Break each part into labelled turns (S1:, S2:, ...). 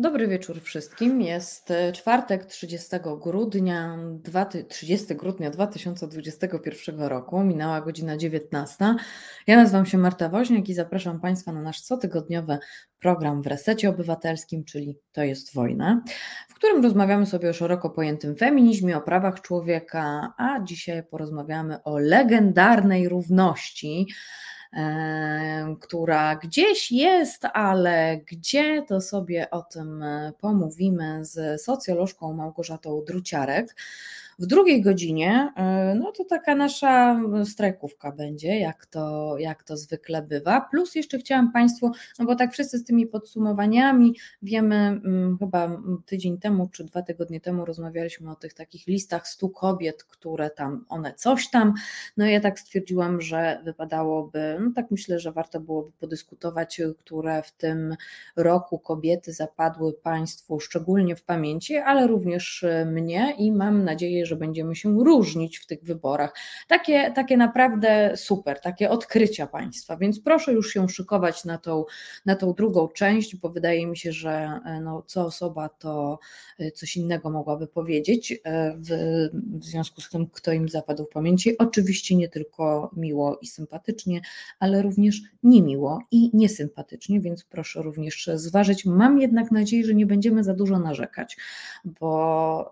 S1: Dobry wieczór wszystkim. Jest e, czwartek 30 grudnia, 30 grudnia 2021 roku. Minęła godzina 19. Ja nazywam się Marta Woźniak i zapraszam Państwa na nasz cotygodniowy program w Resecie Obywatelskim, czyli To jest wojna, w którym rozmawiamy sobie o szeroko pojętym feminizmie, o prawach człowieka, a dzisiaj porozmawiamy o legendarnej równości która gdzieś jest, ale gdzie to sobie o tym e, pomówimy z socjolożką Małgorzatą Druciarek. W drugiej godzinie, e, no to taka nasza strajkówka będzie, jak to, jak to zwykle bywa. Plus jeszcze chciałam Państwu, no bo tak wszyscy z tymi podsumowaniami wiemy, mm, chyba tydzień temu czy dwa tygodnie temu rozmawialiśmy o tych takich listach stu kobiet, które tam, one coś tam. No ja tak stwierdziłam, że wypadałoby, no tak myślę, że warto byłoby podyskutować, które w tym roku kobiety zapadły Państwu szczególnie w pamięci, ale również mnie i mam nadzieję, że będziemy się różnić w tych wyborach. Takie, takie naprawdę super, takie odkrycia państwa, więc proszę już się szykować na tą, na tą drugą część, bo wydaje mi się, że e, no, co osoba to e, coś innego mogłaby powiedzieć e, w, w związku z tym, kto im zapadł w pamięci. Oczywiście nie tylko miło i sympatycznie, ale również niemiło i niesympatycznie, więc proszę również zważyć. Mam jednak nadzieję, że nie będziemy za dużo narzekać, bo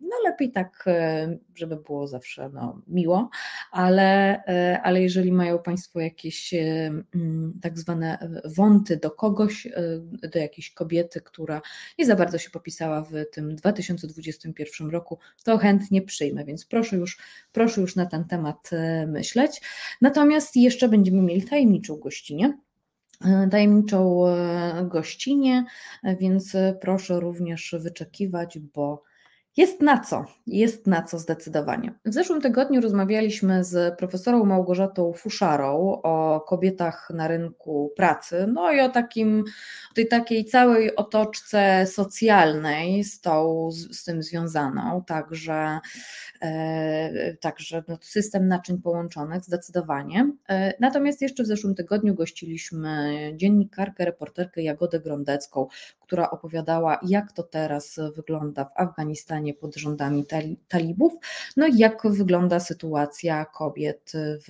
S1: no lepiej tak tak, e, żeby było zawsze no, miło, ale, e, ale jeżeli mają Państwo jakieś e, mm, tak zwane wąty do kogoś, do jakiejś kobiety, która nie za bardzo się popisała w tym 2021 roku, to chętnie przyjmę, więc proszę już, proszę już na ten temat myśleć. Natomiast jeszcze będziemy mieli tajemniczą gościnę tajemniczą gościnie, więc proszę również wyczekiwać, bo jest na co, jest na co zdecydowanie. W zeszłym tygodniu rozmawialiśmy z profesorą Małgorzatą Fuszarą o kobietach na rynku pracy, no i o takim, tej takiej całej otoczce socjalnej z, tą, z, z tym związaną, także, e, także no, system naczyń połączonych zdecydowanie. E, natomiast jeszcze w zeszłym tygodniu gościliśmy dziennikarkę, reporterkę Jagodę Grondecką, która opowiadała, jak to teraz wygląda w Afganistanie pod rządami talibów, no i jak wygląda sytuacja kobiet w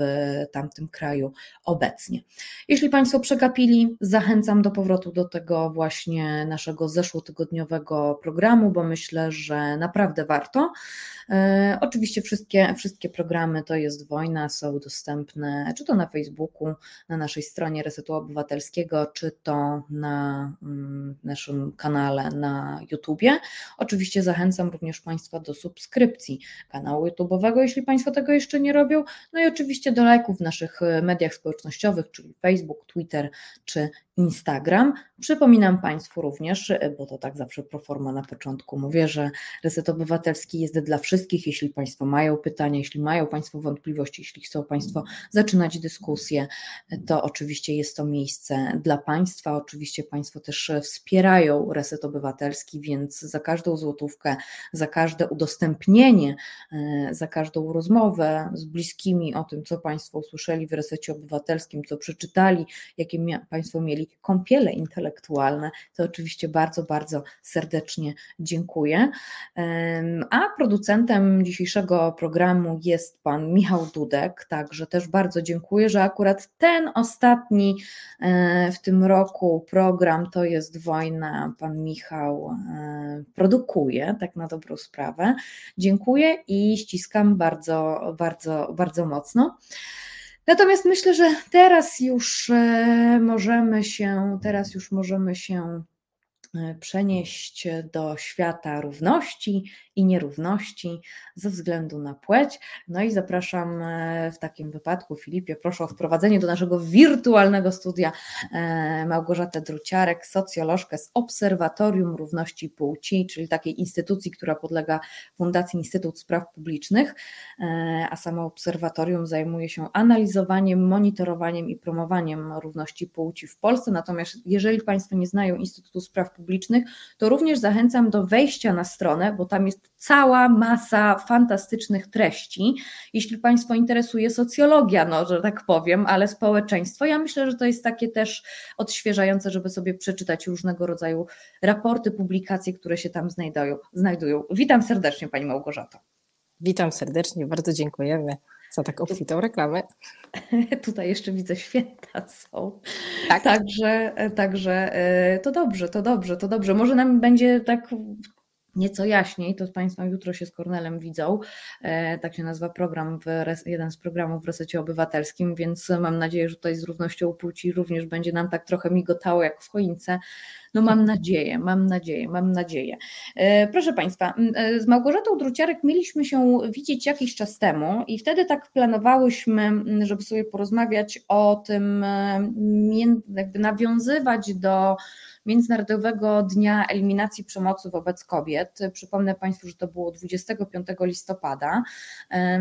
S1: tamtym kraju obecnie. Jeśli Państwo przegapili, zachęcam do powrotu do tego właśnie naszego zeszłotygodniowego programu, bo myślę, że naprawdę warto. E, oczywiście wszystkie, wszystkie programy to jest wojna, są dostępne czy to na Facebooku, na naszej stronie Resetu Obywatelskiego, czy to na mm, naszym kanale na YouTubie. Oczywiście zachęcam również Państwa do subskrypcji kanału YouTube'owego, jeśli Państwo tego jeszcze nie robią. No i oczywiście do lajków w naszych mediach społecznościowych, czyli Facebook, Twitter czy Instagram. Przypominam Państwu również, bo to tak zawsze pro forma na początku mówię, że Reset Obywatelski jest dla wszystkich. Jeśli Państwo mają pytania, jeśli mają Państwo wątpliwości, jeśli chcą Państwo zaczynać dyskusję, to oczywiście jest to miejsce dla Państwa. Oczywiście Państwo też wspierają Reset Obywatelski, więc za każdą złotówkę, za każde udostępnienie, za każdą rozmowę z bliskimi o tym, co Państwo usłyszeli w Resecie Obywatelskim, co przeczytali, jakie Państwo mieli kąpiele intelektualne, to oczywiście bardzo, bardzo serdecznie dziękuję. A producentem dzisiejszego programu jest pan Michał Dudek, także też bardzo dziękuję, że akurat ten ostatni e, w tym roku program to jest wojna, pan Michał e, produkuje, tak na dobrą sprawę. Dziękuję i ściskam bardzo, bardzo, bardzo mocno. Natomiast myślę, że teraz już e, możemy się, teraz już możemy się przenieść do świata równości i nierówności ze względu na płeć. No i zapraszam e, w takim wypadku, Filipie, proszę o wprowadzenie do naszego wirtualnego studia e, Małgorzatę Druciarek, socjolożkę z Obserwatorium Równości Płci, czyli takiej instytucji, która podlega Fundacji Instytut Spraw Publicznych, e, a samo obserwatorium zajmuje się analizowaniem, monitorowaniem i promowaniem równości płci w Polsce. Natomiast jeżeli Państwo nie znają Instytutu Spraw Publicznych, publicznych, to również zachęcam do wejścia na stronę, bo tam jest cała masa fantastycznych treści. Jeśli Państwo interesuje socjologia, no, że tak powiem, ale społeczeństwo, ja myślę, że to jest takie też odświeżające, żeby sobie przeczytać różnego rodzaju raporty, publikacje, które się tam znajdują. znajdują. Witam serdecznie Pani Małgorzato.
S2: Witam serdecznie, bardzo dziękujemy za tak obfitą reklamę.
S1: Tutaj jeszcze widzę święta są. Tak. Także, także e, to dobrze, to dobrze, to dobrze. Może nam będzie tak nieco jaśniej, to Państwo jutro się z Kornelem widzą, e, tak się nazywa program, jeden z programów w Resecie Obywatelskim, więc mam nadzieję, że tutaj z równością płci również będzie nam tak trochę migotało jak w choince. No mam nadzieję, mam nadzieję, mam nadzieję. E, proszę Państwa, e, z Małgorzatą Druciarek mieliśmy się widzieć jakiś czas temu i wtedy tak planowałyśmy, żeby sobie porozmawiać o tym, jakby nawiązywać do Międzynarodowego Dnia Eliminacji Przemocy wobec Kobiet. Przypomnę Państwu, że to było 25 listopada.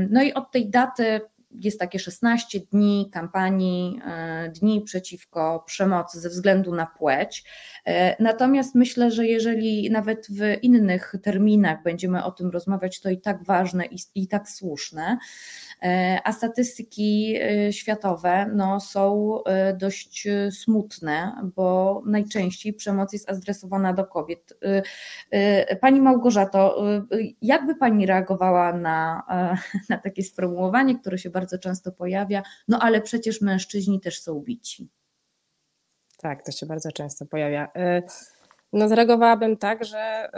S1: No i od tej daty jest takie 16 dni kampanii, e, dni przeciwko przemocy ze względu na płeć. E, natomiast myślę, że jeżeli nawet w innych terminach będziemy o tym rozmawiać, to i tak ważne i, i tak słuszne. E, a statystyki e, światowe no, są e, dość smutne, bo najczęściej przemoc jest adresowana do kobiet. Pani Małgorzato, jakby Pani reagowała na, na takie sformułowanie, które się bardzo często pojawia, no ale przecież mężczyźni też są bici.
S2: Tak, to się bardzo często pojawia. No, zareagowałabym tak, że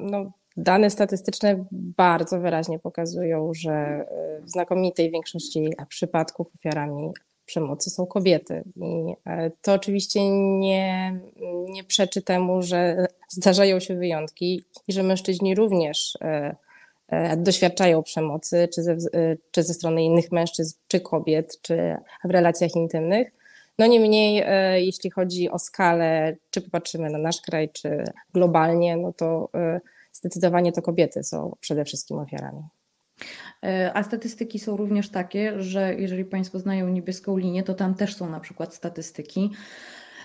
S2: no, Dane statystyczne bardzo wyraźnie pokazują, że e, w znakomitej większości przypadków ofiarami przemocy są kobiety. I e, to oczywiście nie, nie przeczy temu, że zdarzają się wyjątki i że mężczyźni również e, doświadczają przemocy, czy ze, czy ze strony innych mężczyzn, czy kobiet, czy w relacjach intymnych. No niemniej, jeśli chodzi o skalę, czy popatrzymy na nasz kraj, czy globalnie, no to zdecydowanie to kobiety są przede wszystkim ofiarami.
S1: E, a statystyki są również takie, że jeżeli Państwo znają niebieską linię, to tam też są na przykład statystyki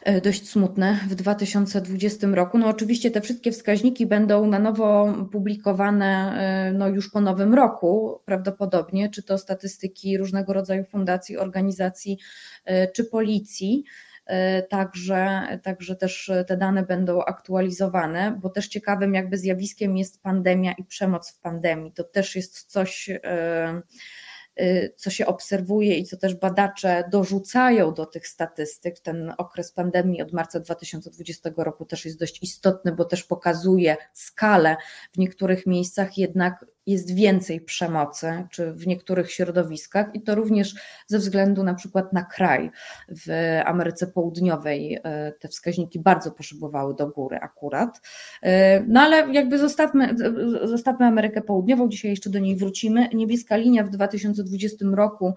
S1: e, dość smutne w 2020 roku. No oczywiście te wszystkie wskaźniki będą na nowo publikowane e, no już po nowym roku prawdopodobnie, czy to statystyki różnego rodzaju fundacji, organizacji, czy policji. E, także, także też te dane będą aktualizowane, bo też ciekawym jakby zjawiskiem jest pandemia i przemoc w pandemii. To też jest coś e, co się obserwuje i co też badacze dorzucają do tych statystyk, ten okres pandemii od marca 2020 roku też jest dość istotny, bo też pokazuje skalę. W niektórych miejscach jednak jest więcej przemocy, czy w niektórych środowiskach, i to również ze względu na przykład na kraj. W Ameryce Południowej y, te wskaźniki bardzo poszybowały do góry akurat. Y, no ale jakby zostawmy, zostawmy Amerykę Południową, dzisiaj jeszcze do niej wrócimy. Niebieska linia w 2020 2020 roku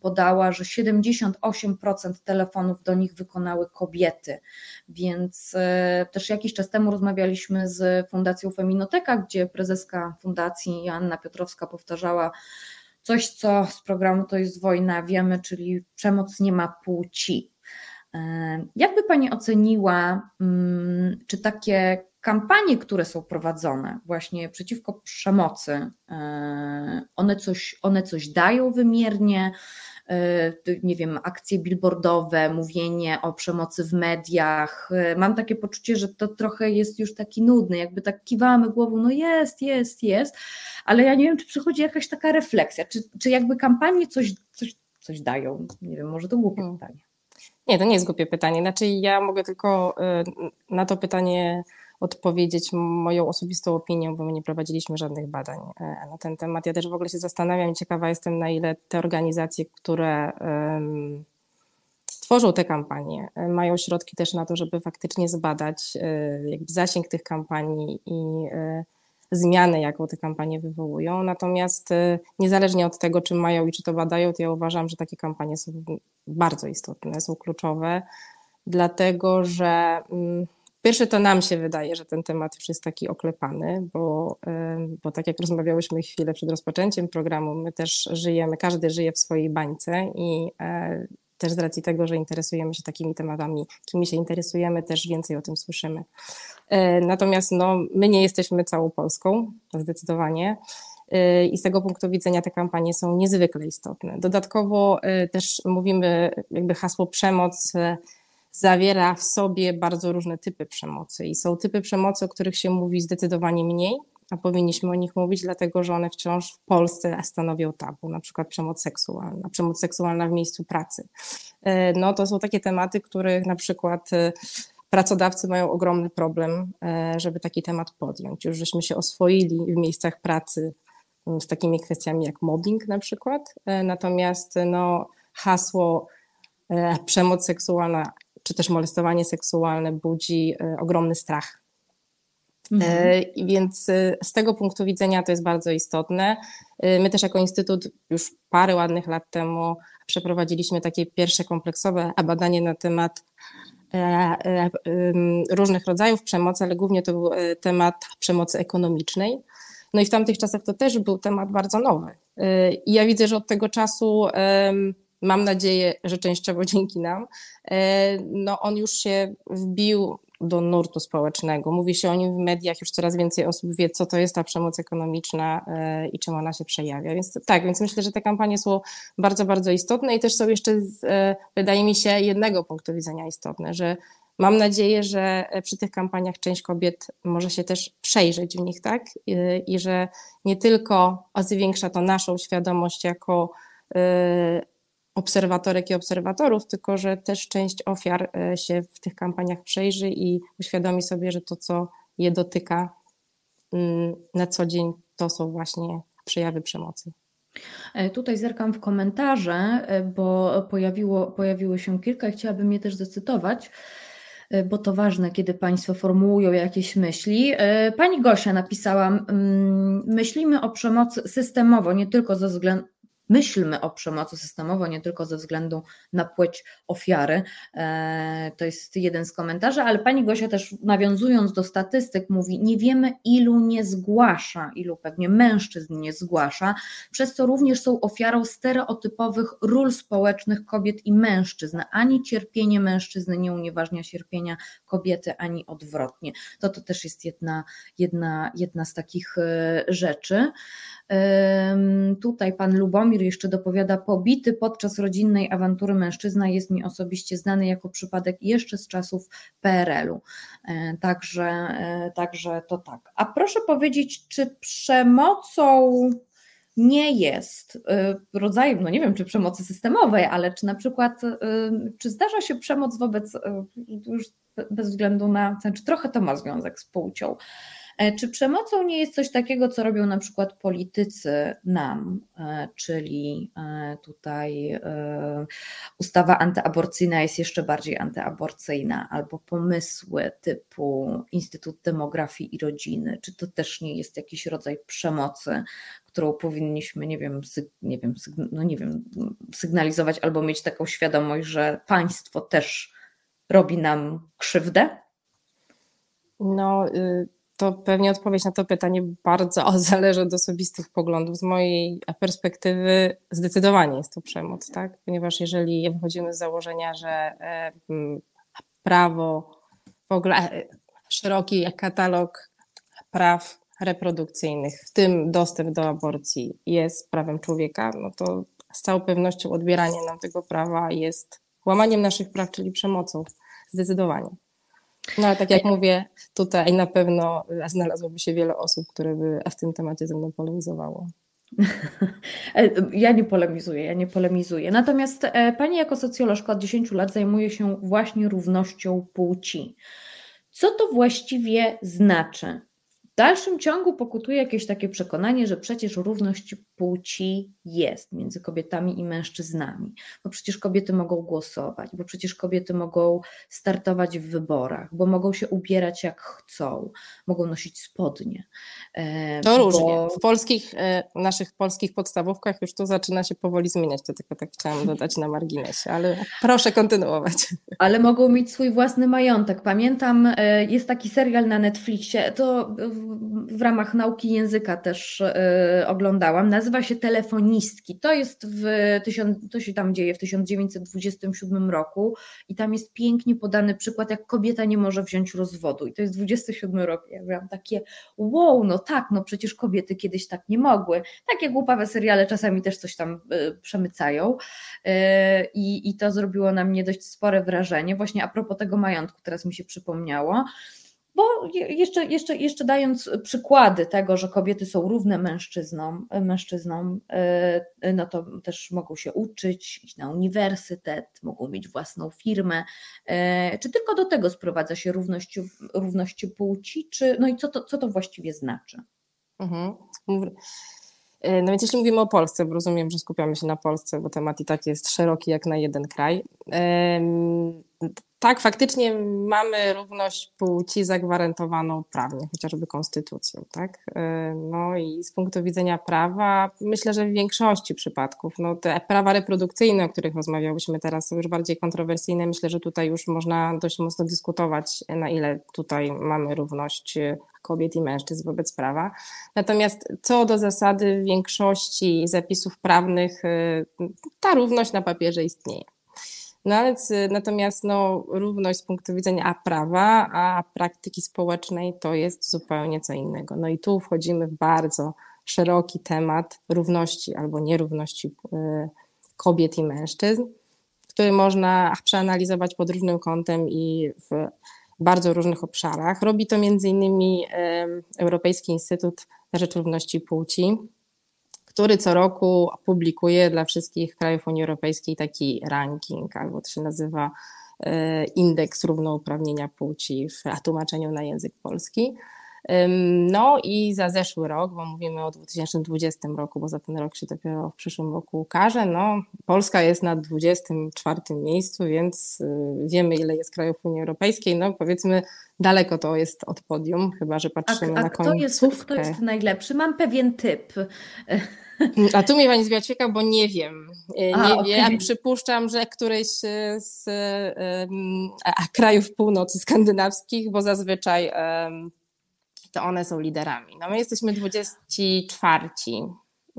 S1: podała, że 78% telefonów do nich wykonały kobiety, więc e, też jakiś czas temu rozmawialiśmy z Fundacją Feminoteka, gdzie prezeska fundacji Joanna Piotrowska powtarzała, coś, co z programu To jest wojna wiemy, czyli przemoc nie ma płci. Jakby Pani oceniła, mm, czy takie kampanie, które są prowadzone właśnie przeciwko przemocy, e, one coś, one coś dają wymiernie, e, nie wiem, akcje billboardowe, mówienie o przemocy w mediach. E, mam takie poczucie, że to trochę jest już taki nudny, jakby tak kiwamy głową, no jest, jest, jest, ale ja nie wiem, czy przychodzi jakaś taka refleksja, czy, czy jakby kampanie coś, coś, coś dają. Nie wiem, może to głupie hmm. pytanie.
S2: Nie, to nie jest głupie pytanie. Znaczy, ja mogę tylko na to pytanie odpowiedzieć moją osobistą opinią, bo my nie prowadziliśmy żadnych badań e, na ten temat. Ja też w ogóle się zastanawiam i ciekawa jestem, na ile te organizacje, które tworzą te kampanie, e, mają środki też na to, żeby faktycznie zbadać e, jakby zasięg tych kampanii i zmiany, jaką te kampanie wywołują. Natomiast niezależnie od tego, czy mają i czy to badają, to ja uważam, że takie kampanie są bardzo istotne, są kluczowe, dlatego że mm, Pierwsze to nam się wydaje, że ten temat już jest taki oklepany, bo, bo tak jak rozmawiałyśmy chwilę przed rozpoczęciem programu, my też żyjemy, każdy żyje w swojej bańce i e, też z racji tego, że interesujemy się takimi tematami, kimi się interesujemy, też więcej o tym słyszymy. Natomiast no, my nie jesteśmy całą Polską, zdecydowanie. I z tego punktu widzenia te kampanie są niezwykle istotne. Dodatkowo też mówimy, jakby hasło przemoc zawiera w sobie bardzo różne typy przemocy i są typy przemocy, o których się mówi zdecydowanie mniej, a powinniśmy o nich mówić, dlatego że one wciąż w Polsce stanowią tabu, na przykład przemoc seksualna, przemoc seksualna w miejscu pracy. E, no to są takie tematy, których na przykład e, pracodawcy mają ogromny problem, e, żeby taki temat podjąć. Już żeśmy się oswoili w miejscach pracy mm, z takimi kwestiami jak mobbing na przykład, natomiast no, hasło przemoc seksualna czy też molestowanie seksualne budzi ogromny strach Mhm. E, więc e, z tego punktu widzenia to jest bardzo istotne. E, my też jako Instytut już parę ładnych lat temu przeprowadziliśmy takie pierwsze kompleksowe badanie na temat różnych rodzajów przemocy, ale głównie to był temat przemocy ekonomicznej. No i w tamtych czasach to też był temat bardzo nowy. I ja widzę, że od tego czasu mam nadzieję, że częściowo dzięki nam, no on już się wbił do nurtu społecznego. Mówi się o nim w mediach, już coraz więcej osób wie, co to jest ta przemoc ekonomiczna e, i czym ona się przejawia. Więc tak, więc myślę, że te kampanie są bardzo, bardzo istotne i też są jeszcze, z, e, wydaje mi się, jednego punktu widzenia istotne, że mam nadzieję, że przy tych kampaniach część kobiet może się też przejrzeć w nich, tak? I, i że nie tylko zwiększa to naszą świadomość jako e, obserwatorek i obserwatorów, tylko że też część ofiar e, się w tych kampaniach przejrzy i uświadomi sobie, że to, co je dotyka mm, na co dzień, to są właśnie przejawy przemocy.
S1: E, tutaj zerkam w komentarze, e, bo pojawiło, pojawiło się kilka i chciałabym je też zacytować bo to ważne, kiedy Państwo formułują jakieś myśli. Pani Gosia napisała: mm, Myślimy o przemocy systemowo, nie tylko ze względu, myślmy o przemocy systemowo, nie tylko ze względu na płeć ofiary. E, to jest jeden z komentarzy, ale pani Gosia też nawiązując do statystyk mówi, nie wiemy ilu nie zgłasza, ilu pewnie mężczyzn nie zgłasza, przez co również są ofiarą stereotypowych ról społecznych kobiet i mężczyzn. Ani cierpienie mężczyzny nie unieważnia cierpienia kobiety, ani odwrotnie. To to też jest jedna, jedna, jedna z takich e, rzeczy. Tutaj pan Lubomir jeszcze dopowiada, pobity podczas rodzinnej awantury mężczyzna jest mi osobiście znany jako przypadek jeszcze z czasów PRL-u. E, także, e, także to tak. A proszę powiedzieć, czy przemocą nie jest e, rodzajem, no nie wiem, czy przemocy systemowej, ale czy na przykład, czy zdarza się przemoc wobec, już bez względu na, znaczy trochę to ma związek z płcią, czy przemocą nie jest coś takiego, co robią na przykład politycy nam, e, czyli e, tutaj ustawa antyaborcyjna jest jeszcze bardziej antyaborcyjna, albo pomysły typu Instytut Demografii i Rodziny, czy to też nie jest jakiś rodzaj przemocy, którą powinniśmy, nie wiem, nie wiem, no nie wiem, sygnalizować albo mieć taką świadomość, że państwo też robi nam krzywdę?
S2: No, y, to pewnie odpowiedź na to pytanie bardzo zależy od osobistych poglądów. Z mojej perspektywy zdecydowanie jest to przemoc, tak? Ponieważ jeżeli wychodzimy z założenia, że e, prawo, w ogóle e, szeroki katalog praw reprodukcyjnych, w tym dostęp do aborcji jest prawem człowieka, no to z całą pewnością odbieranie nam tego prawa jest łamaniem naszych praw, czyli przemocą. Zdecydowanie. No ale tak jak mówię, tutaj na pewno znalazłoby się wiele osób, które by w tym temacie ze mną polemizowało.
S1: Ja nie polemizuję, ja nie polemizuję. Natomiast e, Pani jako socjolożka od 10 lat zajmuje się właśnie równością płci. Co to właściwie znaczy? W dalszym ciągu pokutuje jakieś takie przekonanie, że przecież równość płci jest między kobietami i mężczyznami, bo przecież kobiety mogą głosować, bo przecież kobiety mogą startować w wyborach, bo mogą się ubierać jak chcą, mogą nosić spodnie.
S2: E, to bo... różnie. W polskich, e, naszych polskich podstawówkach już to zaczyna się powoli zmieniać, to tylko tak chciałam dodać na marginesie, ale proszę kontynuować.
S1: Ale mogą mieć swój własny majątek. Pamiętam, e, jest taki serial na Netflixie, to w ramach nauki języka też oglądałam, nazywa się Telefonistki. To jest w, to się tam dzieje w 1927 roku i tam jest pięknie podany przykład, jak kobieta nie może wziąć rozwodu. I to jest 27 rok. Ja miałam takie, wow, no tak, no przecież kobiety kiedyś tak nie mogły. Takie głupawe seriale czasami też coś tam y, przemycają. Y, I, to zrobiło na mnie dość spore wrażenie. Właśnie a propos tego majątku, teraz mi się przypomniało. Bo jeszcze, jeszcze, jeszcze dając przykłady tego, że kobiety są równe mężczyznom, mężczyznom, e, no to też mogą się uczyć, iść na uniwersytet, mogą mieć własną firmę. E, czy tylko do tego sprowadza się równość, równość płci? Czy, no i co to, co to właściwie znaczy? Mhm.
S2: E, no więc jeśli mówimy o Polsce, bo rozumiem, że skupiamy się na Polsce, bo temat i tak jest szeroki jak na jeden kraj. Tak, faktycznie mamy równość płci zagwarantowaną prawnie, chociażby konstytucją, tak? E, no i z punktu widzenia prawa, myślę, że w większości przypadków, no te prawa reprodukcyjne, o których rozmawiałyśmy teraz, są już bardziej kontrowersyjne. Myślę, że tutaj już można dość mocno dyskutować, na ile tutaj mamy równość kobiet i mężczyzn wobec prawa. Natomiast co do zasady, w większości zapisów prawnych e, ta równość na papierze istnieje. No ale natomiast no, równość z punktu widzenia prawa, a praktyki społecznej to jest zupełnie co innego. No i tu wchodzimy w bardzo szeroki temat równości albo nierówności y, kobiet i mężczyzn, który można przeanalizować pod różnym kątem i w bardzo różnych obszarach. Robi to między innymi Europejski Instytut na Rzecz Równości Płci, który co roku publikuje dla wszystkich krajów Unii Europejskiej taki ranking, albo to się nazywa e, indeks równouprawnienia płci w tłumaczeniu na język polski. No i za zeszły rok, bo mówimy o 2020 roku, bo za ten rok się dopiero w przyszłym roku ukaże, no Polska jest na 24 miejscu, więc y, wiemy ile jest krajów Unii Europejskiej, no powiedzmy daleko to jest od podium, chyba że patrzymy
S1: a, a
S2: na
S1: końcówkę. Kto jest, kto jest najlepszy? Mam pewien typ.
S2: A tu mnie pani zbiła ćwieka, bo nie wiem. E, nie a, wiem. Okay. Przypuszczam, że któryś z um, krajów północy skandynawskich, bo zazwyczaj um, to one są liderami. No my jesteśmy 24.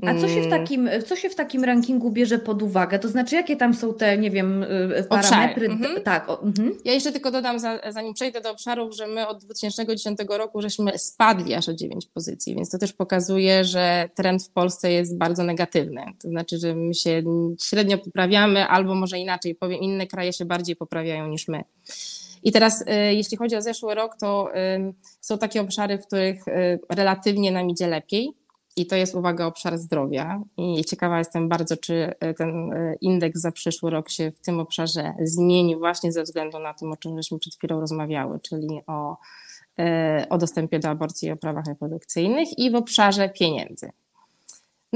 S1: A co się, w mm. takim, co się w takim rankingu bierze pod uwagę? To znaczy, jakie tam są te, nie wiem, y, parametry? Mhm.
S2: Tak. O, mhm. Ja jeszcze tylko dodam, zanim przejdę do obszarów, że my od 2010 roku żeśmy spadli aż o 9 pozycji, więc to też pokazuje, że trend w Polsce jest bardzo negatywny. To znaczy, że my się średnio poprawiamy, albo może inaczej powiem, inne kraje się bardziej poprawiają niż my. I teraz, y, jeśli chodzi o zeszły rok, to są takie obszary, w których y, relatywnie nam idzie lepiej. I to jest, uwaga, obszar zdrowia. I ciekawa jestem bardzo, czy y, ten indeks za przyszły rok się w tym obszarze zmieni, właśnie ze względu na tym, o czym żeśmy przed chwilą rozmawiały, czyli o, o dostępie do aborcji i o prawach reprodukcyjnych, i w obszarze pieniędzy.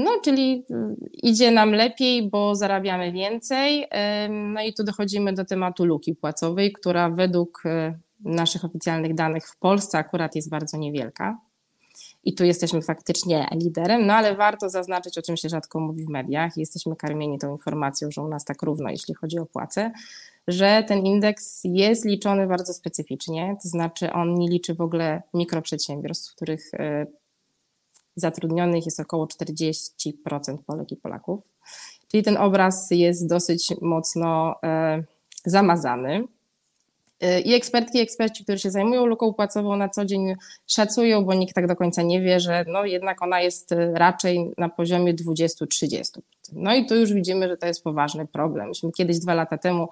S2: No, czyli y, idzie nam lepiej, bo zarabiamy więcej. No i tu dochodzimy do tematu luki płacowej, która według y, naszych oficjalnych danych w Polsce akurat jest bardzo niewielka. I tu jesteśmy faktycznie liderem, no ale warto zaznaczyć, o czym się rzadko mówi w mediach, jesteśmy karmieni tą informacją, że u nas tak równo, jeśli chodzi o płace, że ten indeks jest liczony bardzo specyficznie, to znaczy on nie liczy w ogóle mikroprzedsiębiorstw, w których y, zatrudnionych jest około 40% Polek i Polaków. Czyli ten obraz jest dosyć mocno e, zamazany. E, I ekspertki i eksperci, którzy się zajmują luką płacową na co dzień szacują, bo nikt tak do końca nie wie, że no jednak ona jest e, raczej na poziomie 20-30%. No i tu już widzimy, że to jest poważny problem. Myśmy kiedyś dwa lata temu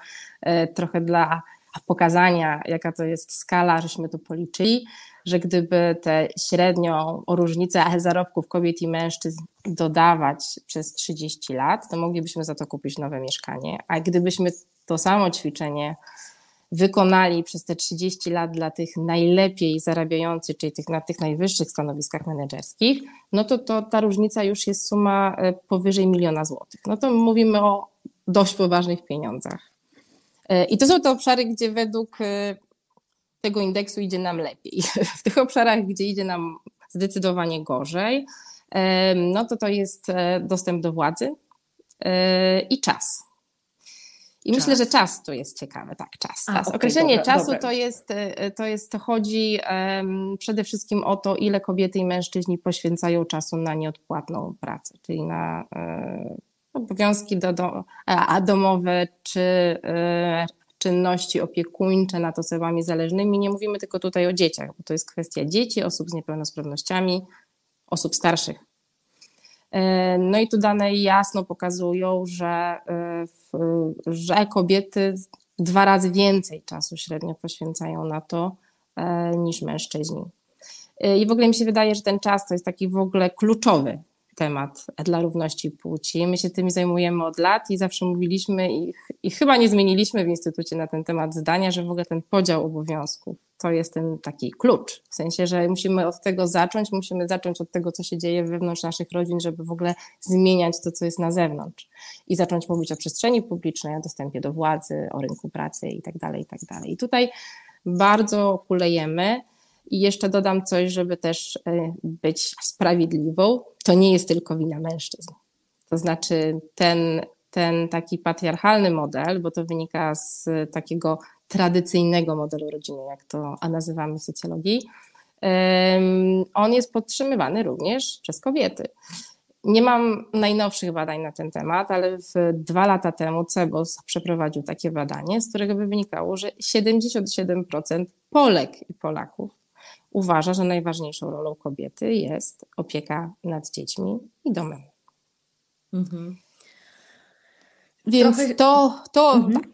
S2: trochę dla pokazania, jaka to jest skala, żeśmy to policzyli że gdyby tę średnią różnicę zarobków kobiet i mężczyzn dodawać przez 30 lat, to moglibyśmy za to kupić nowe mieszkanie. A gdybyśmy to samo ćwiczenie wykonali przez te 30 lat dla tych najlepiej zarabiających, czyli tych na tych najwyższych stanowiskach menedżerskich, no to, to ta różnica już jest suma e, powyżej miliona złotych. No to mówimy o dość poważnych pieniądzach. E, I to są te obszary, gdzie według e, tego indeksu idzie nam lepiej. W tych obszarach, gdzie idzie nam zdecydowanie gorzej, no to to jest e, dostęp do władzy e, i czas. I czas. myślę, że czas tu jest ciekawe, tak, czas. czas. A, okay, Określenie dobra, czasu dobra. to jest, e, to jest, to chodzi um, przede wszystkim o to, ile kobiety i mężczyźni poświęcają czasu na nieodpłatną pracę, czyli na e, obowiązki do, do, a domowe czy czynności opiekuńcze nad osobami zależnymi. Nie mówimy tylko tutaj o dzieciach, bo to jest kwestia dzieci, osób z niepełnosprawnościami, osób starszych. E, no i tu dane jasno pokazują, że, e, że kobiety dwa razy więcej czasu średnio poświęcają na to e, niż mężczyźni. I w ogóle mi się wydaje, że ten czas to jest taki w ogóle kluczowy temat dla równości płci. My się tymi zajmujemy od lat i zawsze mówiliśmy i, i chyba nie zmieniliśmy w Instytucie na ten temat zdania, że w ogóle ten podział obowiązków to jest ten taki klucz. W sensie, że musimy od tego zacząć, musimy zacząć od tego, co się dzieje wewnątrz naszych rodzin, żeby w ogóle zmieniać to, co jest na zewnątrz i zacząć mówić o przestrzeni publicznej, o dostępie do władzy, o rynku pracy i tak dalej, i tak. I tutaj bardzo kulejemy. I jeszcze dodam coś, żeby też e, być sprawiedliwą. To nie jest tylko wina mężczyzn. To znaczy ten, ten taki patriarchalny model, bo to wynika z takiego tradycyjnego modelu rodziny, jak to nazywamy w socjologii, on jest podtrzymywany również przez kobiety. Nie mam najnowszych badań na ten temat, ale dwa lata temu CEBOS przeprowadził takie badanie, z którego by wynikało, że 77% Polek i Polaków uważa, że najważniejszą rolą kobiety jest opieka nad dziećmi i domem. Mhm. Więc Trochę... to, to mhm. tak,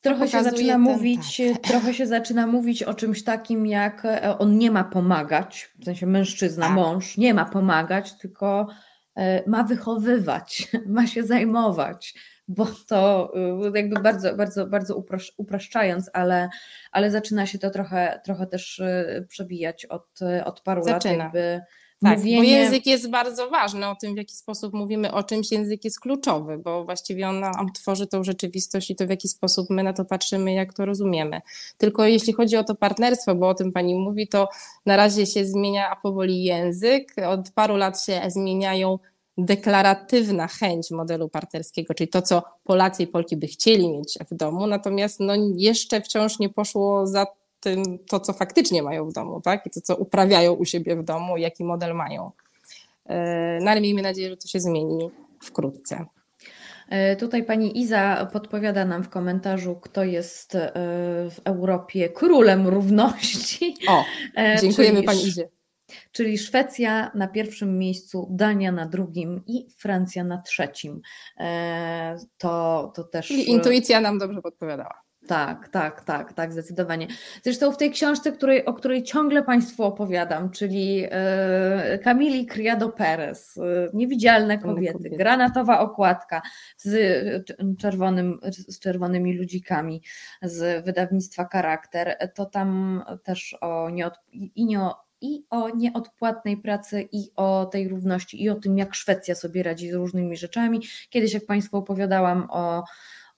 S1: Trochę się zaczyna ten, mówić, tak. trochę się zaczyna mówić o czymś takim, jak e, on nie ma pomagać, w sensie mężczyzna, tak. mąż nie ma pomagać, tylko e, ma wychowywać, ma się zajmować, bo to e, jakby bardzo, bardzo, bardzo upraszczając, ale, ale zaczyna się to trochę, trochę też przebijać od, od paru zaczyna. lat. Jakby
S2: tak, mówienie... bo język jest bardzo ważny, o tym w jaki sposób mówimy o czymś, język jest kluczowy, bo właściwie on nam tworzy tą rzeczywistość i to w jaki sposób my na to patrzymy, jak to rozumiemy. Tylko jeśli chodzi o to partnerstwo, bo o tym Pani mówi, to na razie się zmienia powoli język, od paru lat się zmieniają deklaratywna chęć modelu partnerskiego, czyli to, co Polacy i Polki by chcieli mieć w domu, natomiast no jeszcze wciąż nie poszło za tym, to, co faktycznie mają w domu, tak? I to, co uprawiają u siebie w domu, jaki model mają. E, no ale miejmy nadzieję, że to się zmieni wkrótce.
S1: E, tutaj pani Iza podpowiada nam w komentarzu, kto jest e, w Europie królem równości.
S2: O, dziękujemy czyli, pani Izie.
S1: Czyli Szwecja na pierwszym miejscu, Dania na drugim i Francja na trzecim. To, to też.
S2: Czyli intuicja nam dobrze podpowiadała.
S1: Tak, tak, tak, tak, zdecydowanie. Zresztą w tej książce, której, o której ciągle Państwu opowiadam, czyli e, Kamili Criado Perez, e, Niewidzialne kobiety, granatowa okładka z, czerwonym, z czerwonymi ludzikami z wydawnictwa Charakter, to tam też o, nieod, i, nie o, i o nieodpłatnej pracy, i o tej równości, i o tym, jak Szwecja sobie radzi z różnymi rzeczami. Kiedyś, jak Państwu opowiadałam o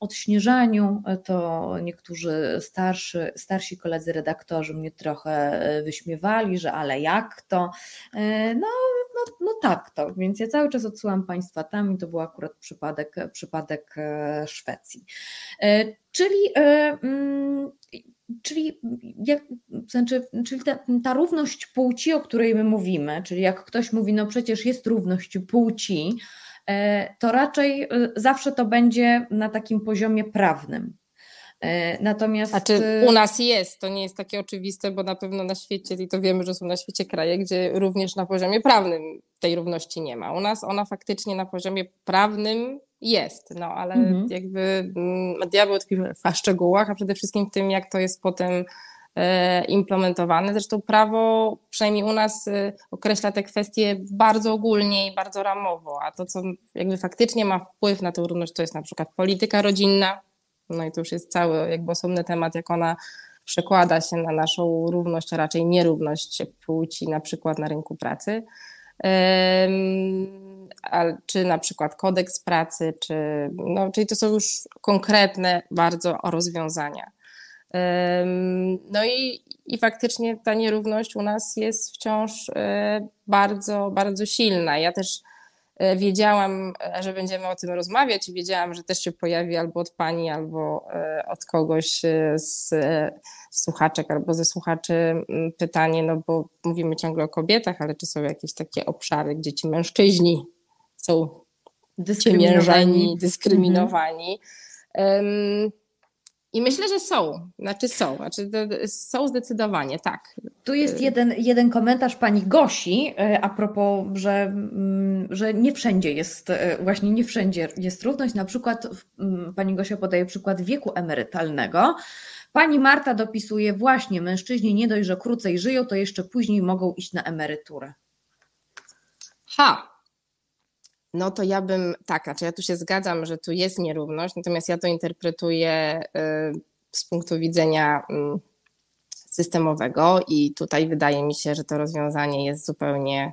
S1: odśnieżaniu, e, to niektórzy starszy, starsi koledzy redaktorzy mnie trochę e, wyśmiewali, że ale jak to? E, no, no, no tak to, więc ja cały czas odsyłam Państwa tam i to był akurat przypadek, przypadek Szwecji. Czyli mm, Czyli, jak, znaczy, czyli ta, ta, równość płci, o której my mówimy, czyli jak ktoś mówi, no przecież jest równość płci, to raczej e, zawsze to będzie na takim poziomie prawnym.
S2: E, natomiast. Znaczy, u nas jest, to nie jest takie oczywiste, bo na pewno na świecie, i to wiemy, że są na świecie kraje, gdzie również na poziomie prawnym tej równości nie ma. U nas ona faktycznie na poziomie prawnym jest, no ale mhm. jakby mm, diabeł tkwi w szczegółach, a przede wszystkim w tym, jak to jest potem E, implementowane. Zresztą prawo, przynajmniej u nas, e, określa te kwestie bardzo ogólnie i bardzo ramowo, a to, co jakby faktycznie ma wpływ na tę równość, to jest na przykład polityka rodzinna, no i to już jest cały jakby osobny temat, jak ona przekłada się na naszą równość, a raczej nierówność płci, na przykład na rynku pracy. Czy na przykład kodeks pracy, czy, no, czyli to są już konkretne bardzo rozwiązania. No i, i faktycznie ta nierówność u nas jest wciąż e, bardzo, bardzo silna. Ja też E, wiedziałam, że będziemy o tym rozmawiać i wiedziałam, że też się pojawi albo od pani, albo e, od kogoś z słuchaczek, albo ze słuchaczy pytanie, no bo mówimy ciągle o kobietach, ale czy są jakieś takie obszary, gdzie ci mężczyźni są dyskryminowani, dyskryminowani. Mhm. I myślę, że są. Znaczy są. Znaczy są zdecydowanie, tak.
S1: Tu jest jeden, jeden komentarz pani Gosi e, a propos, że, mm, że nie wszędzie jest, e, właśnie nie wszędzie jest równość. Na przykład mm, pani Gosia podaje przykład wieku emerytalnego. Pani Marta dopisuje właśnie, mężczyźni nie dość, że krócej żyją, to jeszcze później mogą iść na emeryturę.
S2: Ha, no to ja bym, tak, znaczy ja tu się zgadzam, że tu jest nierówność, natomiast ja to interpretuję y, z punktu widzenia mm, systemowego i tutaj wydaje mi się, że to rozwiązanie jest zupełnie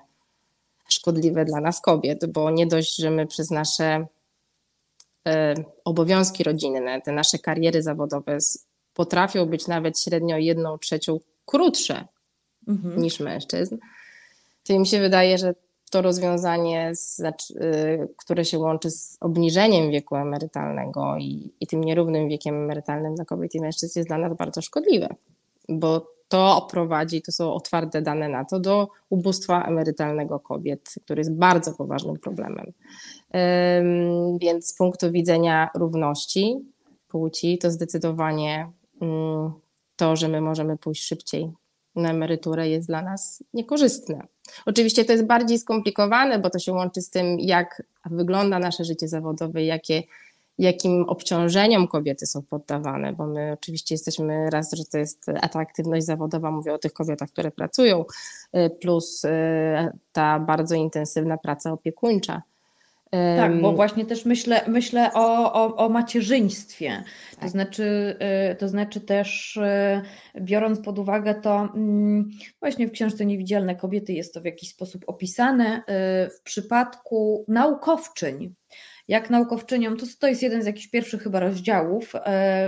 S2: szkodliwe dla nas kobiet, bo nie dość, że my przez nasze y, obowiązki rodzinne, te nasze kariery zawodowe potrafią być nawet średnio jedną trzecią krótsze mhm. niż mężczyzn, to mi się wydaje, że to rozwiązanie, znaczy, y, które się łączy z obniżeniem wieku emerytalnego i, i tym nierównym wiekiem emerytalnym dla kobiet i mężczyzn jest dla nas bardzo szkodliwe, bo to prowadzi, to są otwarte dane na to, do ubóstwa emerytalnego kobiet, który jest bardzo poważnym problemem. Więc z punktu widzenia równości płci, to zdecydowanie mm, to, że my możemy pójść szybciej na emeryturę jest dla nas niekorzystne. Oczywiście to jest bardziej skomplikowane, bo to się łączy z tym, jak wygląda nasze życie zawodowe, jakie, jakim obciążeniom kobiety są poddawane, bo my oczywiście jesteśmy, raz, że to jest atraktywność zawodowa, mówię o tych kobietach, które pracują, y, plus y, ta bardzo intensywna praca opiekuńcza.
S1: Tak, bo właśnie też myślę, myślę o, o, o macierzyństwie. Tak. To, znaczy, y, to znaczy też y, biorąc pod uwagę to, mm, właśnie w książce Niewidzialne kobiety jest to w jakiś sposób opisane, y, w przypadku naukowczyń, jak naukowczyniom, to, to jest jeden z jakichś pierwszych chyba rozdziałów,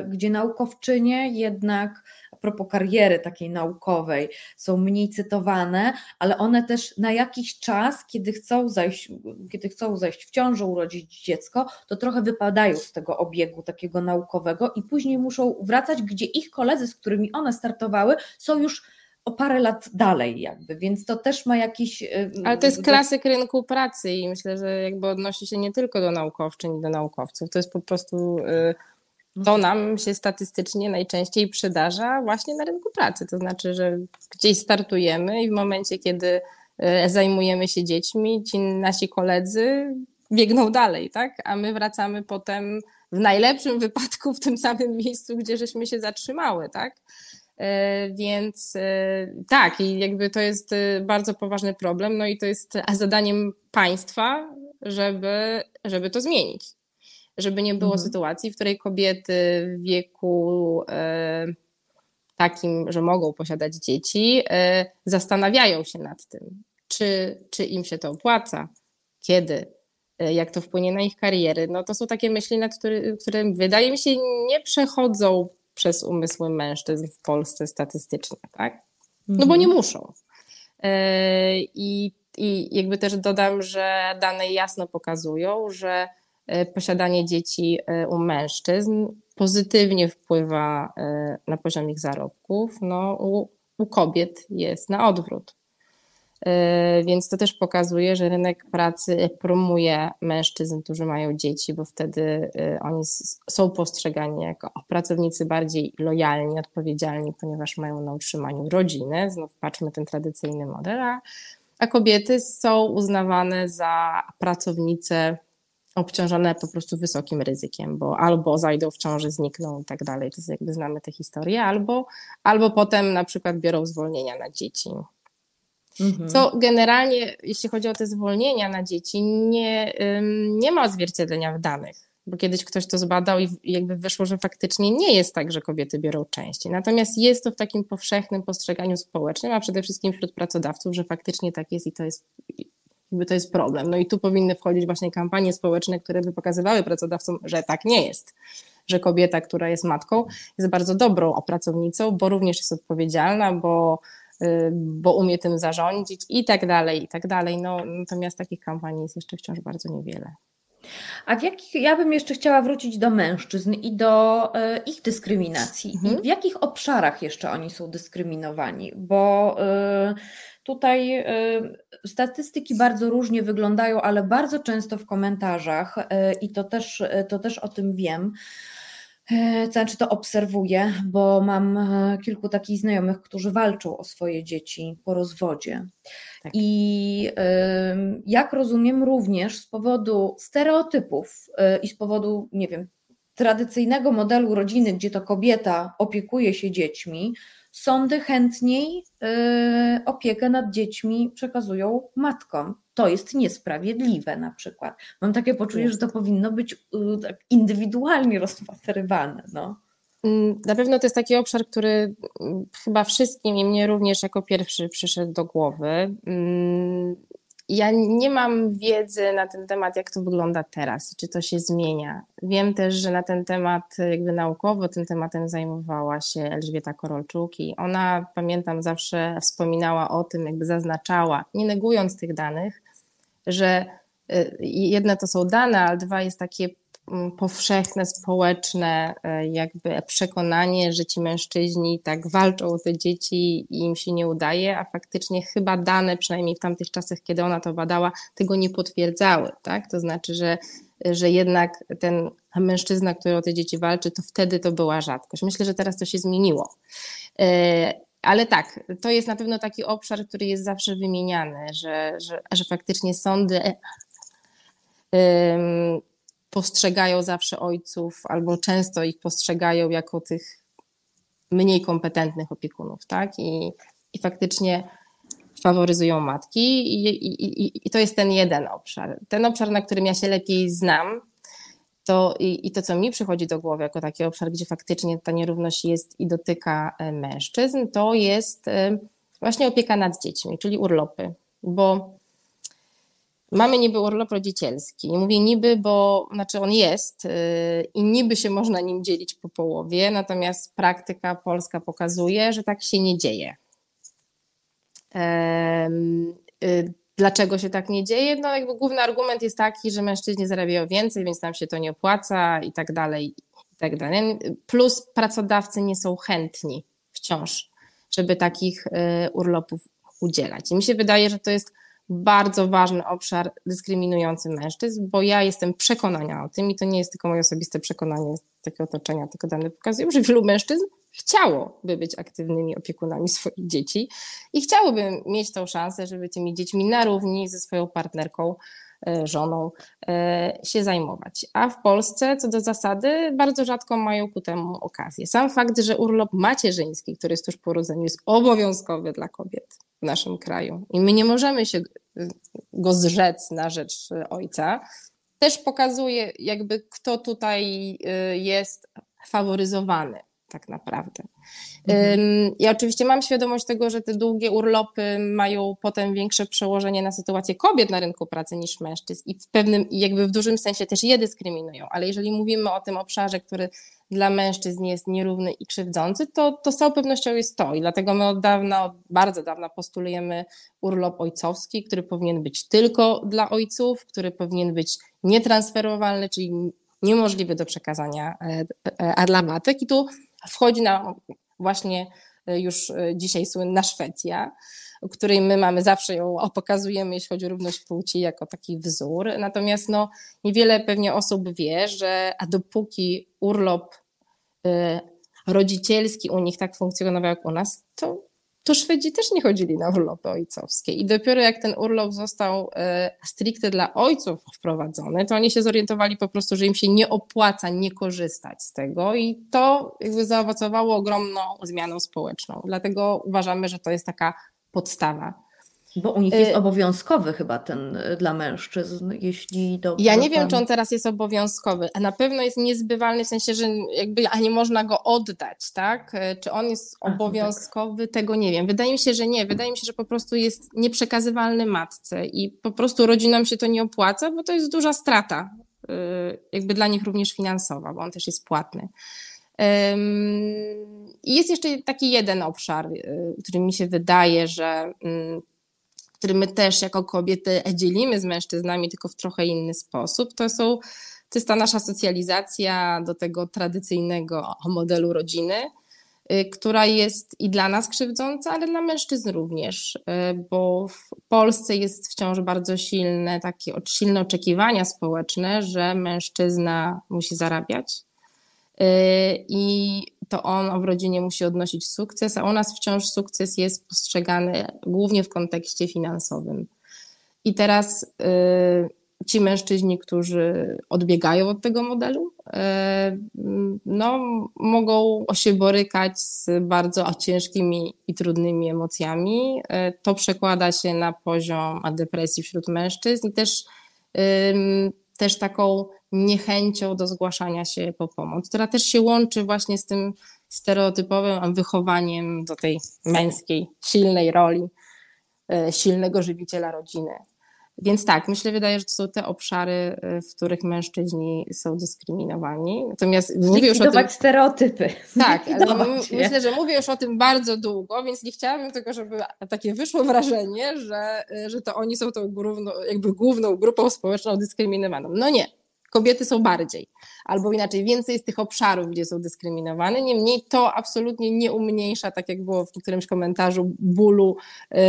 S1: gdzie naukowczynie jednak propos kariery takiej naukowej, są mniej cytowane, ale one też na jakiś czas, kiedy chcą zajść, kiedy chcą zajść w ciążę, urodzić dziecko, to trochę wypadają z tego obiegu takiego naukowego i później muszą wracać, gdzie ich koledzy, z którymi one startowały, są już o parę lat dalej jakby, więc to też ma jakiś... Y,
S2: ale to jest klasyk rynku pracy i myślę, że jakby odnosi się nie tylko do naukowczyń i do naukowców, to jest po prostu y, to nam się statystycznie najczęściej przydarza właśnie na rynku pracy. To znaczy, że gdzieś startujemy i w momencie, kiedy e, zajmujemy się dziećmi, ci nasi koledzy biegną dalej, tak? A my wracamy potem w najlepszym wypadku w tym samym miejscu, gdzie żeśmy się zatrzymały, tak? E, więc e, tak, i jakby to jest bardzo poważny problem, no i to jest zadaniem państwa, żeby, żeby to zmienić żeby nie było mhm. sytuacji, w której kobiety w wieku e, takim, że mogą posiadać dzieci, e, zastanawiają się nad tym, czy, czy im się to opłaca, kiedy, e, jak to wpłynie na ich kariery. No to są takie myśli, nad który, które wydaje mi się nie przechodzą przez umysły mężczyzn w Polsce statystycznie, tak? No bo nie mhm. muszą. I, I jakby też dodam, że dane jasno pokazują, że posiadanie dzieci e, u mężczyzn pozytywnie wpływa e, na poziom ich zarobków, no, u, u kobiet jest na odwrót. Więc to też pokazuje, że rynek pracy promuje mężczyzn, którzy mają dzieci, bo wtedy oni są postrzegani jako pracownicy bardziej lojalni, odpowiedzialni, ponieważ mają na utrzymaniu rodziny. Znów patrzmy ten tradycyjny model, a kobiety są uznawane za pracownice obciążone po prostu wysokim ryzykiem, bo albo zajdą w ciąży, znikną i tak dalej, to jest jakby znamy te historie, albo, albo potem na przykład biorą zwolnienia na dzieci. Mhm. Co generalnie, jeśli chodzi o te zwolnienia na dzieci, nie, nie ma odzwierciedlenia w danych, bo kiedyś ktoś to zbadał i jakby wyszło, że faktycznie nie jest tak, że kobiety biorą częściej. Natomiast jest to w takim powszechnym postrzeganiu społecznym, a przede wszystkim wśród pracodawców, że faktycznie tak jest i to jest jakby to jest problem. No i tu powinny wchodzić właśnie kampanie społeczne, które by pokazywały pracodawcom, że tak nie jest. Że kobieta, która jest matką, jest bardzo dobrą pracownicą, bo również jest odpowiedzialna, bo bo umie tym zarządzić i tak dalej, i tak dalej. No, natomiast takich kampanii jest jeszcze wciąż bardzo niewiele.
S1: A w jakich, ja bym jeszcze chciała wrócić do mężczyzn i do e, ich dyskryminacji. Mhm. I w jakich obszarach jeszcze oni są dyskryminowani? Bo e, tutaj e, statystyki bardzo różnie wyglądają, ale bardzo często w komentarzach, i to też, to też o tym wiem, znaczy to obserwuję, bo mam kilku takich znajomych, którzy walczą o swoje dzieci po rozwodzie. Tak. I jak rozumiem, również z powodu stereotypów y, i z powodu, nie wiem, tradycyjnego modelu rodziny, gdzie to kobieta opiekuje się dziećmi, sądy chętniej y, opiekę nad dziećmi przekazują matkom. To jest niesprawiedliwe na przykład. Mam takie poczucie, że to powinno być y, tak indywidualnie rozpatrywane. No.
S2: Mm, na pewno to jest taki obszar, który mm, chyba wszystkim i mnie również jako pierwszy przyszedł do głowy. Ja nie mam wiedzy na ten temat, jak to wygląda teraz, czy to się zmienia. Wiem też, że na ten temat, jakby naukowo, tym tematem zajmowała się Elżbieta Korolczuk i ona, pamiętam, zawsze wspominała o tym, jakby zaznaczała, nie negując tych danych, że y, jedne to są dane, ale dwa jest takie powszechne, społeczne e, jakby przekonanie, że ci mężczyźni tak walczą o te dzieci i im się nie udaje, a faktycznie chyba dane, przynajmniej w tamtych czasach, kiedy ona to badała, tego nie potwierdzały, tak? To znaczy, że, że jednak ten mężczyzna, który o te dzieci walczy, to wtedy to była rzadkość. Myślę, że teraz to się zmieniło. E, ale tak, to jest na pewno taki obszar, który jest zawsze wymieniany, że, że, że faktycznie sądy postrzegają zawsze ojców, albo często ich postrzegają jako tych mniej kompetentnych opiekunów, tak? I, i faktycznie faworyzują matki, i, i, i, to jest ten jeden obszar. Ten obszar, na którym ja się lepiej znam, to i, to, co mi przychodzi do głowy jako taki obszar, gdzie faktycznie ta nierówność jest i dotyka e, mężczyzn, to jest e, właśnie opieka nad dziećmi, czyli urlopy, bo Mamy niby urlop rodzicielski. Mówię niby, bo znaczy on jest yy, i niby się można nim dzielić po połowie, natomiast praktyka polska pokazuje, że tak się nie dzieje. Yy, dlaczego się tak nie dzieje? No jakby główny argument jest taki, że mężczyźni zarabiają więcej, więc nam się to nie opłaca i tak dalej, i tak dalej. Plus pracodawcy nie są chętni wciąż, żeby takich yy, urlopów udzielać. I mi się wydaje, że to jest bardzo ważny obszar dyskryminujący mężczyzn, bo ja jestem przekonana o tym i to nie jest tylko moje osobiste przekonanie z takiego otoczenia, tylko dane pokazują, że wielu mężczyzn chciałoby być aktywnymi opiekunami swoich dzieci i chciałoby mieć tą szansę, żeby tymi dziećmi na równi ze swoją partnerką żoną e, się zajmować. A w Polsce, co do zasady, bardzo rzadko mają ku temu okazję. Sam fakt, że urlop macierzyński, który jest tuż po urodzeniu, jest obowiązkowy dla kobiet w naszym kraju i my nie możemy się go zrzec na rzecz ojca, też pokazuje, jakby kto tutaj e, jest faworyzowany tak naprawdę. Mhm. Ja oczywiście mam świadomość tego, że te długie urlopy mają potem większe przełożenie na sytuację kobiet na rynku pracy niż mężczyzn i w pewnym, jakby w dużym sensie też je dyskryminują, ale jeżeli mówimy o tym obszarze, który dla mężczyzn jest nierówny i krzywdzący, to, to z całą pewnością jest to i dlatego my od dawna, od bardzo dawna postulujemy urlop ojcowski, który powinien być tylko dla ojców, który powinien być nietransferowalny, czyli niemożliwy do przekazania, e, e, a dla matek i tu wchodzi na właśnie e, już e, dzisiaj słynna Szwecja, której my mamy zawsze ją pokazujemy, jeśli chodzi o równość płci, jako taki wzór. Natomiast no, niewiele pewnie osób wie, że a dopóki urlop y, rodzicielski u nich tak funkcjonował jak u nas, to to Szwedzi też nie chodzili na urlopy ojcowskie. I dopiero jak ten urlop został e, stricte dla ojców wprowadzony, to oni się zorientowali po prostu, że im się nie opłaca nie korzystać z tego i to jakby zaowocowało ogromną zmianą społeczną. Dlatego uważamy, że to jest taka podstawa.
S1: Bo u nich jest y, obowiązkowy chyba ten y, dla mężczyzn, jeśli dobrze.
S2: Ja nie wiem, czy on teraz jest obowiązkowy. A na pewno jest niezbywalny w sensie, że jakby a nie można go oddać, tak? Y, czy on jest tak. obowiązkowy, tak. tego nie wiem. Wydaje mi się, że nie. Wydaje mi się, że po prostu jest nieprzekazywalny matce i po prostu rodzinom się to nie opłaca, bo to jest duża strata, jakby dla nich również finansowa, bo on też jest płatny. I jest jeszcze taki jeden obszar, który mi się wydaje, że mm, który my też jako kobiety dzielimy z mężczyznami, tylko w trochę inny sposób, to są to jest ta nasza socjalizacja do tego tradycyjnego modelu rodziny, y, która jest i dla nas krzywdząca, ale dla mężczyzn również, y, bo w Polsce jest wciąż bardzo silne takie silne oczekiwania społeczne, że mężczyzna musi zarabiać i to on w rodzinie musi odnosić sukces, a u nas wciąż sukces jest postrzegany głównie w kontekście finansowym. I teraz y, ci mężczyźni, którzy odbiegają od tego modelu, y, no, mogą się borykać z bardzo ciężkimi i trudnymi emocjami. Y, to przekłada się na poziom depresji wśród mężczyzn i też, też taką niechęcią do zgłaszania się po pomoc, która też się łączy właśnie z tym stereotypowym wychowaniem do tej męskiej, silnej roli, e, silnego żywiciela rodziny. Więc tak, myślę, wydaje, że to są te obszary, e, w których mężczyźni są dyskryminowani.
S1: Natomiast mówię już o tym... stereotypy.
S2: Tak, ale myślę, że mówię już o tym bardzo długo, więc nie chciałabym tylko, żeby takie wyszło wrażenie, że, e, że to oni są tą główną, jakby główną grupą społeczną dyskryminowaną. No nie, kobiety są bardziej, albo inaczej, więcej jest tych obszarów, gdzie są dyskryminowane. Niemniej to absolutnie nie umniejsza, tak jak było w którymś komentarzu, bólu yy,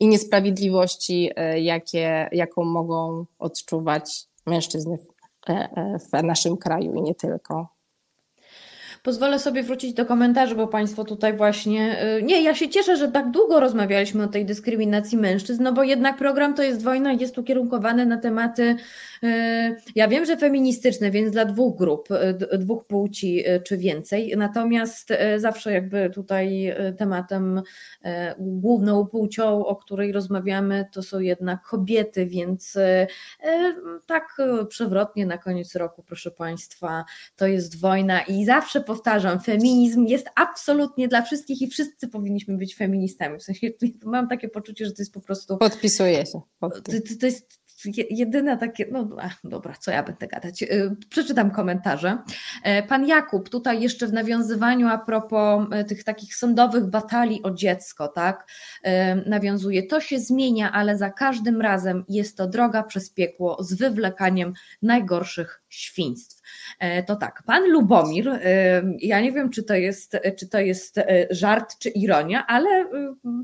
S2: i niesprawiedliwości, yy, jakie, jaką mogą odczuwać mężczyzny w, yy, w naszym kraju i nie tylko.
S1: Pozwolę sobie wrócić do komentarzy, bo Państwo tutaj właśnie. Y, nie, ja się cieszę, że tak długo rozmawialiśmy o tej dyskryminacji mężczyzn, no bo jednak program to jest wojna i jest ukierunkowany na tematy E, ja wiem, że feministyczne, więc dla dwóch grup, e, dwóch płci czy więcej, natomiast zawsze jakby tutaj tematem główną płcią, o której rozmawiamy, to są jednak kobiety, więc tak przewrotnie na koniec roku, proszę Państwa, to jest wojna i zawsze powtarzam, feminizm jest absolutnie dla wszystkich i wszyscy powinniśmy być feministami. W sensie mam takie poczucie, że to jest po prostu.
S2: Podpisuję się.
S1: To, to, jest jedyne takie, no dobra, co ja będę gadać. Y, przeczytam komentarze. E, pan Jakub, tutaj jeszcze w nawiązywaniu a propos e, tych takich sądowych batalii o dziecko, tak, e, nawiązuje, to się zmienia, ale za każdym razem jest to droga przez piekło z wywlekaniem najgorszych świństw. To tak, pan Lubomir, ja nie wiem, czy to jest, czy to jest żart, czy ironia, ale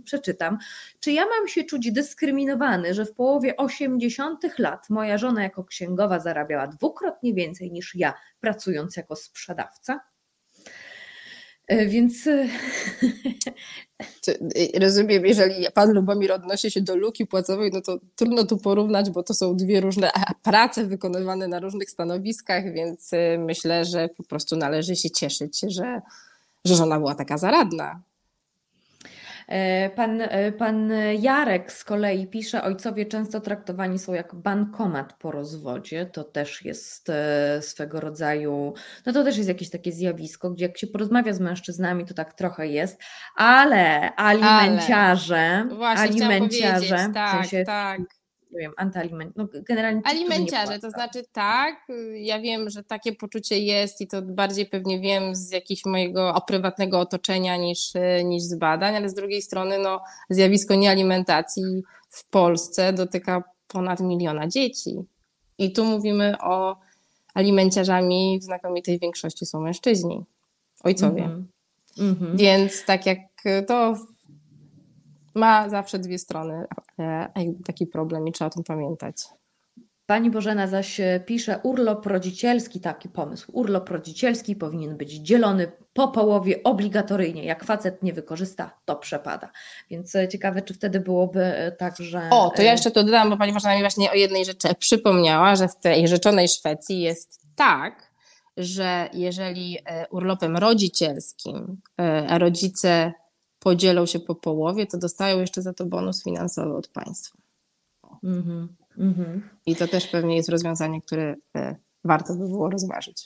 S1: przeczytam. Czy ja mam się czuć dyskryminowany, że w połowie 80 lat moja żona jako księgowa zarabiała dwukrotnie więcej niż ja, pracując jako sprzedawca. E, więc. E,
S2: e, rozumiem, jeżeli pan Lubomir odnosi się do luki płacowej, no to trudno tu porównać, bo to są dwie różne prace wykonywane na różnych stanowiskach, więc myślę, że po prostu należy się cieszyć, że, że żona była taka zaradna.
S1: E, pan, e, pan Jarek z kolei pisze, ojcowie często traktowani są jak bankomat po rozwodzie. To też jest e, swego rodzaju, no to też jest jakieś takie zjawisko, gdzie jak się porozmawia z mężczyznami, to tak trochę jest, ale alimenciarze, ale,
S2: właśnie, alimenciarze, tak, w sensie,
S1: tak nie wiem, antyaliment, no generalnie
S2: ci, Alimenciarze, to znaczy tak, ja wiem, że takie poczucie jest i to bardziej pewnie wiem z jakiegoś mojego prywatnego otoczenia niż, niż z badań, ale z drugiej strony no, zjawisko niealimentacji w Polsce dotyka ponad miliona dzieci. I tu mówimy o alimenciarzami w znakomitej większości są mężczyźni, ojcowie. Mm -hmm. Więc tak jak to ma zawsze dwie strony e, taki problem i trzeba o tym pamiętać.
S1: Pani Bożena zaś pisze, urlop rodzicielski, taki pomysł, urlop rodzicielski powinien być dzielony po połowie obligatoryjnie. Jak facet nie wykorzysta, to przepada. Więc e, ciekawe, czy wtedy byłoby e, tak, że...
S2: O, to ja jeszcze to dodam, bo Pani Bożena mi właśnie o jednej rzeczy przypomniała, że w tej rzeczonej Szwecji jest tak, że jeżeli urlopem rodzicielskim rodzice podzielą się po połowie, to dostają jeszcze za to bonus finansowy od państwa. Mm -hmm. I to też pewnie jest rozwiązanie, które e, warto by było rozważyć.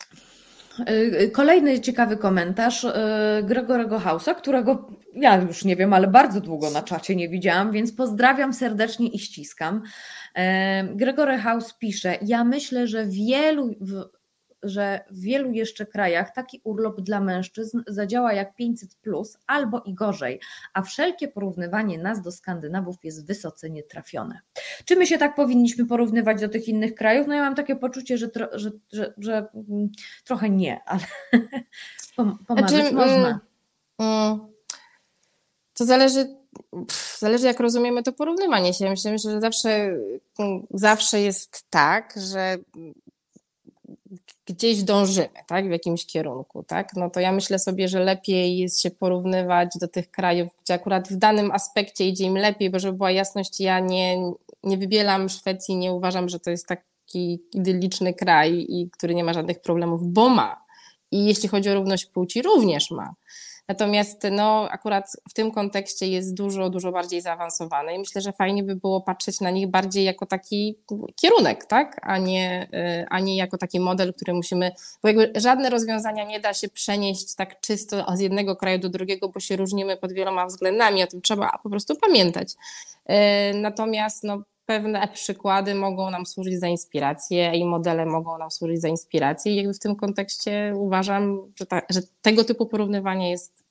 S1: E, kolejny ciekawy komentarz e, Gregorego Hausa, którego ja już nie wiem, ale bardzo długo na czacie nie widziałam, więc pozdrawiam serdecznie i ściskam. Gregory House pisze: Ja myślę, że wielu że w wielu jeszcze krajach taki urlop dla mężczyzn zadziała jak 500, plus, albo i gorzej, a wszelkie porównywanie nas do Skandynawów jest wysoce nietrafione. Czy my się tak powinniśmy porównywać do tych innych krajów? No ja mam takie poczucie, że, tro, że, że, że mm, trochę nie, ale pomarzyć znaczy, można. Mm,
S2: to zależy zależy jak rozumiemy to porównywanie się. Myślę, że zawsze, zawsze jest tak, że gdzieś dążymy, tak, w jakimś kierunku, tak, no to ja myślę sobie, że lepiej jest się porównywać do tych krajów, gdzie akurat w danym aspekcie idzie im lepiej, bo żeby była jasność, ja nie, nie wybieram Szwecji, nie uważam, że to jest taki idylliczny kraj, i który nie ma żadnych problemów, bo ma. I jeśli chodzi o równość płci, również ma. Natomiast no, akurat w tym kontekście jest dużo, dużo bardziej zaawansowany i myślę, że fajnie by było patrzeć na nich bardziej jako taki kierunek, tak? a, nie, y, a nie jako taki model, który musimy, bo jakby żadne rozwiązania nie da się przenieść tak czysto z jednego kraju do drugiego, bo się różnimy pod wieloma względami, o tym trzeba po prostu pamiętać. Y, natomiast no, pewne przykłady mogą nam służyć za inspirację i modele mogą nam służyć za inspirację i jakby w tym kontekście uważam, że, ta, że tego typu porównywanie jest,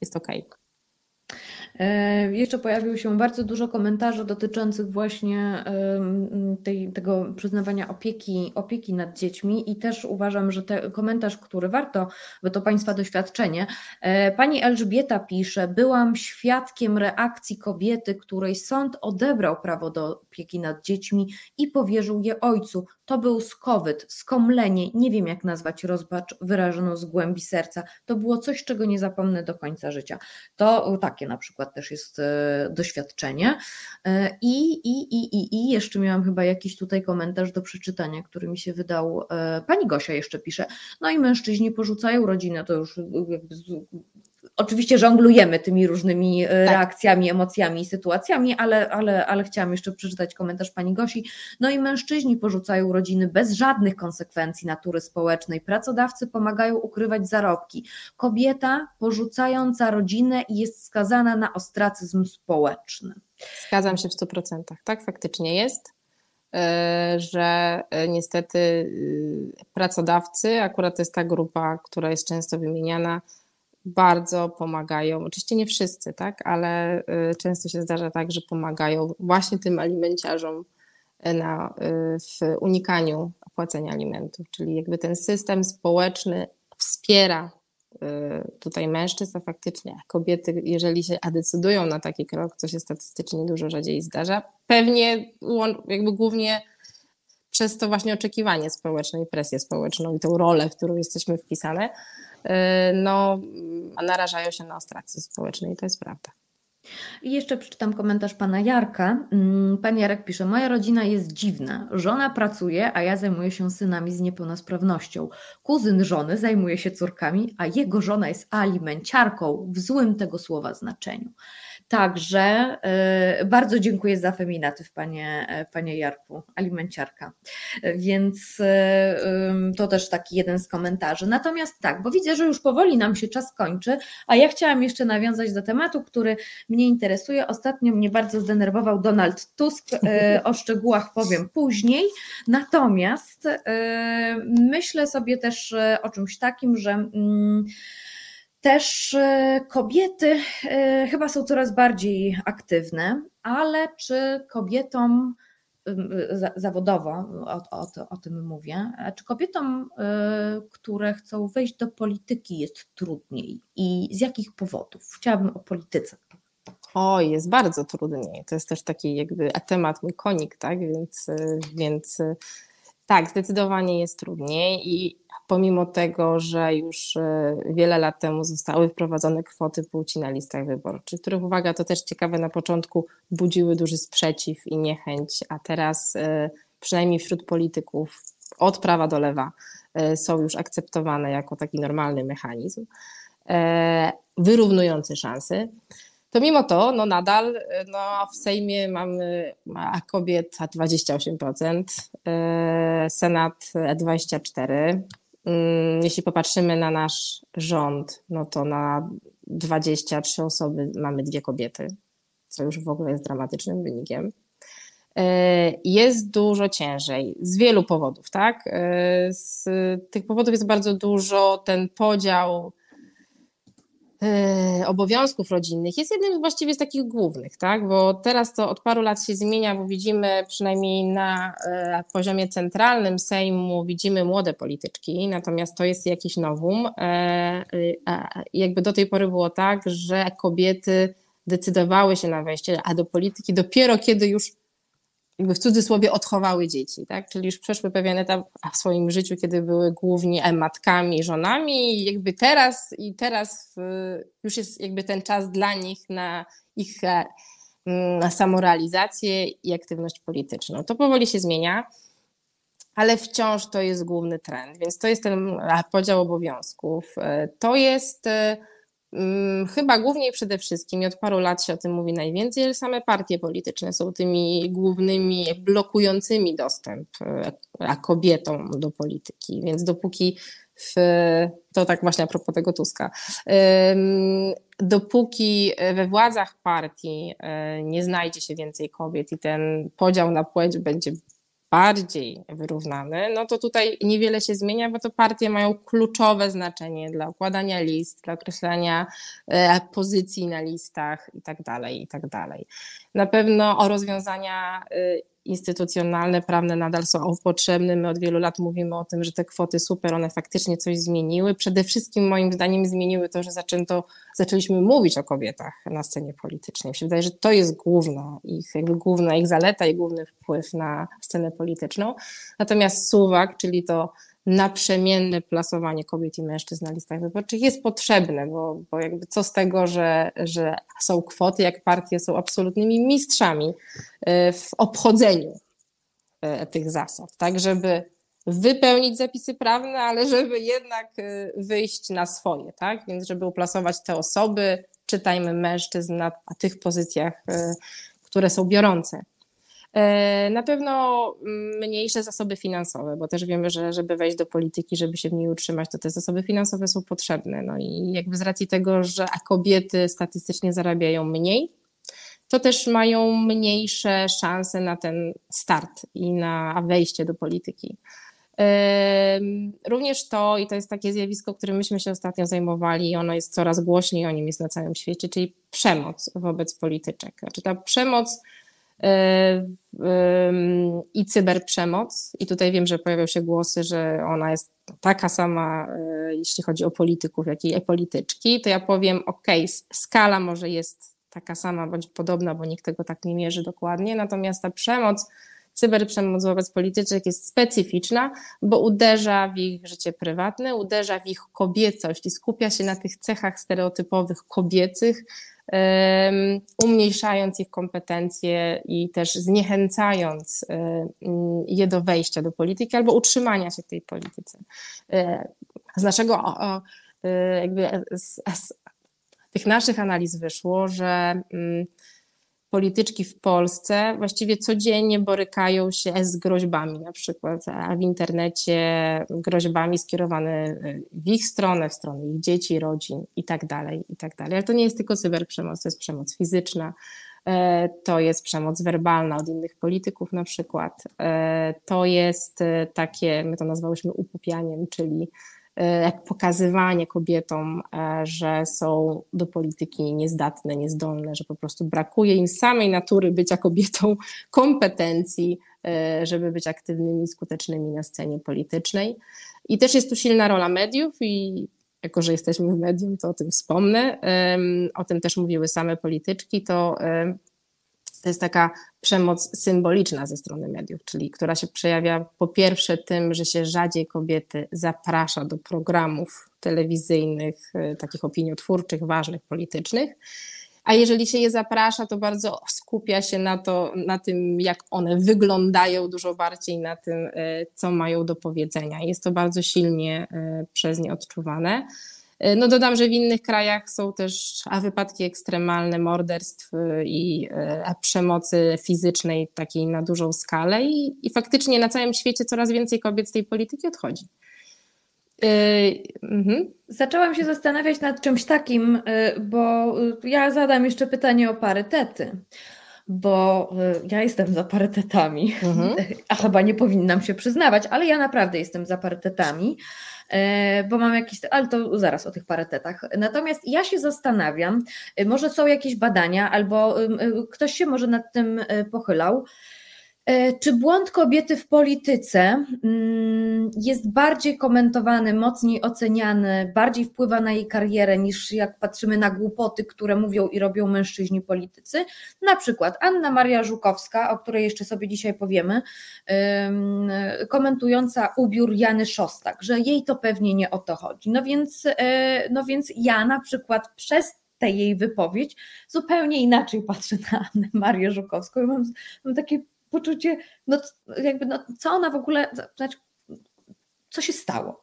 S2: jest okej. Okay.
S1: E, jeszcze pojawiło się bardzo dużo komentarzy dotyczących właśnie tej, tego przyznawania opieki, opieki nad dziećmi i też uważam, że ten komentarz, który warto, bo to Państwa doświadczenie. E, pani Elżbieta pisze, byłam świadkiem reakcji kobiety, której sąd odebrał prawo do opieki nad dziećmi i powierzył je ojcu. To był skowyt, skomlenie, nie wiem jak nazwać rozpacz wyrażoną z głębi serca. To było coś, czego nie zapomnę do końca życia. To takie na przykład też jest e, doświadczenie. E, I, i, i, i, i jeszcze miałam chyba jakiś tutaj komentarz do przeczytania, który mi się wydał. E, pani Gosia jeszcze pisze. No i mężczyźni porzucają rodzinę, to już jakby Oczywiście żonglujemy tymi różnymi e, tak. reakcjami, emocjami i sytuacjami, ale, ale, ale chciałam jeszcze przeczytać komentarz pani Gosi. No i mężczyźni porzucają rodziny bez żadnych konsekwencji natury społecznej. Pracodawcy pomagają ukrywać zarobki. Kobieta porzucająca rodzinę jest skazana na ostracyzm społeczny.
S2: Zgadzam się w 100%. Tak faktycznie jest e, że e, niestety pracodawcy, akurat to jest ta grupa, która jest często wymieniana, bardzo pomagają. Oczywiście nie wszyscy, tak, ale y, często się zdarza tak, że pomagają właśnie tym alimenciarzom y, na, y, w unikaniu płacenia alimentów, czyli jakby ten system społeczny wspiera tutaj mężczyzn, a faktycznie kobiety, jeżeli się decydują na taki krok, co się statystycznie dużo rzadziej zdarza, pewnie jakby głównie przez to właśnie oczekiwanie społeczne i presję społeczną i tą rolę, w którą jesteśmy wpisane, no, narażają się na ostracyzm społeczny i to jest prawda.
S1: I jeszcze przeczytam komentarz pana Jarka. Mm, pan Jarek pisze: Moja rodzina jest dziwna. Żona pracuje, a ja zajmuję się synami z niepełnosprawnością. Kuzyn żony zajmuje się córkami, a jego żona jest alimenciarką w złym tego słowa znaczeniu. Także y, bardzo dziękuję za feminatyw, panie, panie Jarku, alimenciarka. Więc y, to też taki jeden z komentarzy. Natomiast tak, bo widzę, że już powoli nam się czas kończy, a ja chciałam jeszcze nawiązać do tematu, który mnie interesuje. Ostatnio mnie bardzo zdenerwował Donald Tusk. Y, o szczegółach powiem później. Natomiast myślę sobie też o czymś takim, że mm, też e, kobiety e, chyba są coraz bardziej aktywne, ale czy kobietom zawodowo, o, o, o, tym mówię, czy kobietom, e, które chcą wejść do polityki jest trudniej i z jakich powodów? Chciałabym o polityce.
S2: O, jest bardzo trudniej. To jest też taki jakby temat mój konik, tak? Więc, więc tak, zdecydowanie jest trudniej i pomimo tego, że już e, wiele lat temu zostały wprowadzone kwoty płci na listach wyborczych, których uwaga, to też ciekawe, na początku budziły duży sprzeciw i niechęć, a teraz e, przynajmniej wśród polityków od prawa do lewa e, są już akceptowane jako taki normalny mechanizm wyrównujący szanse to mimo to no nadal no, w Sejmie mamy kobiet 28%, Senat 24%, Mm, jeśli popatrzymy na nasz rząd, no to na 23 osoby mamy dwie kobiety, co już w ogóle jest dramatycznym wynikiem. jest dużo ciężej z wielu powodów, tak? Z tych powodów jest bardzo dużo, ten podział E, obowiązków rodzinnych jest jednym właściwie z takich głównych, tak? bo teraz to od paru lat się zmienia, bo widzimy przynajmniej na e, poziomie centralnym Sejmu widzimy młode polityczki, natomiast to jest jakiś nowum. E, jakby do tej pory było tak, że kobiety decydowały się na wejście, a do polityki dopiero kiedy już jakby w cudzysłowie odchowały dzieci, tak? Czyli już przeszły pewien etap w swoim życiu, kiedy były głównie matkami, żonami i jakby teraz i teraz już jest jakby ten czas dla nich na ich e, na samorealizację i aktywność polityczną. To powoli się zmienia, ale wciąż to jest główny trend, więc to jest ten podział obowiązków. E, to jest e, Mm, chyba głównie i przede wszystkim, i od paru lat się o tym mówi najwięcej, że same partie polityczne są tymi głównymi blokującymi dostęp a kobietom do polityki. Więc dopóki w, to tak właśnie a propos tego Tuska, dopóki we władzach partii e, nie znajdzie się więcej kobiet i ten podział na płeć będzie bardziej wyrównany, no to tutaj niewiele się zmienia, bo to partie mają kluczowe znaczenie dla układania list, dla określania e, pozycji na listach itd. Tak itd. Tak na pewno o rozwiązania e, instytucjonalne, prawne nadal są potrzebne. My od wielu lat mówimy o tym, że te kwoty super, one faktycznie coś zmieniły. Przede wszystkim moim zdaniem zmieniły to, że zaczęto, zaczęliśmy mówić o kobietach na scenie politycznej. Mi się wydaje, że to jest główna ich, jakby główna ich zaleta i główny wpływ na scenę polityczną. Natomiast suwak, czyli to naprzemienne plasowanie kobiet i mężczyzn na listach wyborczych jest potrzebne, bo, bo jakby co z tego, że, że są kwoty, jak partie są absolutnymi mistrzami e, w obchodzeniu e, tych zasad, tak żeby wypełnić zapisy prawne, ale żeby jednak e, wyjść na swoje, tak? Więc żeby uplasować te osoby, czytajmy mężczyzn na tych pozycjach, które są biorące. E, na pewno mniejsze zasoby finansowe, bo też wiemy, że żeby wejść do polityki, żeby się w niej utrzymać, to te zasoby finansowe są potrzebne. No i jakby z racji tego, że kobiety statystycznie zarabiają mniej, to też mają mniejsze szanse na ten start i na wejście do polityki. Również to, i to jest takie zjawisko, którym myśmy się ostatnio zajmowali, i ono jest coraz głośniej o nim jest na całym świecie, czyli przemoc wobec polityczek. Znaczy ta przemoc i cyberprzemoc. I tutaj wiem, że pojawiają się głosy, że ona jest taka sama, e, jeśli chodzi o polityków, jak i polityczki. To ja powiem, ok, skala może jest taka sama bądź podobna, bo nikt tego tak nie mierzy dokładnie, natomiast ta przemoc, cyberprzemoc wobec polityczek jest specyficzna, bo uderza w ich życie prywatne, uderza w ich kobiecość i skupia się na tych cechach stereotypowych kobiecych, umniejszając ich kompetencje i też zniechęcając je do wejścia do polityki albo utrzymania się w tej polityce. E, z naszego e, jakby z, z tych naszych analiz wyszło, że polityczki w Polsce właściwie codziennie borykają się z groźbami, na przykład a w internecie groźbami skierowane w ich stronę, w stronę ich dzieci, rodzin i tak dalej, i tak dalej. Ale to nie jest tylko cyberprzemoc, to jest przemoc fizyczna, e, to jest przemoc werbalna od innych polityków na przykład, e, to jest e, takie, my to nazwałyśmy upupianiem, czyli E, pokazywanie kobietom, e, że są do polityki niezdatne, niezdolne, że po prostu brakuje im samej natury bycia kobietą, kompetencji, e, żeby być aktywnymi, skutecznymi na scenie politycznej. I też jest tu silna rola mediów i jako, że jesteśmy w medium, to o tym wspomnę. O tym też mówiły same polityczki, to to jest taka przemoc symboliczna ze strony mediów, czyli która się przejawia po pierwsze tym, że się rzadziej kobiety zaprasza do programów telewizyjnych, e, takich opiniotwórczych, ważnych, politycznych. A jeżeli się je zaprasza, to bardzo skupia się na, to, na tym, jak one wyglądają, dużo bardziej na tym, e, co mają do powiedzenia. Jest to bardzo silnie e, przez nie odczuwane. E, no dodam, że w innych krajach są też a wypadki ekstremalne morderstw e, i e, przemocy fizycznej takiej na dużą skalę i, i faktycznie na całym świecie coraz więcej kobiet z tej polityki odchodzi.
S1: Mhm. Zaczęłam się zastanawiać nad czymś takim, bo ja zadam jeszcze pytanie o parytety. Bo ja jestem za parytetami, mhm. a chyba nie powinnam się przyznawać, ale ja naprawdę jestem za parytetami. E, bo mam jakiś, ale to zaraz o tych parytetach. Natomiast ja się zastanawiam, e, może są jakieś badania, albo e, ktoś się może nad tym pochylał, czy błąd kobiety w polityce mm, jest bardziej komentowany, mocniej oceniany, bardziej wpływa na jej karierę niż jak patrzymy na głupoty, które mówią i robią mężczyźni politycy? Na przykład Anna Maria Żukowska, o której jeszcze sobie dzisiaj powiemy, komentująca ubiór Jany Szostak, że jej to pewnie nie o to chodzi. No więc, e, no więc ja na przykład przez jej wypowiedź zupełnie inaczej patrzę na Annę Marię Żukowską. Mam, mam takie poczucie, no jakby, no, co ona w ogóle, znaczy, co się stało?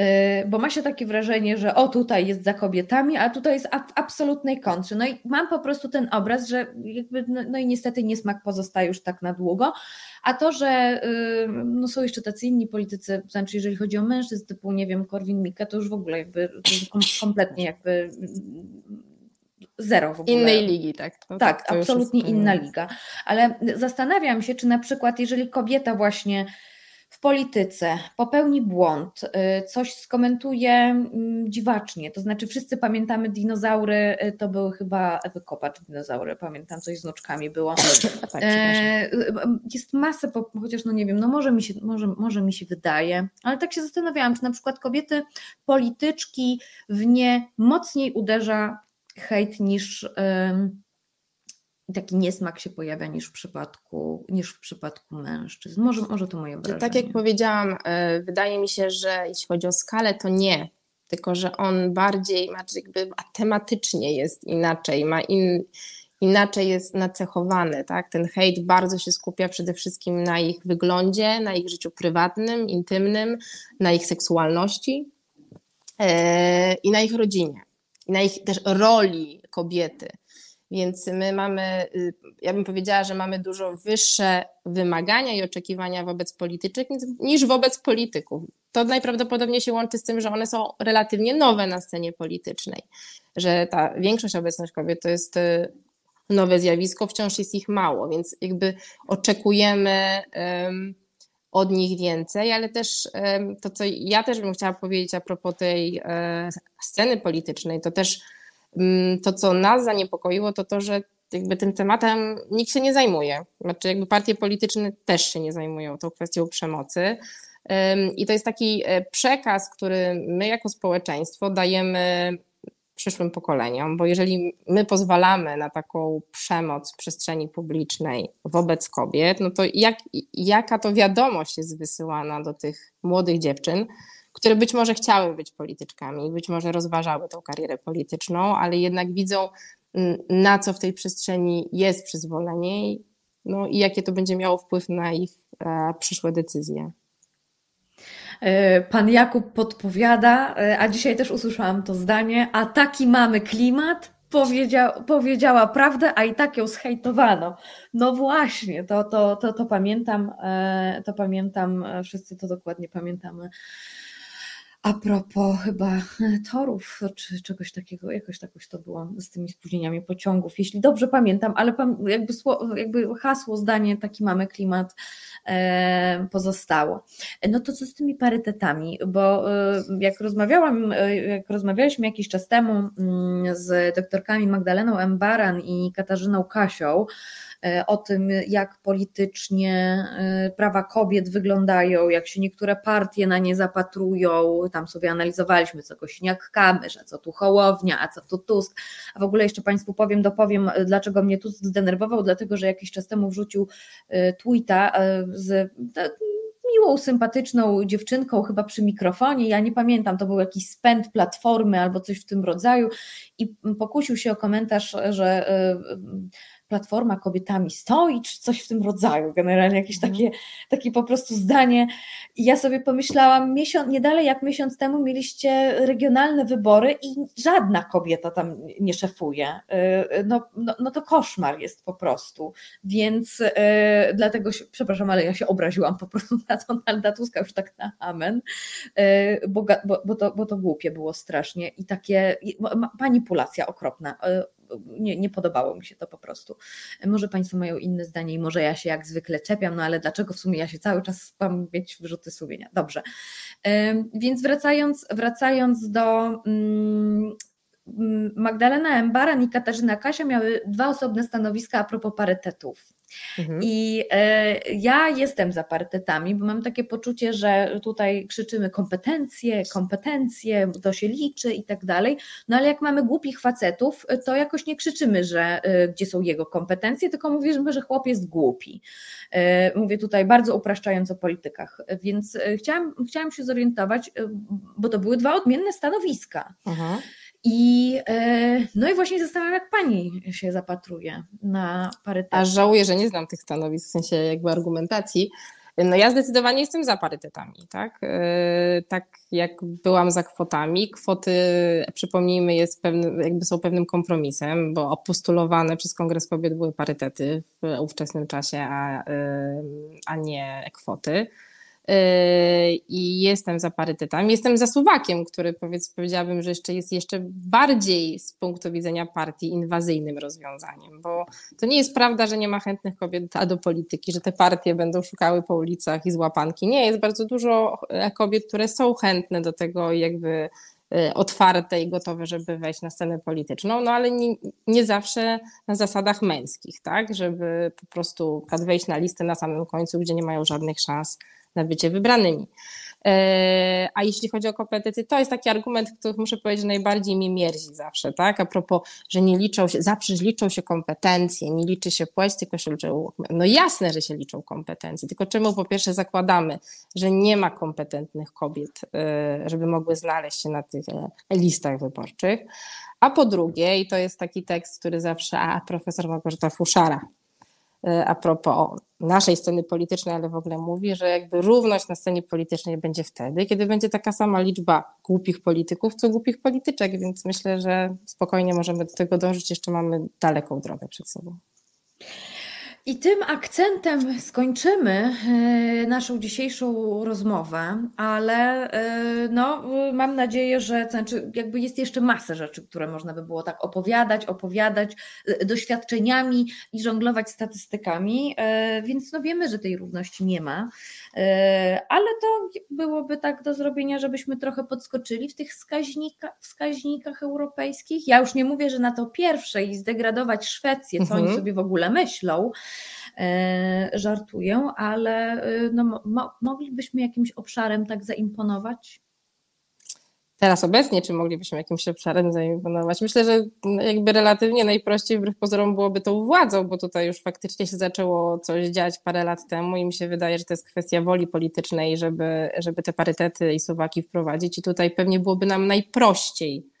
S1: Y, bo ma się takie wrażenie, że o tutaj jest za kobietami, a tutaj jest w absolutnej kontrze. No i mam po prostu ten obraz, że jakby, no, no i niestety niesmak pozostaje już tak na długo, a to, że y, no są jeszcze tacy inni politycy, znaczy jeżeli chodzi o mężczyzn typu, nie wiem, Korwin-Mikke, to już w ogóle jakby kompletnie jakby zero w ogóle.
S2: Innej ligi, tak.
S1: No tak, tak absolutnie inna liga. Ale zastanawiam się, czy na przykład, jeżeli kobieta właśnie w polityce popełni błąd, y, coś skomentuje mm, dziwacznie, to znaczy wszyscy pamiętamy dinozaury, y, to były chyba Ewy Kopacz dinozaury, pamiętam coś z wnuczkami było. E, jest masę, chociaż no nie wiem, no może mi, się, może, może mi się wydaje, ale tak się zastanawiałam, czy na przykład kobiety polityczki w nie mocniej uderza hejt niż taki niesmak się pojawia niż w przypadku, niż w przypadku mężczyzn. Może, może to moje wrażenie.
S2: Tak jak powiedziałam, e, wydaje mi się, że jeśli chodzi o skalę, to nie. Tylko, że on bardziej, znaczy jakby tematycznie jest inaczej, ma in, inaczej jest nacechowany. Tak? Ten hejt bardzo się skupia przede wszystkim na ich wyglądzie, na ich życiu prywatnym, intymnym, na ich seksualności yy, i na ich rodzinie i na ich też roli kobiety. Więc my mamy, y, ja bym powiedziała, że mamy dużo wyższe wymagania i oczekiwania wobec polityczek niż wobec polityków. To najprawdopodobniej się łączy z tym, że one są relatywnie nowe na scenie politycznej, że ta większość obecność kobiet to jest y, nowe zjawisko, wciąż jest ich mało, więc jakby oczekujemy um, od nich więcej, ale też to, co ja też bym chciała powiedzieć a propos tej e, sceny politycznej, to też mm, to, co nas zaniepokoiło, to to, że jakby tym tematem nikt się nie zajmuje. Znaczy, jakby partie polityczne też się nie zajmują tą kwestią przemocy. I to jest taki e, przekaz, który my jako społeczeństwo dajemy przyszłym pokoleniom, bo jeżeli my pozwalamy na taką przemoc w przestrzeni publicznej wobec kobiet, no to jak, jaka to wiadomość jest wysyłana do tych młodych dziewczyn, które być może chciały być polityczkami, być może rozważały tą karierę polityczną, ale jednak widzą, mm, na co w tej przestrzeni jest przyzwolenie no i jakie to będzie miało wpływ na ich e, przyszłe decyzje.
S1: E, pan Jakub podpowiada, e, a dzisiaj też usłyszałam to zdanie, a taki mamy klimat, powiedzia, powiedziała prawdę, a i tak ją zhejtowano. No właśnie, to, to, to, to pamiętam, e, to pamiętam, wszyscy to dokładnie pamiętamy a propos chyba torów, czy czegoś takiego, jakoś takoś to było z tymi spóźnieniami pociągów, jeśli dobrze pamiętam, ale jakby, jakby hasło, zdanie, taki mamy klimat e, pozostało. No to co z tymi parytetami, bo e, jak rozmawiałam, e, jak rozmawialiśmy jakiś czas temu mm, z doktorkami Magdaleną M. Baran i Katarzyną Kasią, E, o tym, jak politycznie e, prawa kobiet wyglądają, jak się niektóre partie na nie zapatrują. Tam sobie analizowaliśmy, co Kośniak-Kamysz, a co tu Hołownia, a co tu Tusk. A w ogóle jeszcze Państwu powiem, dopowiem, dlaczego mnie Tusk zdenerwował, dlatego, że jakiś czas temu wrzucił e, tweeta z miłą, sympatyczną dziewczynką, chyba przy mikrofonie. Ja nie pamiętam, to był jakiś spęd platformy albo coś w tym rodzaju, i pokusił się o komentarz, że Platforma kobietami stoi, czy coś w tym rodzaju, generalnie jakieś mhm. takie, takie po prostu zdanie. I ja sobie pomyślałam, miesiąc, nie dalej jak miesiąc temu mieliście regionalne wybory i żadna kobieta tam nie szefuje. Y, y, no, no, no to koszmar jest po prostu. Więc yy, dlatego się, przepraszam, ale ja się obraziłam po prostu na Donalda Tuska już tak na amen, yy, bo, bo, bo, to, bo to głupie było strasznie i takie manipulacja okropna. Yy, nie, nie podobało mi się to po prostu. Może Państwo mają inne zdanie i może ja się jak zwykle czepiam, no ale dlaczego w sumie ja się cały czas mam mieć wyrzuty sumienia? Dobrze. Więc wracając, wracając do mm, Magdalena Embaran i Katarzyna Kasia miały dwa osobne stanowiska a propos parytetów. Mhm. I e, ja jestem za parytetami, bo mam takie poczucie, że tutaj krzyczymy kompetencje, kompetencje, to się liczy i tak dalej. No ale jak mamy głupich facetów, to jakoś nie krzyczymy, że e, gdzie są jego kompetencje, tylko mówimy, że chłop jest głupi. E, mówię tutaj bardzo upraszczając o politykach, więc chciałam, chciałam się zorientować, bo to były dwa odmienne stanowiska. Mhm. I, e, no i właśnie zastanawiam, jak pani się zapatruje na parytet.
S2: Aż żałuję, że nie znam tych stanowisk, w sensie jakby argumentacji. No ja zdecydowanie jestem za parytetami, tak? E, tak jak byłam za kwotami. Kwoty, przypomnijmy, jest pewnym, jakby są pewnym kompromisem, bo postulowane przez Kongres Kobiet były parytety w ówczesnym czasie, a, e, a nie kwoty. Yy, i jestem za parytetami. Jestem za suwakiem, który powiedz, powiedziałabym, że jeszcze jest jeszcze bardziej z punktu widzenia partii inwazyjnym rozwiązaniem, bo to nie jest prawda, że nie ma chętnych kobiet do polityki, że te partie będą szukały po ulicach i złapanki. Nie, jest bardzo dużo e, kobiet, które są chętne do tego jakby e, otwarte i gotowe, żeby wejść na scenę polityczną, no ale nie, nie zawsze na zasadach męskich, tak, żeby po prostu wejść na listę na samym końcu, gdzie nie mają żadnych szans na bycie wybranymi. E, a jeśli chodzi o kompetencje, to jest taki argument, który muszę powiedzieć, najbardziej mi mierzi zawsze, tak? A propos, że nie liczą się, zawsze liczą się kompetencje, nie liczy się płeć, tylko się liczą. No jasne, że się liczą kompetencje, tylko czemu po pierwsze zakładamy, że nie ma kompetentnych kobiet, e, żeby mogły znaleźć się na tych e, listach wyborczych. A po drugie, i to jest taki tekst, który zawsze, a profesor Małgorzata Fuszara a propos naszej sceny politycznej, ale w ogóle mówi, że jakby równość na scenie politycznej będzie wtedy, kiedy będzie taka sama liczba głupich polityków, co głupich polityczek, więc myślę, że spokojnie możemy do tego dążyć, jeszcze mamy daleką drogę przed sobą.
S1: I tym akcentem skończymy e, naszą dzisiejszą rozmowę, ale e, no, mam nadzieję, że znaczy jakby jest jeszcze masę rzeczy, które można by było tak opowiadać, opowiadać e, doświadczeniami i żonglować statystykami, więc no wiemy, że tej równości nie ma, ale to byłoby tak do zrobienia, żebyśmy trochę podskoczyli w tych wskaźnikach, wskaźnikach europejskich. Ja już nie mówię, że na to pierwsze i zdegradować Szwecję, co mhm. oni sobie w ogóle myślą, żartuję, ale e, no, mo moglibyśmy jakimś obszarem tak zaimponować?
S2: Teraz obecnie, czy moglibyśmy jakimś obszarem zaimponować? Myślę, że jakby relatywnie najprościej wbrew pozorom byłoby tą władzą, bo tutaj już faktycznie się zaczęło coś dziać parę lat temu i mi się wydaje, że to jest kwestia woli politycznej, żeby, żeby te parytety i suwaki wprowadzić i tutaj pewnie byłoby nam najprościej E,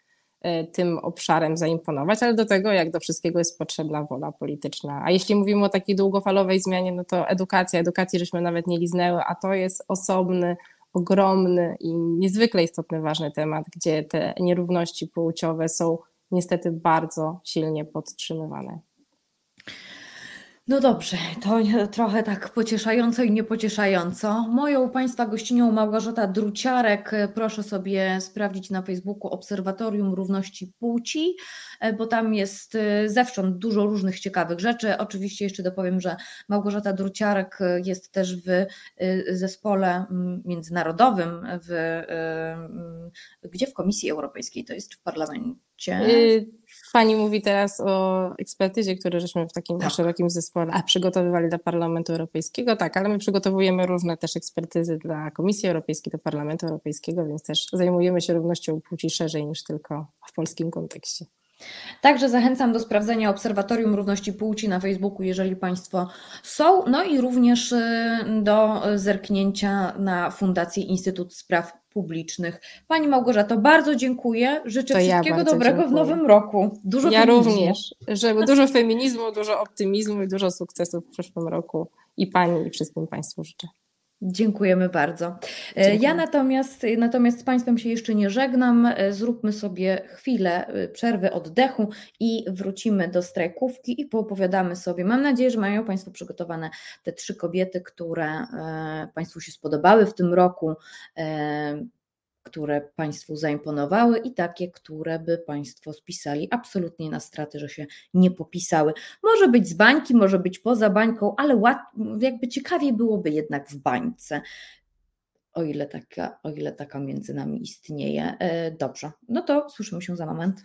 S2: tym obszarem zaimponować, ale do tego, jak do wszystkiego, jest potrzebna wola polityczna. A jeśli mówimy o takiej długofalowej zmianie, no to edukacja, edukacji żeśmy nawet nie liznęły, a to jest osobny, ogromny i niezwykle istotny, ważny temat, gdzie te nierówności płciowe są niestety bardzo silnie podtrzymywane.
S1: No dobrze, to trochę tak pocieszająco i niepocieszająco. Moją Państwa gościnią Małgorzata Druciarek. Proszę sobie sprawdzić na Facebooku Obserwatorium Równości Płci, e, bo tam jest e, zewsząd dużo różnych ciekawych rzeczy. Oczywiście jeszcze dopowiem, że Małgorzata Druciarek jest też w e, zespole międzynarodowym, w, gdzie w Komisji Europejskiej, to jest w parlamencie. Y,
S2: Pani mówi teraz o ekspertyzie, które żeśmy w takim tak. szerokim zespole a, przygotowywali dla Parlamentu Europejskiego. Tak, ale my przygotowujemy różne też ekspertyzy dla Komisji Europejskiej, do Parlamentu Europejskiego, więc też zajmujemy się równością płci szerzej niż tylko w polskim kontekście.
S1: Także zachęcam do sprawdzenia Obserwatorium Równości Płci na Facebooku, jeżeli Państwo są, no i również y, do zerknięcia na Fundację Instytut Spraw Publicznych. Pani Małgorzato, bardzo dziękuję. Życzę to wszystkiego ja dobrego dziękuję. w nowym roku.
S2: Dużo ja feminizmu. również, żeby dużo feminizmu, dużo optymizmu i dużo sukcesów w przyszłym roku i Pani i wszystkim Państwu życzę.
S1: Dziękujemy bardzo. E, Dziękuję. Ja natomiast, natomiast z Państwem się jeszcze nie żegnam. E, zróbmy sobie chwilę e, przerwy oddechu i wrócimy do strajkówki i poopowiadamy sobie. Mam nadzieję, że mają Państwo przygotowane te trzy kobiety, które Państwu się spodobały w tym roku które Państwu zaimponowały i takie, które by Państwo spisali absolutnie na straty, że się nie popisały. Może być z bańki, może być poza bańką, ale łat, jakby ciekawiej byłoby jednak w bańce. O ile, taka, o ile taka między nami istnieje. E, dobrze, no to słyszymy się za moment.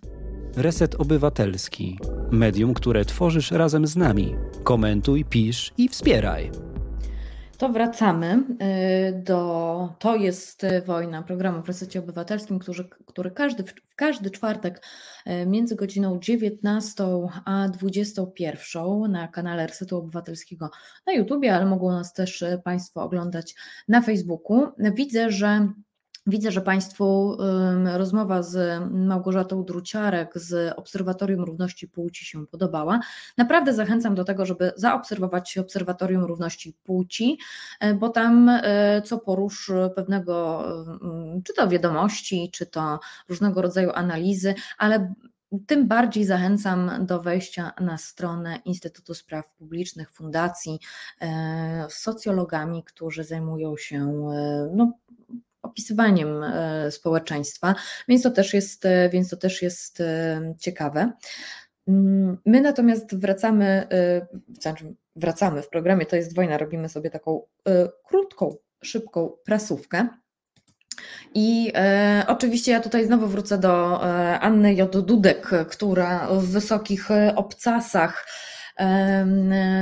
S3: Reset Obywatelski. Medium, które tworzysz razem z nami. Komentuj, pisz i wspieraj.
S1: To wracamy y, do. To jest wojna programu w resecie obywatelskim, który, który każdy, każdy czwartek y, między godziną 19 a 21 na kanale Resetu Obywatelskiego na YouTubie, ale mogą nas też Państwo oglądać na Facebooku. Widzę, że Widzę, że Państwu rozmowa z Małgorzatą Druciarek z Obserwatorium Równości Płci się podobała. Naprawdę zachęcam do tego, żeby zaobserwować Obserwatorium Równości Płci, e, bo tam e, co porusz pewnego, czy to wiadomości, czy to różnego rodzaju analizy, ale tym bardziej zachęcam do wejścia na stronę Instytutu Spraw Publicznych, Fundacji, e, socjologami, którzy zajmują się no, opisywaniem e, społeczeństwa, więc to też jest, e, więc to też jest e, ciekawe. Mm, my natomiast wracamy, znaczy wracamy w programie To jest wojna, robimy sobie taką krótką, szybką prasówkę. I e, oczywiście ja tutaj znowu wrócę do Anny J. Dudek, która w wysokich obcasach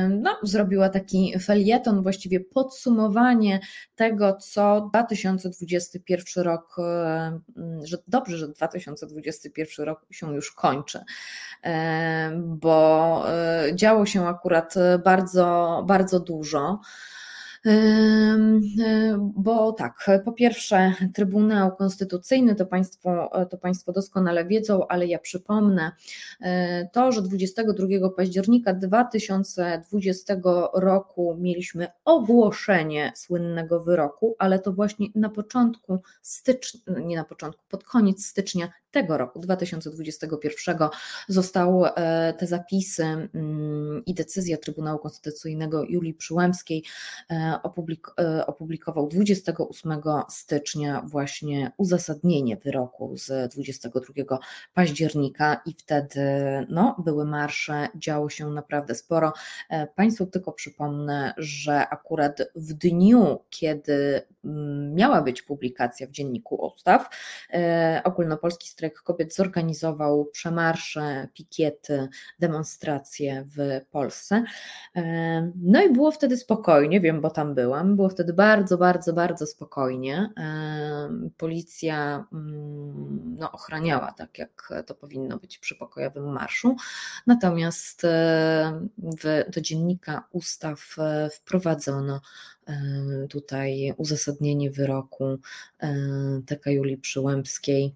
S1: no, zrobiła taki felieton, właściwie podsumowanie tego, co 2021 rok, że dobrze, że 2021 rok się już kończy, bo e, działo się akurat bardzo, bardzo dużo. Bo tak, po pierwsze, Trybunał Konstytucyjny to państwo, to państwo doskonale wiedzą, ale ja przypomnę e, to, że 22 października 2020 roku mieliśmy ogłoszenie słynnego wyroku, ale to właśnie na początku stycznia, nie na początku, pod koniec stycznia tego roku, 2021, zostały e, te zapisy mm, i decyzja Trybunału Konstytucyjnego Julii Przyłębskiej e, e, opublikował 28 stycznia właśnie uzasadnienie wyroku z 22 października i wtedy no, były marsze, działo się naprawdę sporo. Państwu tylko przypomnę, że akurat w dniu, kiedy mm, miała być publikacja w Dzienniku Ustaw, ogólnopolski strajk kobiet zorganizował przemarsze, pikiety, demonstracje w Polsce. E, no i było wtedy spokojnie, wiem, bo tam byłam, było wtedy bardzo, bardzo, bardzo spokojnie. E, policja mm, no, ochraniała tak, jak to powinno być przy pokojowym marszu. Natomiast e, w, do dziennika ustaw wprowadzono tutaj uzasadnienie wyroku TK Julii Przyłębskiej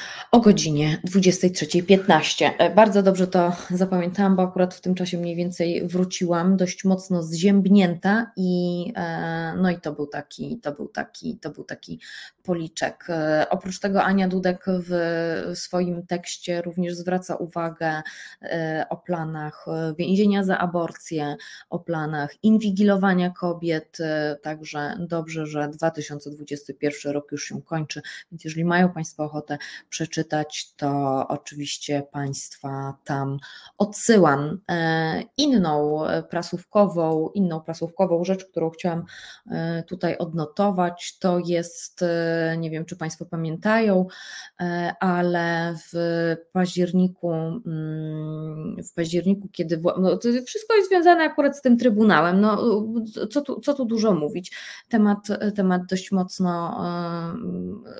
S1: o godzinie 23.15. E, bardzo dobrze to zapamiętałam, bo akurat w tym czasie mniej więcej wróciłam dość mocno zziębnięta i e, no i to był taki, to był taki, to był taki policzek. E, oprócz tego Ania Dudek w swoim tekście również zwraca uwagę o planach więzienia za aborcję, o planach inwigilowania kobiet, także dobrze, że 2021 rok już się kończy, więc jeżeli mają Państwo ochotę przeczytać to oczywiście Państwa tam odsyłam. E, inną prasówkową, inną prasówkową rzecz, którą chciałam e, tutaj odnotować, to jest, e, nie wiem czy Państwo pamiętają, ale w październiku, mm, w październiku, kiedy no, wszystko jest związane akurat z tym Trybunałem, no, co, tu, co tu dużo mówić, temat, temat dość mocno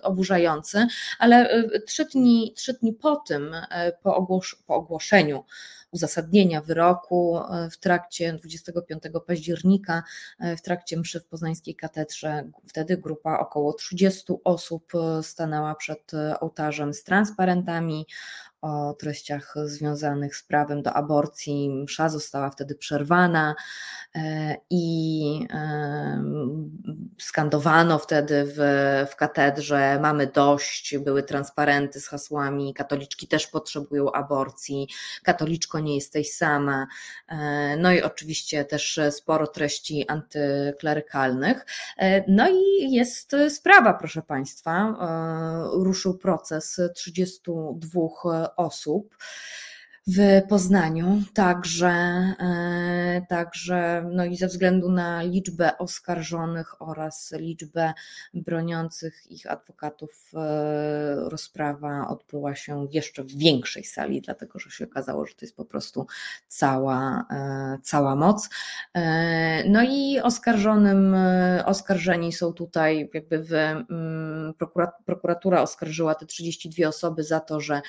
S1: oburzający, ale trzy dni, trzy dni po tym, e, po, ogłos po ogłoszeniu uzasadnienia wyroku e, w trakcie 25 października, e, w trakcie mszy w poznańskiej katedrze, wtedy grupa około 30 osób stanęła przed ołtarzem z transparentami, o treściach związanych z prawem do aborcji. Msza została wtedy przerwana i skandowano wtedy w, w katedrze mamy dość, były transparenty z hasłami katoliczki też potrzebują aborcji, katoliczko nie jesteś sama, no i oczywiście też sporo treści antyklerykalnych. No i jest sprawa, proszę Państwa, ruszył proces 32 osób w Poznaniu, także, e, także no i ze względu na liczbę oskarżonych oraz liczbę broniących ich adwokatów e, rozprawa odbyła się jeszcze w większej sali, dlatego że się okazało, że to jest po prostu cała, e, cała moc. No i oskarżonym, oskarżeni są tutaj jakby w, mm, prokuratura oskarżyła te 32 osoby za to, że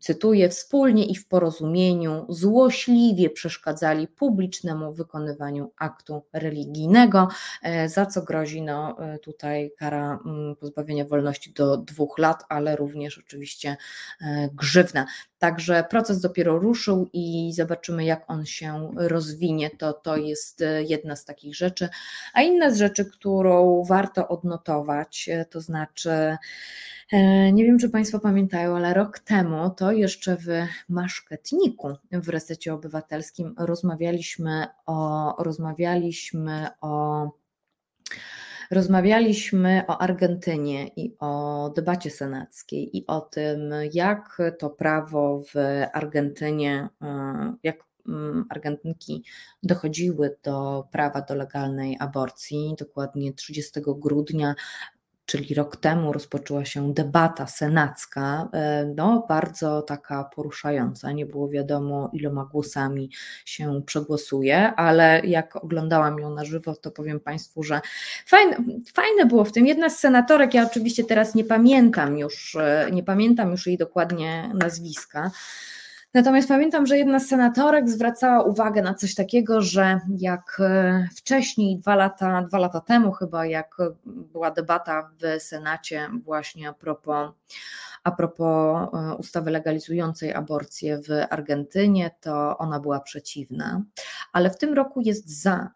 S1: cytuję, współ wspólnie i w porozumieniu złośliwie przeszkadzali publicznemu wykonywaniu aktu religijnego, e, za co grozi no, e, tutaj kara mm, pozbawienia wolności do dwóch lat, ale również oczywiście e, grzywna. Także proces dopiero ruszył i zobaczymy, jak on się rozwinie. To, to jest jedna z takich rzeczy. A inna z rzeczy, którą warto odnotować, to znaczy, nie wiem, czy Państwo pamiętają, ale rok temu to jeszcze w Maszketniku w Resecie Obywatelskim rozmawialiśmy o, rozmawialiśmy o Rozmawialiśmy o Argentynie i o debacie senackiej i o tym, jak to prawo w Argentynie, e, jak mm, Argentynki dochodziły do prawa do legalnej aborcji. Dokładnie 30 grudnia czyli rok temu rozpoczęła się debata senacka, e, no bardzo taka poruszająca. Nie było wiadomo, iloma głosami się przegłosuje, ale jak oglądałam ją na żywo, to powiem Państwu, że fajne, fajne było w tym. Jedna z senatorek, ja oczywiście teraz nie pamiętam już, e, nie pamiętam już jej dokładnie nazwiska. Natomiast pamiętam, że jedna z senatorek zwracała uwagę na coś takiego, że jak e, wcześniej, dwa lata, dwa lata temu chyba, jak była debata w Senacie właśnie a propos, a propos e, ustawy legalizującej aborcję w Argentynie, to ona była przeciwna, ale w tym roku jest za.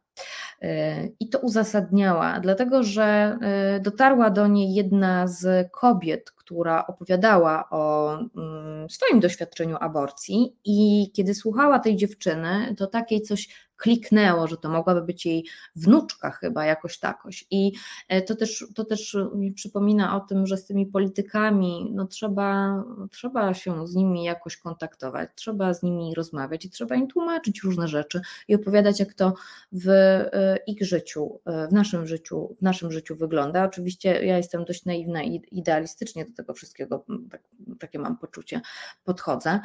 S1: E, I to uzasadniała, dlatego że dotarła do niej jedna z kobiet, która opowiadała o mm, swoim doświadczeniu aborcji, i kiedy słuchała tej dziewczyny, to takiej coś kliknęło, że to mogłaby być jej wnuczka chyba jakoś takoś. I e, to też, to też mi przypomina o tym, że z tymi politykami no trzeba, trzeba się z nimi jakoś kontaktować, trzeba z nimi rozmawiać i trzeba im tłumaczyć różne rzeczy i opowiadać, jak to w e, ich życiu, e, w naszym życiu, w naszym życiu wygląda. Oczywiście ja jestem dość naiwna i idealistycznie do tego wszystkiego, tak, takie mam poczucie, podchodzę.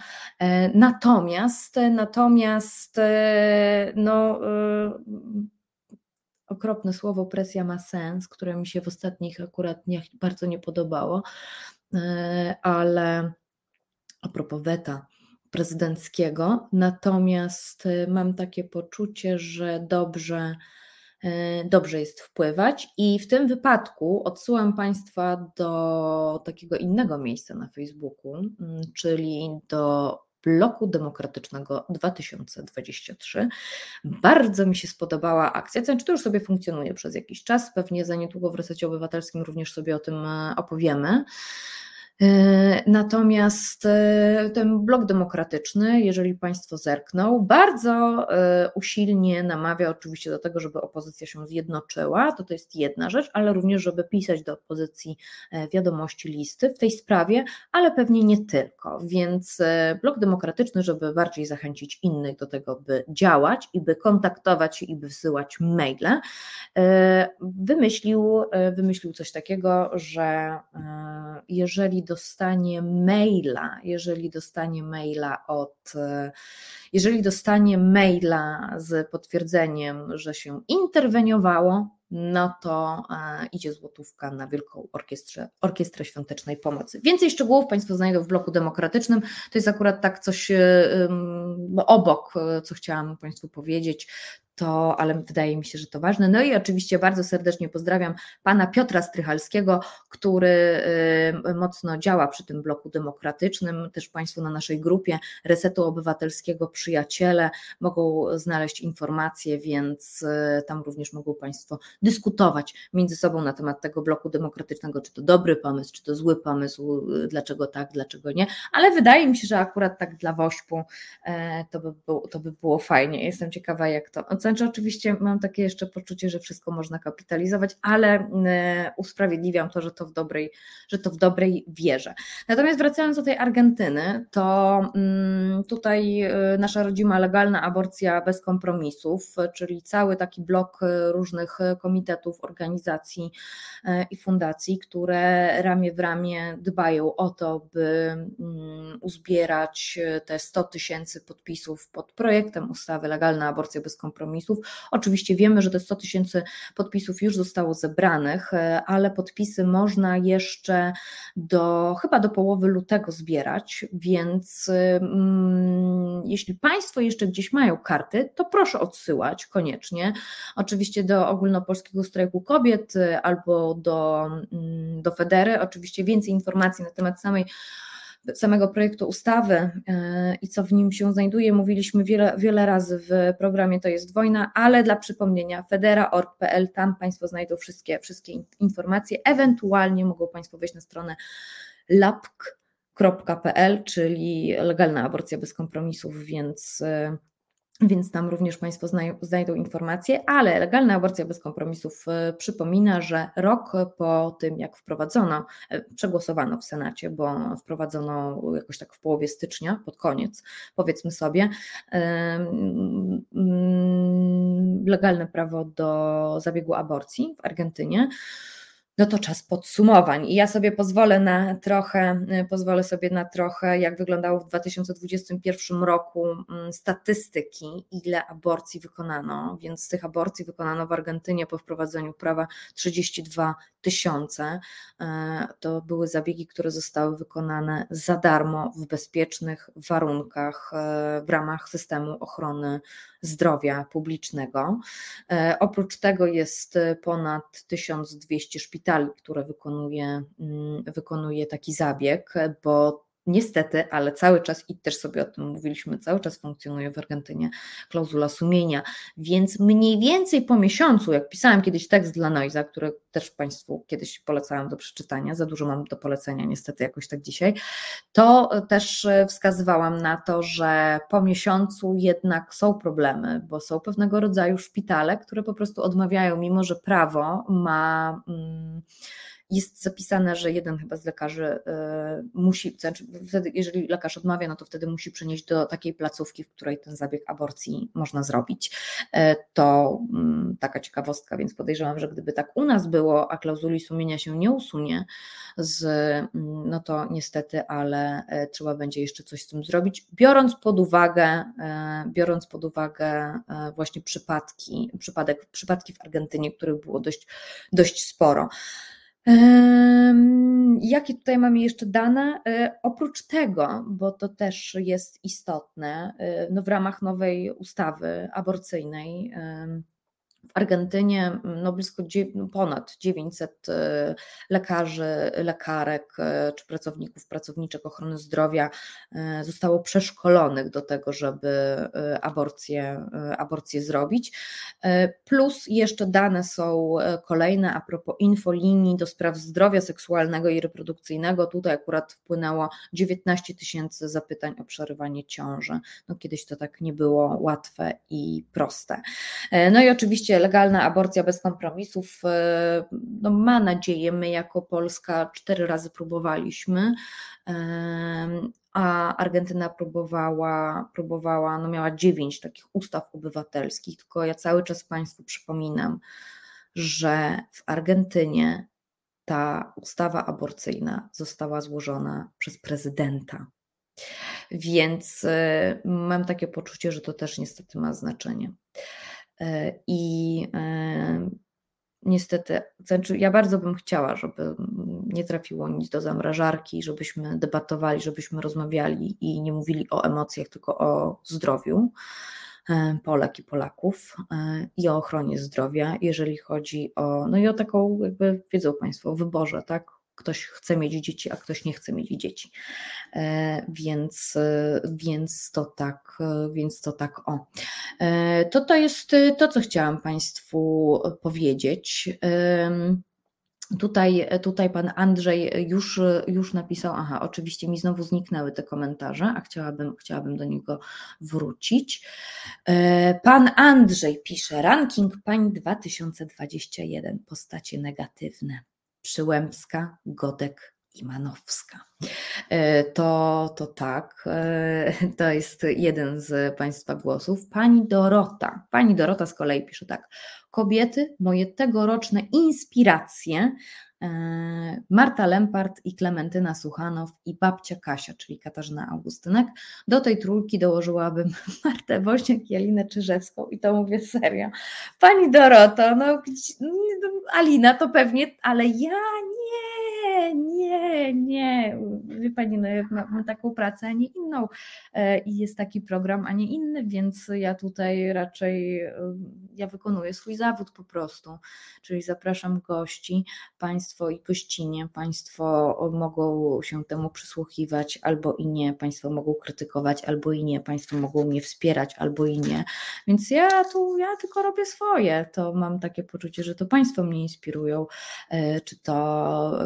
S1: Natomiast, natomiast no, y, okropne słowo presja ma sens, które mi się w ostatnich akurat dniach bardzo nie podobało, y, ale a propos weta prezydenckiego, natomiast y, mam takie poczucie, że dobrze, dobrze jest wpływać i w tym wypadku odsyłam Państwa do takiego innego miejsca na Facebooku, mm, czyli do Bloku Demokratycznego 2023. Bardzo mi się spodobała akcja, znaczy to już sobie funkcjonuje przez jakiś czas, pewnie za niedługo w Resecie Obywatelskim również sobie o tym e, opowiemy. E, natomiast e, ten blok demokratyczny, jeżeli Państwo zerkną, bardzo e, usilnie namawia oczywiście do tego, żeby opozycja się zjednoczyła, to to jest jedna rzecz, ale również, żeby pisać do opozycji wiadomości listy w tej sprawie, ale pewnie nie tylko. Więc blok demokratyczny, żeby bardziej zachęcić innych do tego, by działać i by kontaktować się i by wysyłać maile, wymyślił, wymyślił coś takiego, że jeżeli dostanie maila, jeżeli dostanie maila od, jeżeli dostanie maila z potwierdzeniem, że się interweniowało, no to e, idzie złotówka na Wielką Orkiestrę, Orkiestrę Świątecznej Pomocy. Więcej szczegółów Państwo znajdą w bloku demokratycznym. To jest akurat tak coś e, obok, e, co chciałam Państwu powiedzieć. to, ale wydaje mi się, że to ważne. No i oczywiście bardzo serdecznie pozdrawiam pana Piotra Strychalskiego, który mocno działa przy tym bloku demokratycznym. Też Państwo na naszej grupie Resetu Obywatelskiego Przyjaciele mogą znaleźć informacje, więc tam również mogą Państwo dyskutować między sobą na temat tego bloku demokratycznego, czy to dobry pomysł, czy to zły pomysł, y, dlaczego tak, dlaczego nie. Ale wydaje mi się, że akurat tak dla Wośpu e, to by, było, to by było fajnie. Jestem ciekawa, jak to znaczy, oczywiście mam takie jeszcze poczucie, że wszystko można kapitalizować, ale e, usprawiedliwiam to, że to w dobrej, że to w dobrej wierze. Natomiast wracając do tej Argentyny, to mm, tutaj e, nasza rodzima legalna aborcja bez kompromisów, czyli cały taki blok różnych komitetów, organizacji i fundacji, które ramię w ramię dbają o to, by mm, uzbierać te 100 tysięcy podpisów pod projektem ustawy legalna aborcja bez kompromisów. Oczywiście wiemy, że te 100 tysięcy podpisów już zostało zebranych, e, ale podpisy można jeszcze do chyba do połowy lutego zbierać, więc mm, jeśli Państwo jeszcze gdzieś mają karty, to proszę odsyłać koniecznie. Oczywiście do ogólnopolskiego strajku kobiet e, albo do, mm, do Federy. Oczywiście więcej informacji na temat samej samego projektu ustawy e, i co w nim się znajduje, mówiliśmy wiele, wiele razy w programie To jest wojna, ale dla przypomnienia federa.org.pl, tam Państwo znajdą wszystkie, wszystkie informacje, ewentualnie mogą Państwo wejść na stronę lapk.pl, czyli legalna aborcja bez kompromisów, więc e, więc tam również Państwo znajdą informacje, ale legalna aborcja bez kompromisów e, przypomina, że rok po tym, jak wprowadzono, e, przegłosowano w Senacie, bo wprowadzono jakoś tak w połowie stycznia, pod koniec, powiedzmy sobie, mm, legalne prawo do zabiegu aborcji w Argentynie no to czas podsumowań. I ja sobie pozwolę na trochę, y, pozwolę sobie na trochę, jak wyglądało w 2021 roku mm, statystyki, ile aborcji wykonano. Więc tych aborcji wykonano w Argentynie po wprowadzeniu prawa 32 tysiące. E, to były zabiegi, które zostały wykonane za darmo w bezpiecznych warunkach e, w ramach systemu ochrony zdrowia publicznego. E, oprócz tego jest ponad 1200 szpitali, które wykonuje, mm, wykonuje taki zabieg, bo Niestety, ale cały czas, i też sobie o tym mówiliśmy, cały czas funkcjonuje w Argentynie klauzula sumienia, więc mniej więcej po miesiącu, jak pisałam kiedyś tekst dla Noiza, który też Państwu kiedyś polecałam do przeczytania, za dużo mam do polecenia niestety jakoś tak dzisiaj, to też wskazywałam na to, że po miesiącu jednak są problemy, bo są pewnego rodzaju szpitale, które po prostu odmawiają, mimo że prawo ma. Hmm, jest zapisane, że jeden chyba z lekarzy e, musi, znaczy wtedy, jeżeli lekarz odmawia, no to wtedy musi przenieść do takiej placówki, w której ten zabieg aborcji można zrobić. E, to mm, taka ciekawostka, więc podejrzewam, że gdyby tak u nas było, a klauzuli sumienia się nie usunie, z, mm, no to niestety, ale e, trzeba będzie jeszcze coś z tym zrobić, biorąc pod uwagę, biorąc pod uwagę właśnie przypadki, przypadek, przypadki w Argentynie, których było dość, dość sporo. Jakie tutaj mamy jeszcze dane? E, oprócz tego, bo to też jest istotne, e, no w ramach nowej ustawy aborcyjnej w Argentynie no blisko ponad 900 e, lekarzy, lekarek e, czy pracowników, pracowniczek ochrony zdrowia e, zostało przeszkolonych do tego, żeby aborcję, aborcję zrobić. Plus jeszcze dane są kolejne a propos infolinii do spraw zdrowia seksualnego i reprodukcyjnego. Tutaj akurat wpłynęło 19 tysięcy zapytań o przerywanie ciąży. No kiedyś to tak nie było łatwe i proste. No i oczywiście legalna aborcja bez kompromisów, e, no ma nadzieję, my jako Polska cztery razy próbowaliśmy, e, a Argentyna próbowała, próbowała, no miała dziewięć takich ustaw obywatelskich, tylko ja cały czas Państwu przypominam, że w Argentynie ta ustawa aborcyjna została złożona przez prezydenta. Więc e, mam takie poczucie, że to też niestety ma znaczenie. E, I e, niestety, znaczy ja bardzo bym chciała, żeby nie trafiło nic do zamrażarki, żebyśmy debatowali, żebyśmy rozmawiali i nie mówili o emocjach, tylko o zdrowiu. Polek i Polaków i o ochronie zdrowia, jeżeli chodzi o, no i o taką, jakby wiedzą Państwo, wyborze, tak? Ktoś chce mieć dzieci, a ktoś nie chce mieć dzieci. Więc, więc to tak, więc to tak o. To to jest to, co chciałam Państwu powiedzieć. Tutaj, tutaj pan Andrzej już, już napisał, aha, oczywiście mi znowu zniknęły te komentarze, a chciałabym, chciałabym do niego wrócić. E, pan Andrzej pisze, ranking pań 2021, postacie negatywne. Przyłębska, Godek, Imanowska. E, to, to tak, e, to jest jeden z Państwa głosów. Pani Dorota. Pani Dorota z kolei pisze tak. Kobiety, moje tegoroczne inspiracje. E, Marta Lempart i Klementyna Suchanow i babcia Kasia, czyli Katarzyna Augustynek. Do tej trójki dołożyłabym Martę Woźniak i Alinę Czyżewską i to mówię serio. Pani Doroto, no Alina to pewnie, ale ja nie, nie, nie. Wie Pani, no ja mam taką pracę, a nie inną. E, i jest taki program, a nie inny, więc ja tutaj raczej, e, ja wykonuję swój zawód po prostu, czyli zapraszam gości, Państwo i gościnie, Państwo mogą się temu przysłuchiwać albo i nie, Państwo mogą krytykować albo i nie, Państwo mogą mnie wspierać albo i nie, więc ja tu, ja tylko robię swoje, to mam takie poczucie, że to Państwo mnie inspirują, e, czy to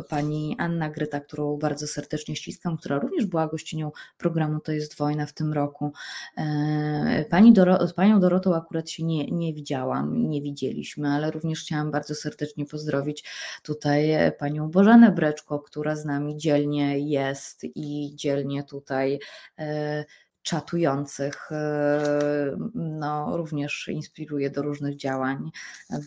S1: Pani Anna Gryta, którą bardzo serdecznie ściskam, która również była gościnią programu To jest wojna w tym roku. E, pani Doro, z Panią Dorotą akurat się nie, nie widziałam, nie widzieliśmy, ale również chciałam bardzo serdecznie pozdrowić tutaj Panią Bożenę Breczko, która z nami dzielnie jest i dzielnie tutaj e, czatujących e, no, również inspiruje do różnych działań,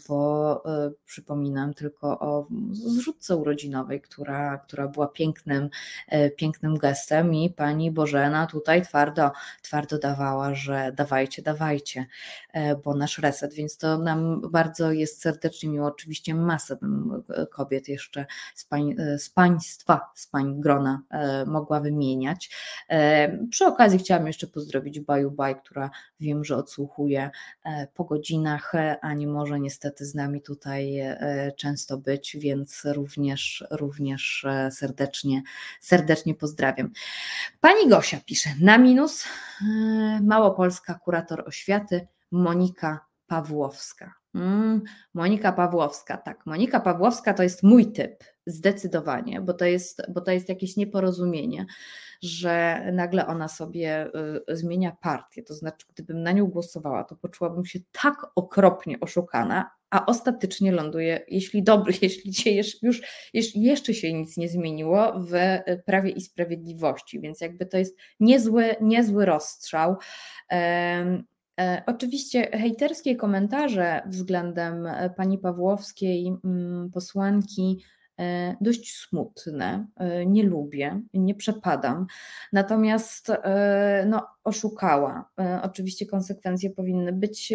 S1: bo e, przypominam tylko o zrzutce urodzinowej, która, która była pięknym, e, pięknym gestem i pani Bożena tutaj twardo, twardo dawała, że dawajcie, dawajcie, bo nasz reset, więc to nam bardzo jest serdecznie miło, oczywiście masę kobiet jeszcze z, pań, z państwa, z pań grona mogła wymieniać. Przy okazji chciałam jeszcze pozdrowić Baju Baj, która wiem, że odsłuchuje e, po godzinach, e, a nie może niestety z nami tutaj e, często być, więc również, również serdecznie, serdecznie pozdrawiam. Pani Gosia pisze, na minus Małopolska kurator oświaty Monika Pawłowska. Mm, Monika Pawłowska, tak. Monika Pawłowska to jest mój typ, zdecydowanie, bo to jest, bo to jest jakieś nieporozumienie że nagle ona sobie y, zmienia partię. To znaczy, gdybym na nią głosowała, to poczułabym się tak okropnie oszukana, a ostatecznie ląduje, jeśli dobry, jeśli się już jeśli jeszcze się nic nie zmieniło w y, Prawie i Sprawiedliwości, więc jakby to jest niezły, niezły rozstrzał. E, oczywiście hejterskie komentarze względem e, pani Pawłowskiej, mm, posłanki, dość smutne, e, nie lubię, nie przepadam. Natomiast e, no, oszukała. Oczywiście konsekwencje powinny być,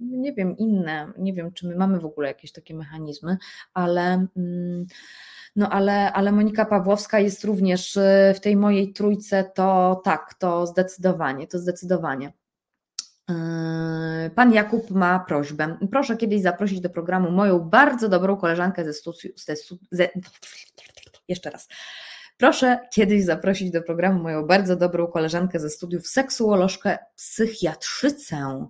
S1: nie wiem, inne. Nie wiem, czy my mamy w ogóle jakieś takie mechanizmy, ale. Mm, no ale, ale Monika Pawłowska jest również w tej mojej trójce, to tak, to zdecydowanie, to zdecydowanie. Yy, pan Jakub ma prośbę. Proszę kiedyś zaprosić do programu moją bardzo dobrą koleżankę ze studiów. Ze, ze, jeszcze raz. Proszę kiedyś zaprosić do programu moją bardzo dobrą koleżankę ze studiów, seksuolożkę, psychiatrzycę,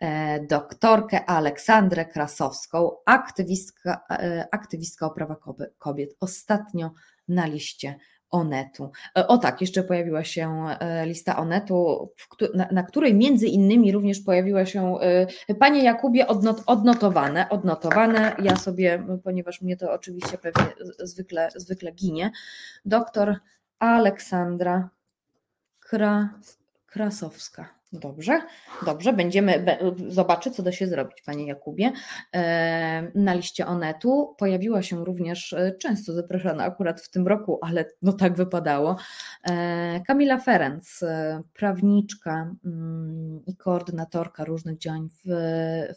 S1: e, doktorkę Aleksandrę Krasowską, aktywistka, e, aktywistka o prawa kobiet. Ostatnio na liście Onetu. E, o tak, jeszcze pojawiła się e, lista Onetu, na, na, której między innymi również pojawiła się e, Panie Jakubie odnot, odnotowane, odnotowane, ja sobie, ponieważ mnie to oczywiście pewnie zwykle, zwykle ginie, doktor Aleksandra Kra, Krasowska. Dobrze, dobrze, będziemy zobaczyć, co da się zrobić, panie Jakubie. E, na liście Onetu pojawiła się również e, często zapraszana akurat w tym roku, ale no tak wypadało. E, Kamila Ferenc, prawniczka mm, i koordynatorka różnych działań w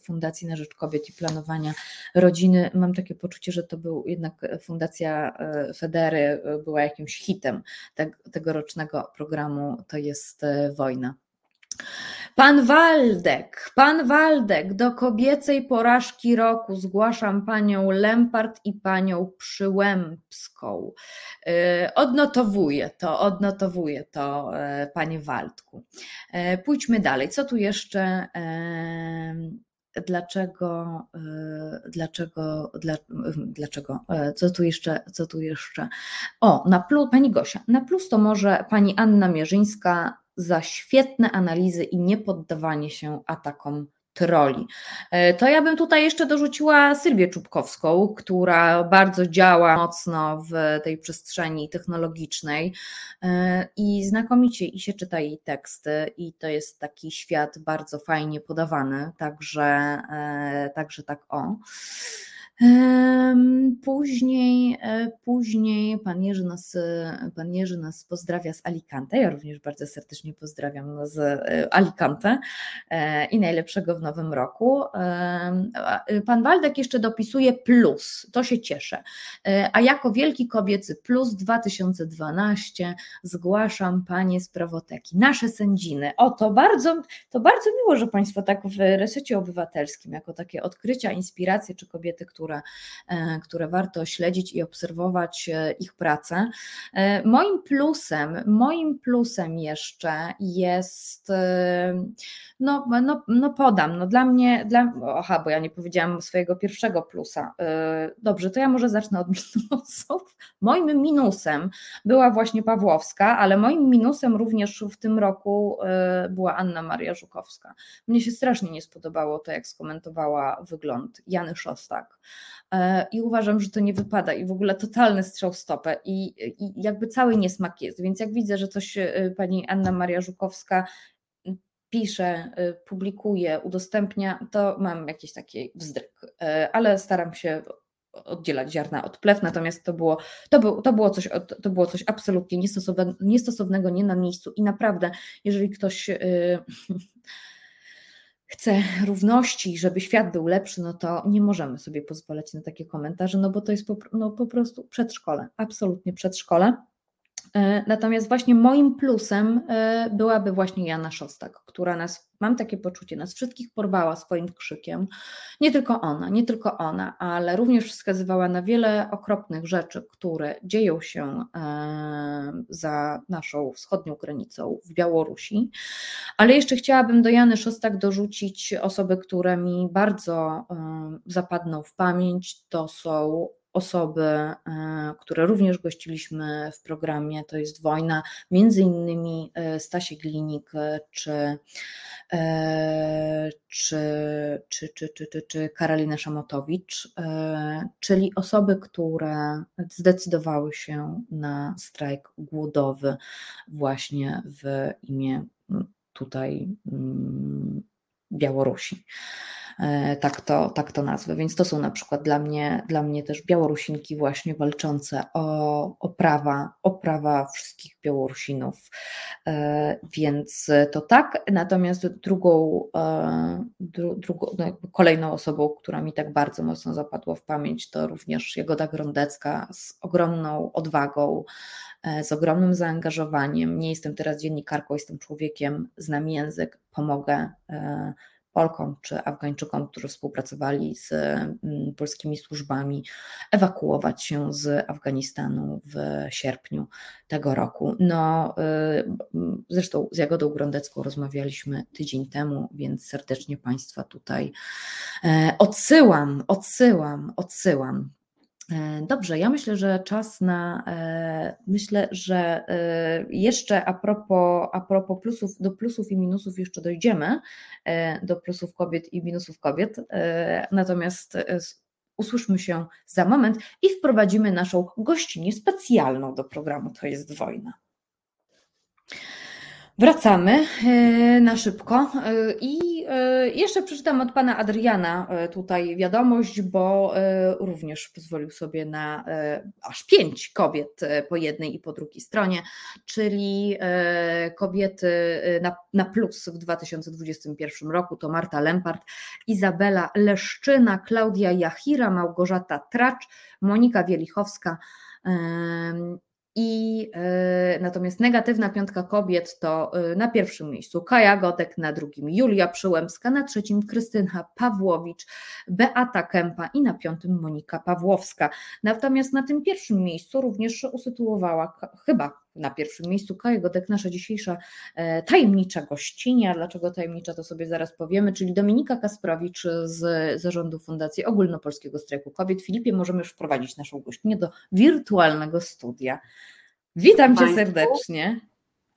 S1: Fundacji na Rzecz Kobiet i Planowania Rodziny. Mam takie poczucie, że to był jednak Fundacja Federy była jakimś hitem tegorocznego programu To jest wojna. Pan Waldek, pan Waldek, do kobiecej porażki roku zgłaszam panią Lempart i panią Przyłębską. Y, odnotowuję to, odnotowuję to, y, panie Waldku. Y, pójdźmy dalej. Co tu jeszcze? Dlaczego, dlaczego, dla, dlaczego, co tu jeszcze, co tu jeszcze? O, na plus, pani Gosia, na plus to może pani Anna Mierzyńska za świetne analizy i niepoddawanie się atakom troli. E, to ja bym tutaj jeszcze dorzuciła Sylwię Czubkowską, która bardzo działa mocno w tej przestrzeni technologicznej e, i znakomicie i się czyta jej teksty i to jest taki świat bardzo fajnie podawany, także, e, także tak o. Później, e, później pan, Jerzy nas, pan Jerzy nas pozdrawia z Alicante. Ja również bardzo serdecznie pozdrawiam z e, Alicante e, i najlepszego w nowym roku. Pan Waldek jeszcze dopisuje plus, to się cieszę. A jako wielki kobiecy plus 2012 zgłaszam panie z prawoteki, nasze sędziny. O, to bardzo, to bardzo miło, że państwo tak w resecie obywatelskim, jako takie odkrycia, inspiracje, czy kobiety, które które, e, które warto śledzić i obserwować e, ich pracę. E, moim plusem, moim plusem jeszcze jest, no, no, no podam, no dla mnie, dla, aha, bo ja nie powiedziałam swojego pierwszego plusa. Dobrze, to ja może zacznę od minusów. Moim minusem była właśnie Pawłowska, ale moim minusem również w tym roku była Anna Maria Żukowska. Mnie się strasznie nie spodobało to, jak skomentowała wygląd Jany Szostak. E, i uważam, że to nie wypada i w ogóle totalny strzał w stopę. I, i jakby cały niesmak jest, więc jak widzę, że coś e, pani Anna Maria Żukowska pisze, e, publikuje, udostępnia, to mam jakiś taki wzdryk, ale staram się oddzielać ziarna od plew, natomiast to było, to było, to było, coś, to było coś absolutnie niestosownego, niestosownego, nie na miejscu. I naprawdę, jeżeli ktoś chce równości, żeby świat był lepszy, no to nie możemy sobie pozwalać na takie komentarze, no bo to jest po, no po prostu przedszkole, absolutnie przedszkole. E, natomiast właśnie moim plusem e, byłaby właśnie Jana Szostak, która nas, mam takie poczucie, nas wszystkich porwała swoim krzykiem. Nie tylko ona, nie tylko ona, ale również wskazywała na wiele okropnych rzeczy, które dzieją się e, za naszą wschodnią granicą w Białorusi. Ale jeszcze chciałabym do Jany Szostak dorzucić osoby, które mi bardzo zapadną w pamięć. To są osoby, e, które również gościliśmy w programie To jest wojna, między innymi e, Stasiek Glinik czy, czy, czy, czy, czy, czy, czy Karolina Szamotowicz, e, czyli osoby, które zdecydowały się na strajk głodowy właśnie w imię tutaj Białorusi. E, tak to, tak to nazwę. Więc to są na przykład dla mnie, dla mnie też Białorusinki właśnie walczące o, o, prawa, o prawa wszystkich Białorusinów. E, więc to tak. Natomiast drugą, e, dru, drugą no kolejną osobą, która mi tak bardzo mocno zapadła w pamięć, to również Jagoda Grondecka z ogromną odwagą, z ogromnym zaangażowaniem. Nie jestem teraz dziennikarką, jestem człowiekiem, znam język, pomogę Polkom czy Afgańczykom, którzy współpracowali z mm, polskimi służbami, ewakuować się z Afganistanu w sierpniu tego roku. No, y, zresztą z Jagodą Grondecką rozmawialiśmy tydzień temu, więc serdecznie Państwa tutaj e, odsyłam, odsyłam, odsyłam. E, dobrze, ja myślę, że czas na. E, myślę, że e, jeszcze a propos, a propos plusów, do plusów i minusów jeszcze dojdziemy, do plusów kobiet i minusów kobiet. Natomiast usłyszmy się za moment i wprowadzimy naszą gościnę specjalną do programu To jest wojna. Wracamy e, na szybko. E, i e, jeszcze przeczytam od pana Adriana tutaj wiadomość, bo również pozwolił sobie na aż pięć kobiet po jednej i po drugiej stronie, czyli kobiety na, na plus w 2021 roku to Marta Lempart, Izabela Leszczyna, Klaudia Jachira, Małgorzata Tracz, Monika Wielichowska, I y, natomiast negatywna piątka kobiet to y, na pierwszym miejscu Kaja Godek, na drugim Julia Przyłębska, na trzecim Krystyna Pawłowicz, Beata Kępa i na piątym Monika Pawłowska. Natomiast na tym pierwszym miejscu również usytuowała chyba na pierwszym miejscu Kaja Godek, nasza dzisiejsza e, tajemnicza gościnia. Dlaczego tajemnicza, to sobie zaraz powiemy, czyli Dominika Kasprowicz z zarządu Fundacji Ogólnopolskiego Strajku Kobiet. Filipie, możemy już wprowadzić naszą gościnę do wirtualnego studia. Witam Cię serdecznie.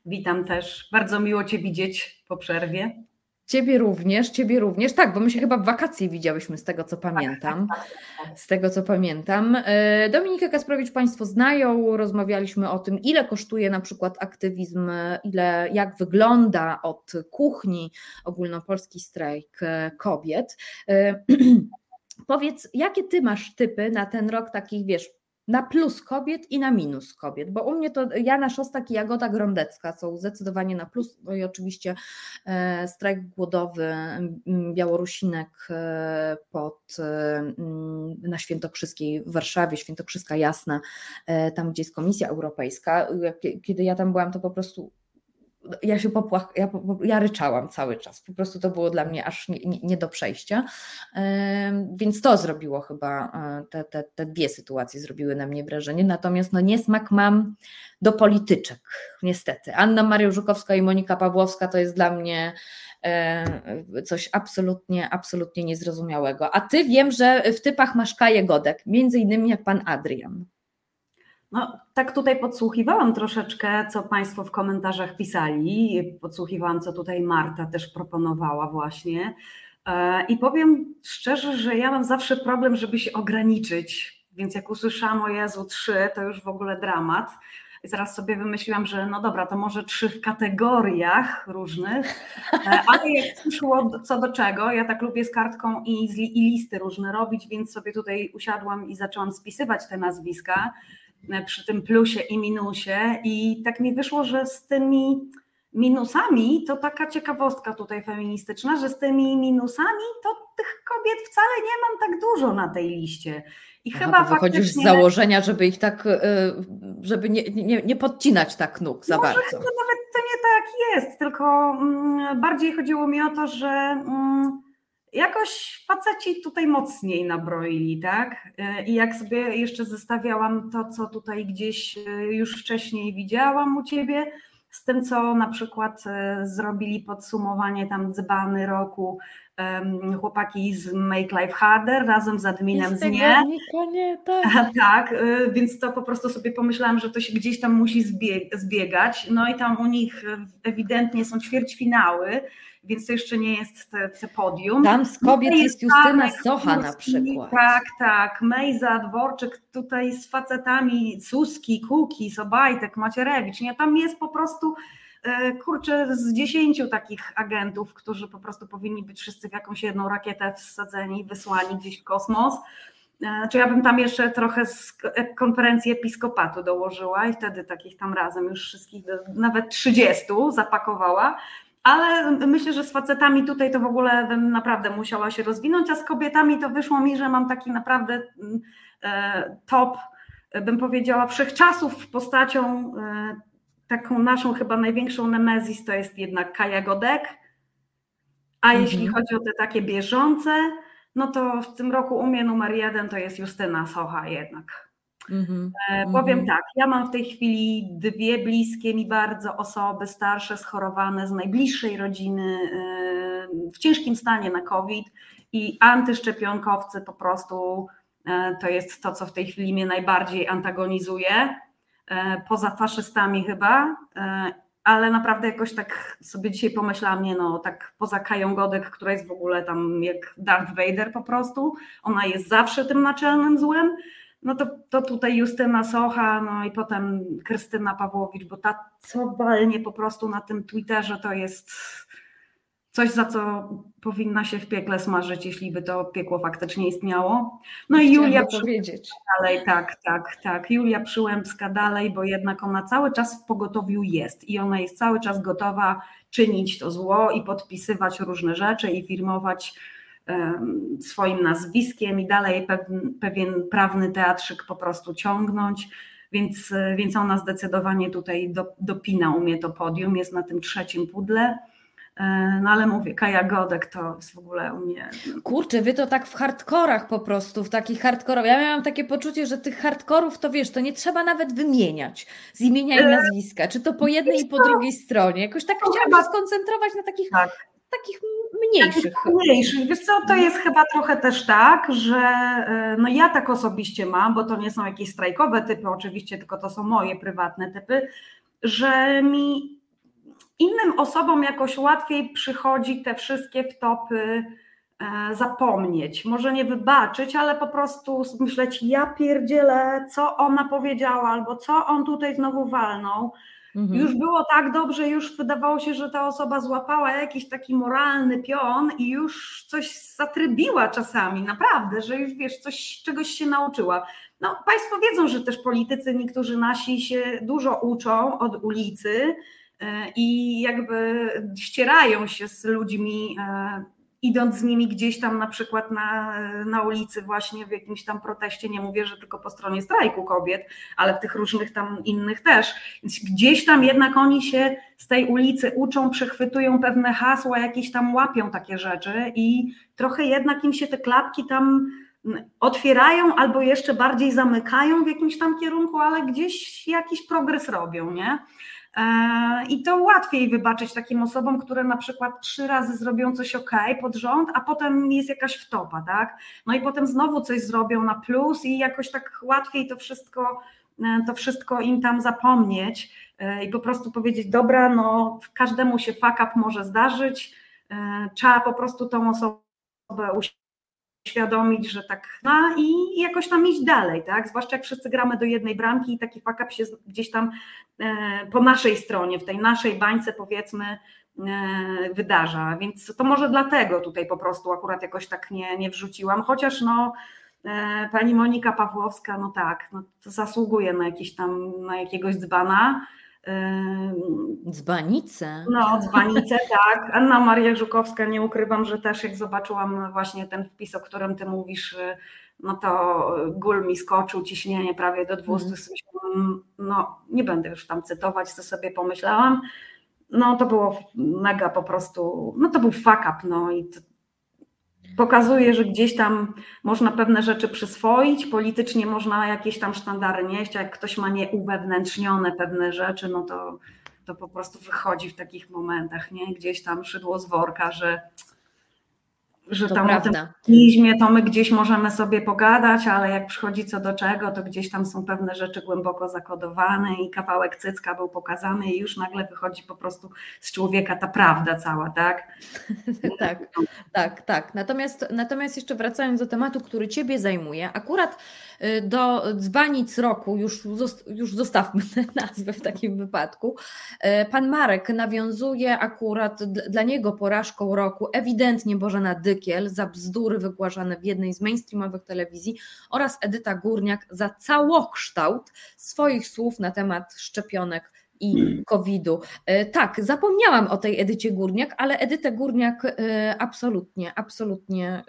S4: Witam też. Bardzo miło Cię widzieć po przerwie.
S1: Ciebie również, ciebie również. Tak, bo my się chyba w wakacje widziałyśmy z tego, co pamiętam. Tak, tak, tak, z tego, co pamiętam. E, Dominikę Kasprowicz Państwo znają, rozmawialiśmy o tym, ile kosztuje na przykład aktywizm, ile, jak wygląda od kuchni ogólnopolski strajk e, kobiet. E, powiedz, jakie ty masz typy na ten rok takich, wiesz, na plus kobiet i na minus kobiet, bo u mnie to Jana Szostak i Jagoda Grądecka są zdecydowanie na plus, no i oczywiście e, strajk głodowy Białorusinek e, pod, e, na Świętokrzyskiej w Warszawie, Świętokrzyska Jasna, tam gdzie jest Komisja Europejska. Kiedy ja tam byłam, to po prostu ja się popłach, ja, ja ryczałam cały czas. Po prostu to było dla mnie aż nie, nie, nie do przejścia. Więc to zrobiło chyba, e, te, te, te dwie sytuacje zrobiły na mnie wrażenie. Natomiast no niesmak mam do polityczek, niestety. Anna Maria Żukowska i Monika Pawłowska to jest dla mnie e, coś absolutnie, absolutnie niezrozumiałego. A ty wiem, że w typach masz Kaję Godek, między innymi jak pan Adrian.
S4: No, tak tutaj podsłuchiwałam troszeczkę, co Państwo w komentarzach pisali. Podsłuchiwałam, co tutaj Marta też proponowała, właśnie. E, I powiem szczerze, że ja mam zawsze problem, żeby się ograniczyć. Więc jak usłyszałam o Jezu trzy, to już w ogóle dramat. I zaraz sobie wymyśliłam, że no dobra, to może trzy w kategoriach różnych, e, ale jak przyszło co do czego, ja tak lubię z kartką i, i listy różne robić, więc sobie tutaj usiadłam i zaczęłam spisywać te nazwiska. Przy tym plusie i minusie. I tak mi wyszło, że z tymi minusami to taka ciekawostka tutaj feministyczna, że z tymi minusami to tych kobiet wcale nie mam tak dużo na tej liście.
S1: I Aha, chyba wychodzisz faktycznie... z założenia, żeby ich tak, e, żeby nie, nie, nie podcinać tak nóg za
S4: Może
S1: bardzo.
S4: To nawet to nie tak jest, tylko mm, bardziej chodziło mi o to, że mm, jakoś faceci tutaj mocniej nabroili, tak? I jak sobie jeszcze zestawiałam to, co tutaj gdzieś e, już wcześniej widziałam u ciebie, z tym, co na przykład e, zrobili podsumowanie tam dzbany roku chłopaki z Make Life Harder razem z adminem z Nie.
S1: nie tak.
S4: tak, e, więc to po prostu sobie pomyślałam, że to się gdzieś tam musi zbiegać. No i tam u nich ewidentnie są ćwierćfinały, więc to jeszcze nie jest te, te podium.
S1: Tam z kobiet jest, jest Justyna Socha na przykład.
S4: Tak, tak. Mejza, Dworczyk tutaj z facetami, Suski, Kuki, Sobajtek, Macierewicz. Nie, tam jest po prostu e, kurczę, z dziesięciu takich agentów, którzy po prostu powinni być wszyscy w jakąś jedną rakietę wsadzeni, wysłani gdzieś w kosmos. E, czy ja bym tam jeszcze trochę z konferencji episkopatu dołożyła i wtedy takich tam razem już wszystkich, nawet 30 zapakowała ale myślę, że z facetami tutaj to w ogóle bym naprawdę musiała się rozwinąć, a z kobietami to wyszło mi, że mam taki naprawdę mm, e, top, bym powiedziała, wszechczasów postacią, e, taką naszą chyba największą nemezis to jest jednak Kaja Godek, a mhm. jeśli chodzi o te takie bieżące, no to w tym roku u mnie numer jeden to jest Justyna Socha jednak. Mm-hmm. Powiem mm-hmm. tak, ja mam w tej chwili dwie bliskie mi bardzo osoby starsze, schorowane z najbliższej rodziny e, w ciężkim stanie na COVID i antyszczepionkowcy po prostu e, to jest to, co w tej chwili mnie najbardziej antagonizuje, poza faszystami chyba, ale naprawdę jakoś tak sobie dzisiaj pomyślałam, nie no, tak poza Kają Godek, która jest w ogóle tam jak Darth Vader po prostu, ona jest zawsze tym naczelnym złem, no to, to tutaj Justyna Socha, no i potem Krystyna Pawłowicz, bo ta co walnie po prostu na tym Twitterze to jest coś, za co powinna się w piekle smażyć, jeśli by to piekło faktycznie istniało. No i Julia
S1: powiedzieć.
S4: dalej, tak, tak, tak. Julia Przyłębska dalej, bo jednak ona cały czas w pogotowiu jest i ona jest cały czas gotowa czynić to zło i podpisywać różne rzeczy i firmować swoim nazwiskiem i dalej pewien, pewien prawny teatrzyk po prostu ciągnąć. więc, więc ona zdecydowanie tutaj do, dopina u mnie to podium, jest na tym trzecim pudle. E, no ale mówię, Kaja Godek to jest w ogóle u mnie.
S1: Kurczę, wy to tak w hardkorach po prostu, w takich hardkorach. Ja miałam takie poczucie, że tych hardkorów to wiesz, to nie trzeba nawet wymieniać z imienia i e, nazwiska, czy to po jednej i po drugiej stronie. Jakoś tak chciałam się skoncentrować na takich, tak. Takich mniejszych. Takich
S4: mniejszych. Wiesz co, to jest chyba trochę też tak, że e, no ja tak osobiście mam, bo to nie są jakieś strajkowe typy oczywiście, tylko to są moje prywatne typy, że mi innym osobom jakoś łatwiej przychodzi te wszystkie wtopy e, zapomnieć, może nie wybaczyć, ale po prostu myśleć, ja pierdzielę, co ona powiedziała, albo co on tutaj znowu walnął. Mhm. Już było tak dobrze, już wydawało się, że ta osoba złapała jakiś taki moralny pion i już coś zatrybiła czasami, naprawdę, że już wiesz, coś, czegoś się nauczyła. No, Państwo wiedzą, że też politycy, niektórzy nasi się dużo uczą od ulicy, E, i jakby ścierają się z ludźmi, e, idąc z nimi gdzieś tam na przykład na, na ulicy właśnie w jakimś tam proteście, nie mówię, że tylko po stronie strajku kobiet, ale w tych różnych tam innych też. Więc gdzieś tam jednak oni się z tej ulicy uczą, przechwytują pewne hasła, jakieś tam łapią takie rzeczy i trochę jednak im się te klapki tam otwierają albo jeszcze bardziej zamykają w jakimś tam kierunku, ale gdzieś jakiś progres robią, nie? E, I to łatwiej wybaczyć takim osobom, które na przykład trzy razy zrobią coś ok pod rząd, a potem jest jakaś wtopa, tak? No i potem znowu coś zrobią na plus i jakoś tak łatwiej to wszystko, e, to wszystko im tam zapomnieć e, i po prostu powiedzieć, dobra, no każdemu się fuck up może zdarzyć, trzeba po prostu tą osobę uświadomić, że tak ma i jakoś tam iść dalej, tak? Zwłaszcza jak wszyscy gramy do jednej bramki i taki fuck up się gdzieś tam e, po naszej stronie, w tej naszej bańce powiedzmy e, wydarza, więc to może dlatego tutaj po prostu akurat jakoś tak nie, nie wrzuciłam, chociaż no e, pani Monika Pawłowska, no tak, no to zasługuje na jakiś tam, na jakiegoś dzbana,
S1: Dzbanice.
S4: No, dzbanice, tak. Anna Maria Żukowska, nie ukrywam, że też jak zobaczyłam właśnie ten wpis, o którym ty mówisz, y, no to gul mi skoczył, ciśnienie prawie do 200. Mm. No, nie będę już tam cytować, co sobie pomyślałam. No, to było mega po prostu, no to był fuck up, no i to, pokazuje, że gdzieś tam można pewne rzeczy przyswoić, politycznie można jakieś tam sztandary nieść, a jak ktoś ma nieuwewnętrznione pewne rzeczy, no to, to po prostu wychodzi w takich momentach, nie? Gdzieś tam szydło z worka, że że to tam prawda. o tym optymizmie to my gdzieś możemy sobie pogadać, ale jak przychodzi co do czego, to gdzieś tam są pewne rzeczy głęboko zakodowane i kawałek cycka był pokazany i już nagle wychodzi po prostu z człowieka ta prawda cała, tak?
S1: tak, tak, tak. Natomiast, natomiast jeszcze wracając do tematu, który Ciebie zajmuje, akurat y, do dzbanic roku, już, już zostawmy tę nazwę w takim wypadku, y, pan Marek nawiązuje akurat dla niego porażką roku ewidentnie Bożena Dyk Nykiel za bzdury wygłaszane w jednej z mainstreamowych telewizji oraz Edyta Górniak za całokształt swoich słów na temat szczepionek i COVID-u. E, tak, zapomniałam o tej Edycie Górniak, ale Edytę Górniak e, absolutnie, absolutnie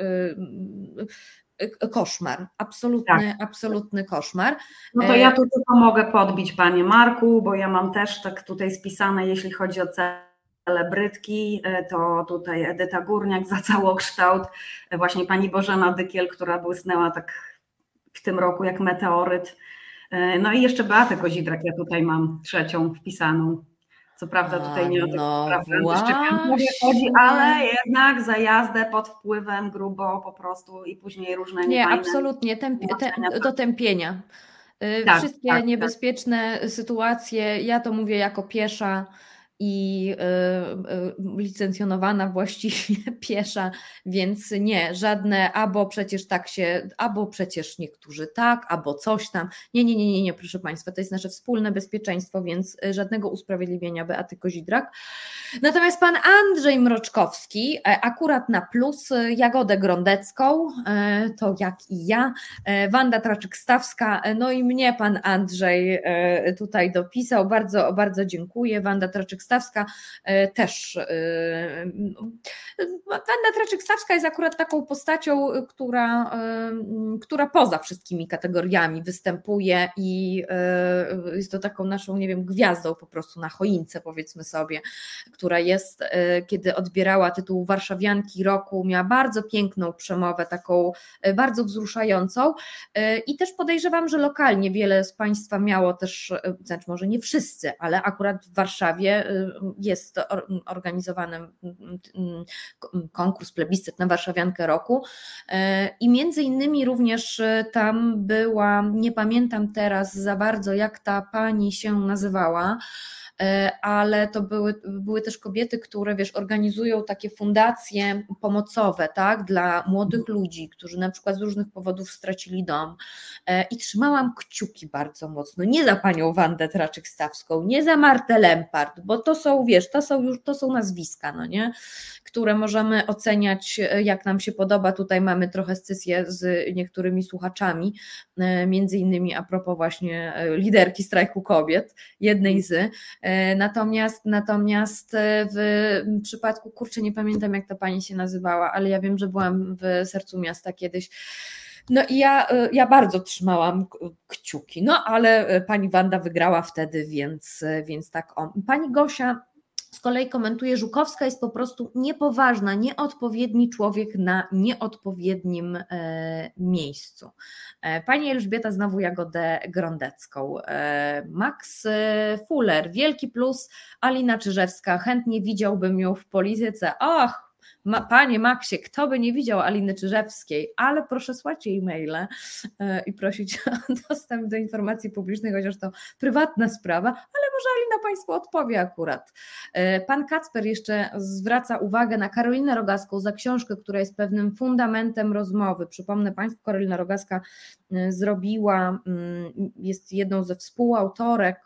S1: e, koszmar, absolutny, tak. absolutny koszmar.
S4: No to ja tu tylko mogę podbić Panie Marku, bo ja mam też tak tutaj spisane, jeśli chodzi o cel celebrytki, e, to tutaj Edyta Górniak za całokształt, e, właśnie pani Bożena Dykiel, która błysnęła tak w tym roku jak meteoryt. E, no i jeszcze Beatę Kozidrak, ja tutaj mam trzecią wpisaną. Co prawda tutaj nie o
S1: no sprawę
S4: chodzi, ale jednak za jazdę pod wpływem grubo po prostu i później różne
S1: Nie, absolutnie, te, do tępienia. Tak, Wszystkie tak, tak. niebezpieczne tak. sytuacje, ja to mówię jako piesza, i y, y, licencjonowana właściwie piesza, więc nie, żadne albo przecież tak się, albo przecież niektórzy tak, albo coś tam. Nie, nie, nie, nie, nie, proszę Państwa, to jest nasze wspólne bezpieczeństwo, więc y, żadnego usprawiedliwienia Beaty Kozidrak. Natomiast pan Andrzej Mroczkowski, e, akurat na plus, Jagodę Grondecką, e, to jak i ja, e, Wanda Traczyk-Stawska, no i mnie pan Andrzej tutaj dopisał, bardzo, bardzo dziękuję, Wanda Traczyk Stawska też Wanda Traczyk-Stawska jest akurat taką postacią, która, która poza wszystkimi kategoriami występuje i jest to taką naszą, nie wiem, gwiazdą po prostu na choince, powiedzmy sobie, która jest, kiedy odbierała tytuł Warszawianki Roku, miała bardzo piękną przemowę, taką bardzo wzruszającą i też podejrzewam, że lokalnie wiele z Państwa miało też, znaczy może nie wszyscy, ale akurat w Warszawie jest organizowany konkurs, plebiscyt na Warszawiankę Roku. E, i między innymi również e, tam była, nie pamiętam teraz za bardzo jak ta pani się nazywała, ale to były, były też kobiety, które wiesz, organizują takie fundacje pomocowe tak, dla młodych ludzi, którzy na przykład z różnych powodów stracili dom. E, I trzymałam kciuki bardzo mocno, nie za panią Wandę Traczyk-Stawską, nie za Martę Lempart, bo to są, wiesz, to są już to są nazwiska, no nie? które możemy oceniać, e, jak nam się podoba. Tutaj mamy trochę scysję z niektórymi słuchaczami, między innymi a propos właśnie liderki strajku kobiet, jednej z. E, natomiast, natomiast e, w przypadku, kurczę, nie pamiętam jak ta pani się nazywała, ale ja wiem, że byłam w sercu miasta kiedyś. No i ja, e, ja bardzo trzymałam kciuki, no ale pani Wanda wygrała wtedy, więc, więc tak o. Pani Gosia z kolei komentuje, Żukowska jest po prostu niepoważna, nieodpowiedni człowiek na nieodpowiednim e, miejscu. E, pani Elżbieta znowu Jagodę Grondecką. E, Max Fuller, wielki plus, Alina Czyżewska, chętnie widziałbym ją w polityce. Ach, ma, panie Maksie, kto by nie widział Aliny Czyżewskiej, ale proszę słać jej maile e, i prosić o dostęp do informacji publicznej, chociaż to prywatna sprawa, ale może Alina Państwu odpowie akurat. E, pan Kacper jeszcze zwraca uwagę na Karolinę Rogaską za książkę, która jest pewnym fundamentem rozmowy. Przypomnę Państwu, Karolina Rogaska e, zrobiła, mm, jest jedną ze współautorek,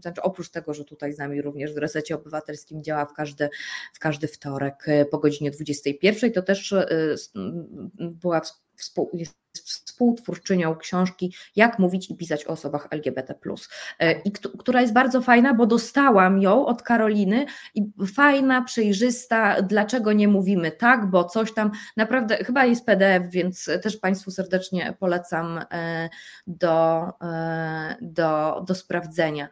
S1: znaczy oprócz tego, że tutaj z nami również w Resecie Obywatelskim działa w każdy, w każdy wtorek po godzinie godzinie 21, to też była współ, jest współtwórczynią książki Jak mówić i pisać o osobach LGBT, e, i która jest bardzo fajna, bo dostałam ją od Karoliny i fajna, przejrzysta, dlaczego nie mówimy tak, bo coś tam naprawdę chyba jest PDF, więc też Państwu serdecznie polecam e, do, e, do, do sprawdzenia.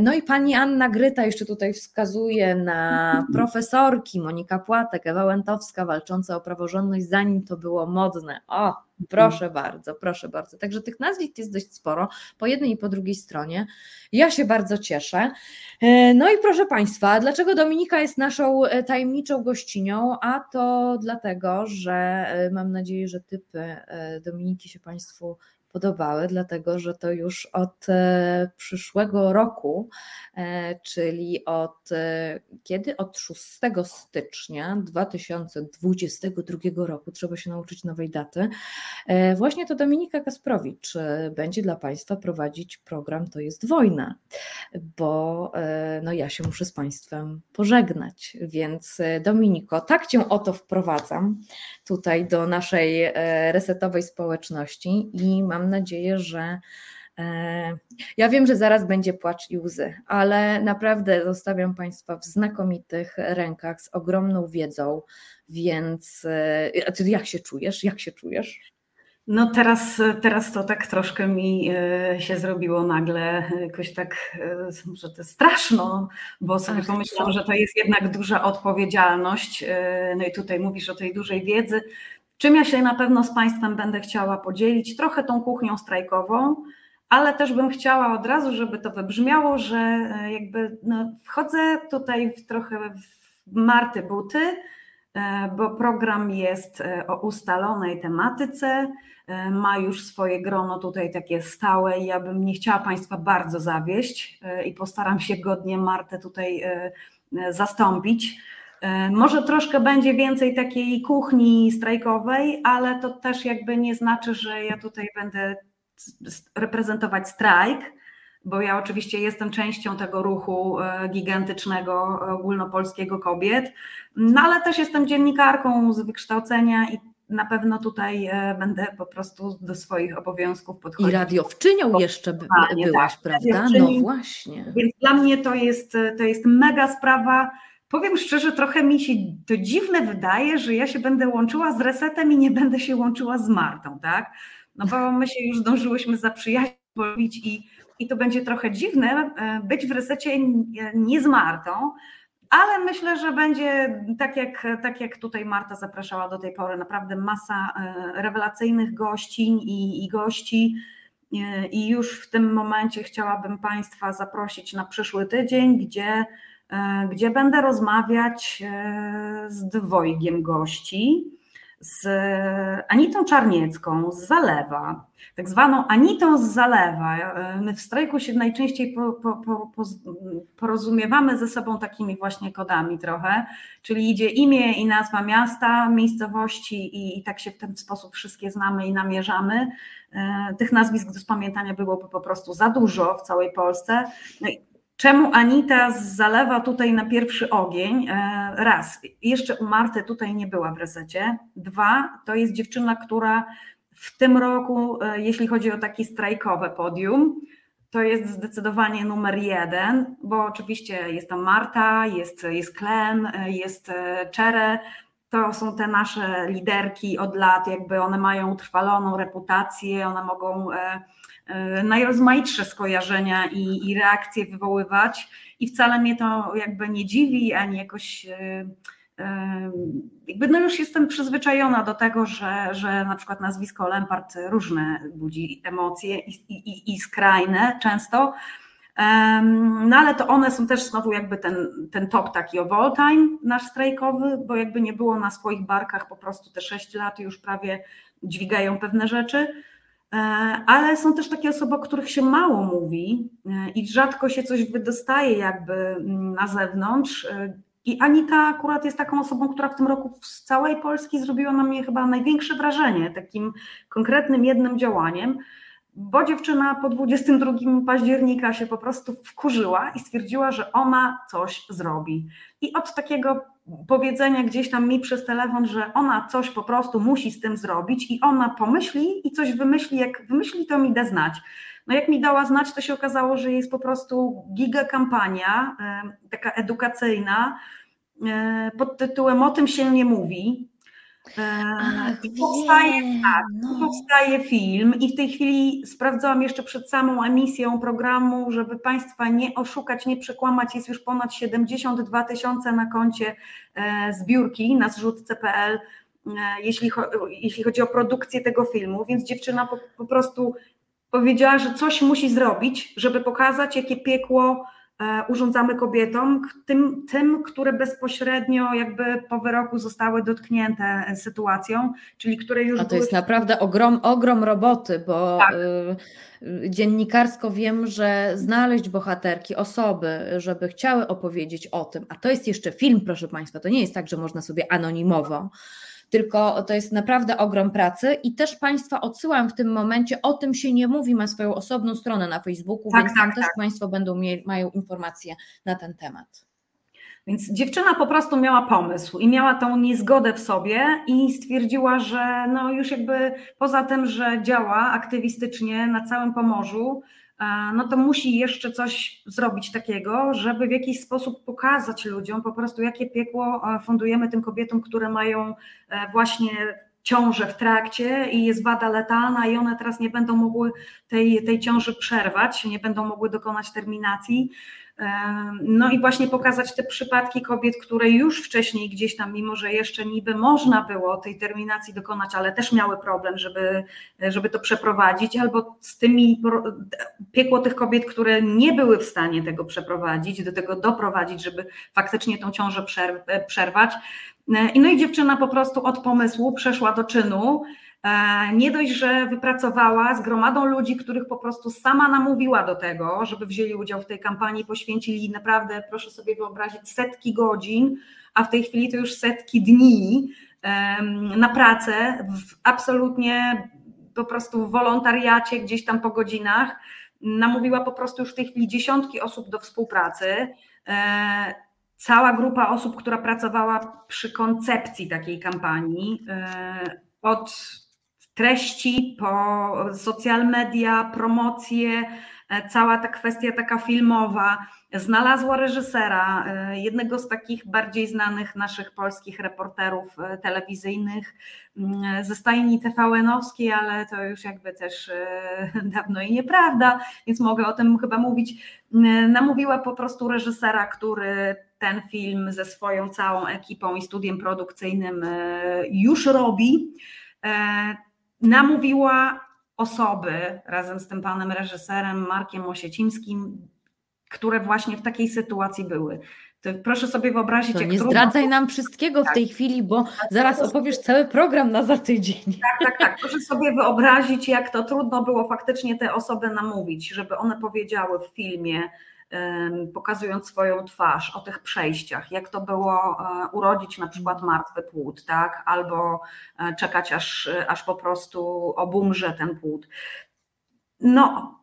S1: No i pani Anna Gryta jeszcze tutaj wskazuje na profesorki Monika Płatek, Ewa Łętowska walczące o praworządność, zanim to było modne. O, proszę bardzo, proszę bardzo. Także tych nazwisk jest dość sporo, po jednej i po drugiej stronie. Ja się bardzo cieszę. E, no i proszę Państwa, dlaczego Dominika jest naszą e, tajemniczą gościnią? A to dlatego, że e, mam nadzieję, że typy Dominiki się Państwu podobały, dlatego że to już od e, przyszłego roku, e, czyli od e, kiedy? Od 6 stycznia 2022 roku, trzeba się nauczyć nowej daty. Właśnie to Dominika Kasprowicz będzie dla Państwa prowadzić program To jest wojna, bo no ja się muszę z Państwem pożegnać, więc Dominiko, tak Cię oto wprowadzam tutaj do naszej resetowej społeczności i mam mam nadzieję, że e, ja wiem, że zaraz będzie płacz i łzy, ale naprawdę zostawiam Państwa w znakomitych rękach z ogromną wiedzą, więc e, a ty jak się czujesz? Jak się czujesz?
S4: No teraz, teraz to tak troszkę mi e, się zrobiło nagle jakoś tak, że to straszno, bo sobie Ach, pomyślałam, że to jest jednak duża odpowiedzialność. No i tutaj mówisz o tej dużej wiedzy. Czym ja się na pewno z Państwem będę chciała podzielić? Trochę tą kuchnią strajkową, ale też bym chciała od razu, żeby to wybrzmiało, że e, jakby no, wchodzę tutaj w trochę w Marty buty, e, bo program jest e, o ustalonej tematyce, ma już swoje grono tutaj takie stałe i ja bym nie chciała Państwa bardzo zawieść i postaram się godnie Martę tutaj zastąpić. E, może troszkę będzie więcej takiej kuchni strajkowej, ale to też jakby nie znaczy, że ja tutaj będę reprezentować strajk, bo ja oczywiście jestem częścią tego ruchu e, gigantycznego ogólnopolskiego kobiet, no ale też jestem dziennikarką z wykształcenia i na pewno tutaj e, będę po prostu do swoich obowiązków podchodzić.
S1: I radiowczynią jeszcze byłaś, tak, prawda? No właśnie.
S4: Więc dla mnie to jest, to jest mega sprawa powiem szczerze, trochę mi się to dziwne wydaje, że ja się będę łączyła z resetem i nie będę się łączyła z Martą, tak? No bo my się już zdążyłyśmy zaprzyjaźnić i, i to będzie trochę dziwne e, być w resecie nie z Martą, ale myślę, że będzie tak jak, tak jak tutaj Marta zapraszała do tej pory, naprawdę masa e, rewelacyjnych gościń i, i gości. E, I już w tym momencie chciałabym Państwa zaprosić na przyszły tydzień, gdzie, e, gdzie będę rozmawiać z dwojgiem gości z Anitą Czarniecką z Zalewa, tak zwaną Anitą z Zalewa. My w strajku się najczęściej po, po, po, porozumiewamy ze sobą takimi właśnie kodami trochę, czyli idzie imię i nazwa miasta, miejscowości i, i tak się w ten sposób wszystkie znamy i namierzamy. E, tych nazwisk do spamiętania byłoby po prostu za dużo w całej Polsce. No Czemu Anita zalewa tutaj na pierwszy ogień? E, raz, jeszcze u Marty tutaj nie była w resecie. Dwa, to jest dziewczyna, która w tym roku, e, jeśli chodzi o takie strajkowe podium, to jest zdecydowanie numer jeden, bo oczywiście jest tam Marta, jest, jest Klen, e, jest Czere, to są te nasze liderki od lat, jakby one mają utrwaloną reputację, one mogą najrozmaitsze skojarzenia i, i reakcje wywoływać i wcale mnie to jakby nie dziwi, ani jakoś e, e, jakby no już jestem przyzwyczajona do tego, że, że na przykład nazwisko Lempart różne budzi emocje i, i, i skrajne często, no ale to one są też znowu jakby ten, ten top taki of all time nasz strajkowy, bo jakby nie było na swoich barkach po prostu te 6 lat już prawie dźwigają pewne rzeczy. E, ale są też takie osoby, o których się mało mówi e, i rzadko się coś wydostaje jakby mm, na zewnątrz. E, I Anita akurat jest taką osobą, która w tym roku z całej Polski zrobiła na mnie chyba największe wrażenie takim konkretnym jednym działaniem, bo dziewczyna po 22 października się po prostu wkurzyła i stwierdziła, że ona coś zrobi. I od takiego powiedzenia gdzieś tam mi przez telefon, że ona coś po prostu musi z tym zrobić i ona pomyśli i coś wymyśli, jak wymyśli, to mi da znać. No jak mi dała znać, to się okazało, że jest po prostu giga kampania, taka edukacyjna e, pod tytułem O tym się nie mówi.
S1: A, powstaje, tak,
S4: no. powstaje film i w tej chwili sprawdzałam jeszcze przed samą emisją programu, żeby Państwa nie oszukać, nie przekłamać, jest już ponad 72 tysiące na koncie e, zbiórki na zrzutce.pl, e, jeśli, jeśli chodzi o produkcję tego filmu, więc dziewczyna po, po prostu powiedziała, że coś musi zrobić, żeby pokazać, jakie piekło urządzamy kobietom, tym, tym, które bezpośrednio jakby po wyroku zostały dotknięte sytuacją, czyli które już.
S1: A to jest naprawdę ogrom, ogrom roboty, bo tak. Y, dziennikarsko wiem, że znaleźć bohaterki, osoby, żeby chciały opowiedzieć o tym, a to jest jeszcze film, proszę Państwa, to nie jest tak, że można sobie anonimowo tylko to jest naprawdę ogrom pracy i też Państwa odsyłam w tym momencie, o tym się nie mówi, ma swoją osobną stronę na Facebooku, tak, więc tam tak, też tak. Państwo będą mieli, mają informacje na ten temat.
S4: Więc dziewczyna po prostu miała pomysł i miała tą niezgodę w sobie i stwierdziła, że no już jakby poza tym, że działa aktywistycznie na całym Pomorzu, no to musi jeszcze coś zrobić takiego, żeby w jakiś sposób pokazać ludziom po prostu, jakie piekło fundujemy tym kobietom, które mają e, właśnie ciążę w trakcie i jest wada letalna i one teraz nie będą mogły tej, tej ciąży przerwać, nie będą mogły dokonać terminacji. No i właśnie pokazać te przypadki kobiet, które już wcześniej gdzieś tam, mimo że jeszcze niby można było tej terminacji dokonać, ale też miały problem, żeby, żeby to przeprowadzić, albo z tymi piekło tych kobiet, które nie były w stanie tego przeprowadzić, do tego doprowadzić, żeby faktycznie tą ciążę przerwać. I no i dziewczyna po prostu od pomysłu przeszła do czynu. E, nie dość, że wypracowała z gromadą ludzi, których po prostu sama namówiła do tego, żeby wzięli udział w tej kampanii, poświęcili naprawdę, proszę sobie wyobrazić, setki godzin, a w tej chwili to już setki dni na pracę w absolutnie po prostu w wolontariacie, gdzieś tam po godzinach. Namówiła po prostu już w tej chwili dziesiątki osób do współpracy. Cała grupa osób, która pracowała przy koncepcji takiej kampanii, e, od treści, po social media, promocje, cała ta kwestia taka filmowa, znalazła reżysera, jednego z takich bardziej znanych naszych polskich reporterów telewizyjnych mm, ze stajni TVN-owskiej, ale to już jakby też dawno i nieprawda, więc mogę o tym chyba mówić. Namówiła po prostu reżysera, który ten film ze swoją całą ekipą i studiem produkcyjnym już robi namówiła osoby razem z tym panem reżyserem Markiem Osiecińskim, które właśnie w takiej sytuacji były. To proszę sobie wyobrazić,
S1: to
S4: jak
S1: nie
S4: trudno...
S1: zdradzaj nam wszystkiego tak. w tej chwili, bo zaraz opowiesz cały program na za tydzień.
S4: Tak, tak, tak. Proszę sobie wyobrazić, jak to trudno było faktycznie te osoby namówić, żeby one powiedziały w filmie, pokazując swoją twarz, o tych przejściach, jak to było e, urodzić na przykład martwy płód, tak? albo e, czekać aż, aż po prostu obumrze ten płód. No,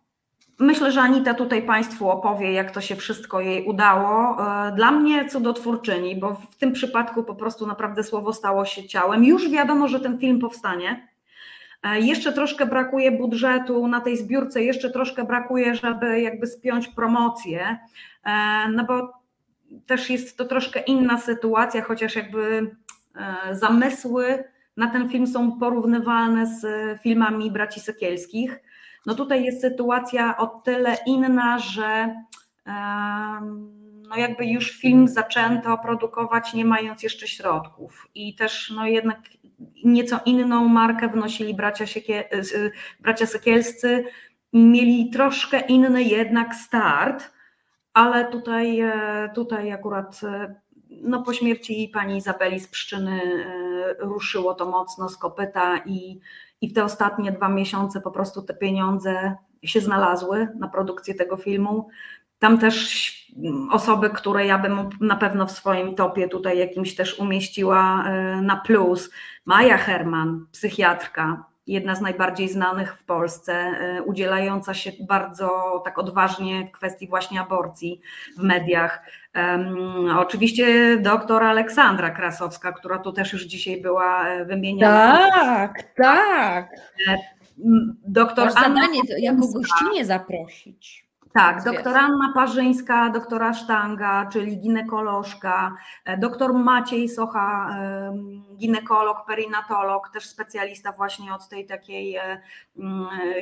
S4: Myślę, że Anita tutaj Państwu opowie, jak to się wszystko jej udało. E, dla mnie cudotwórczyni, bo w tym przypadku po prostu naprawdę słowo stało się ciałem. Już wiadomo, że ten film powstanie. E, jeszcze troszkę brakuje budżetu na tej zbiórce, jeszcze troszkę brakuje, żeby jakby spiąć promocję, e, no bo też jest to troszkę inna sytuacja, chociaż jakby e, zamysły na ten film są porównywalne z filmami braci Sekielskich. No tutaj jest sytuacja o tyle inna, że no jakby już film zaczęto produkować nie mając jeszcze środków i też no jednak nieco inną markę wnosili bracia, Siekie, bracia Sekielscy, mieli troszkę inny jednak start, ale tutaj, e, tutaj akurat e, no po śmierci pani Izabeli z Pszczyny e, ruszyło to mocno z kopyta i, i w te ostatnie dwa miesiące po prostu te pieniądze się znalazły na produkcję tego filmu. Tam też osoby, które ja bym na pewno w swoim topie tutaj jakimś też umieściła e, na plus. Maja Herman, psychiatrka, jedna z najbardziej znanych w Polsce, e, udzielająca się bardzo tak odważnie w kwestii właśnie aborcji w mediach. Um, oczywiście doktor Aleksandra Krasowska, która tu też już dzisiaj była e, wymieniana.
S1: Tak, tak.
S4: Doktor
S1: Masz Anna zadanie jako gościnie zaprosić.
S4: Tak, doktor Anna Parzyńska, doktora Sztanga, czyli ginekolożka, e, doktor Maciej Socha, ginekolog, perinatolog, też specjalista właśnie od tej takiej e,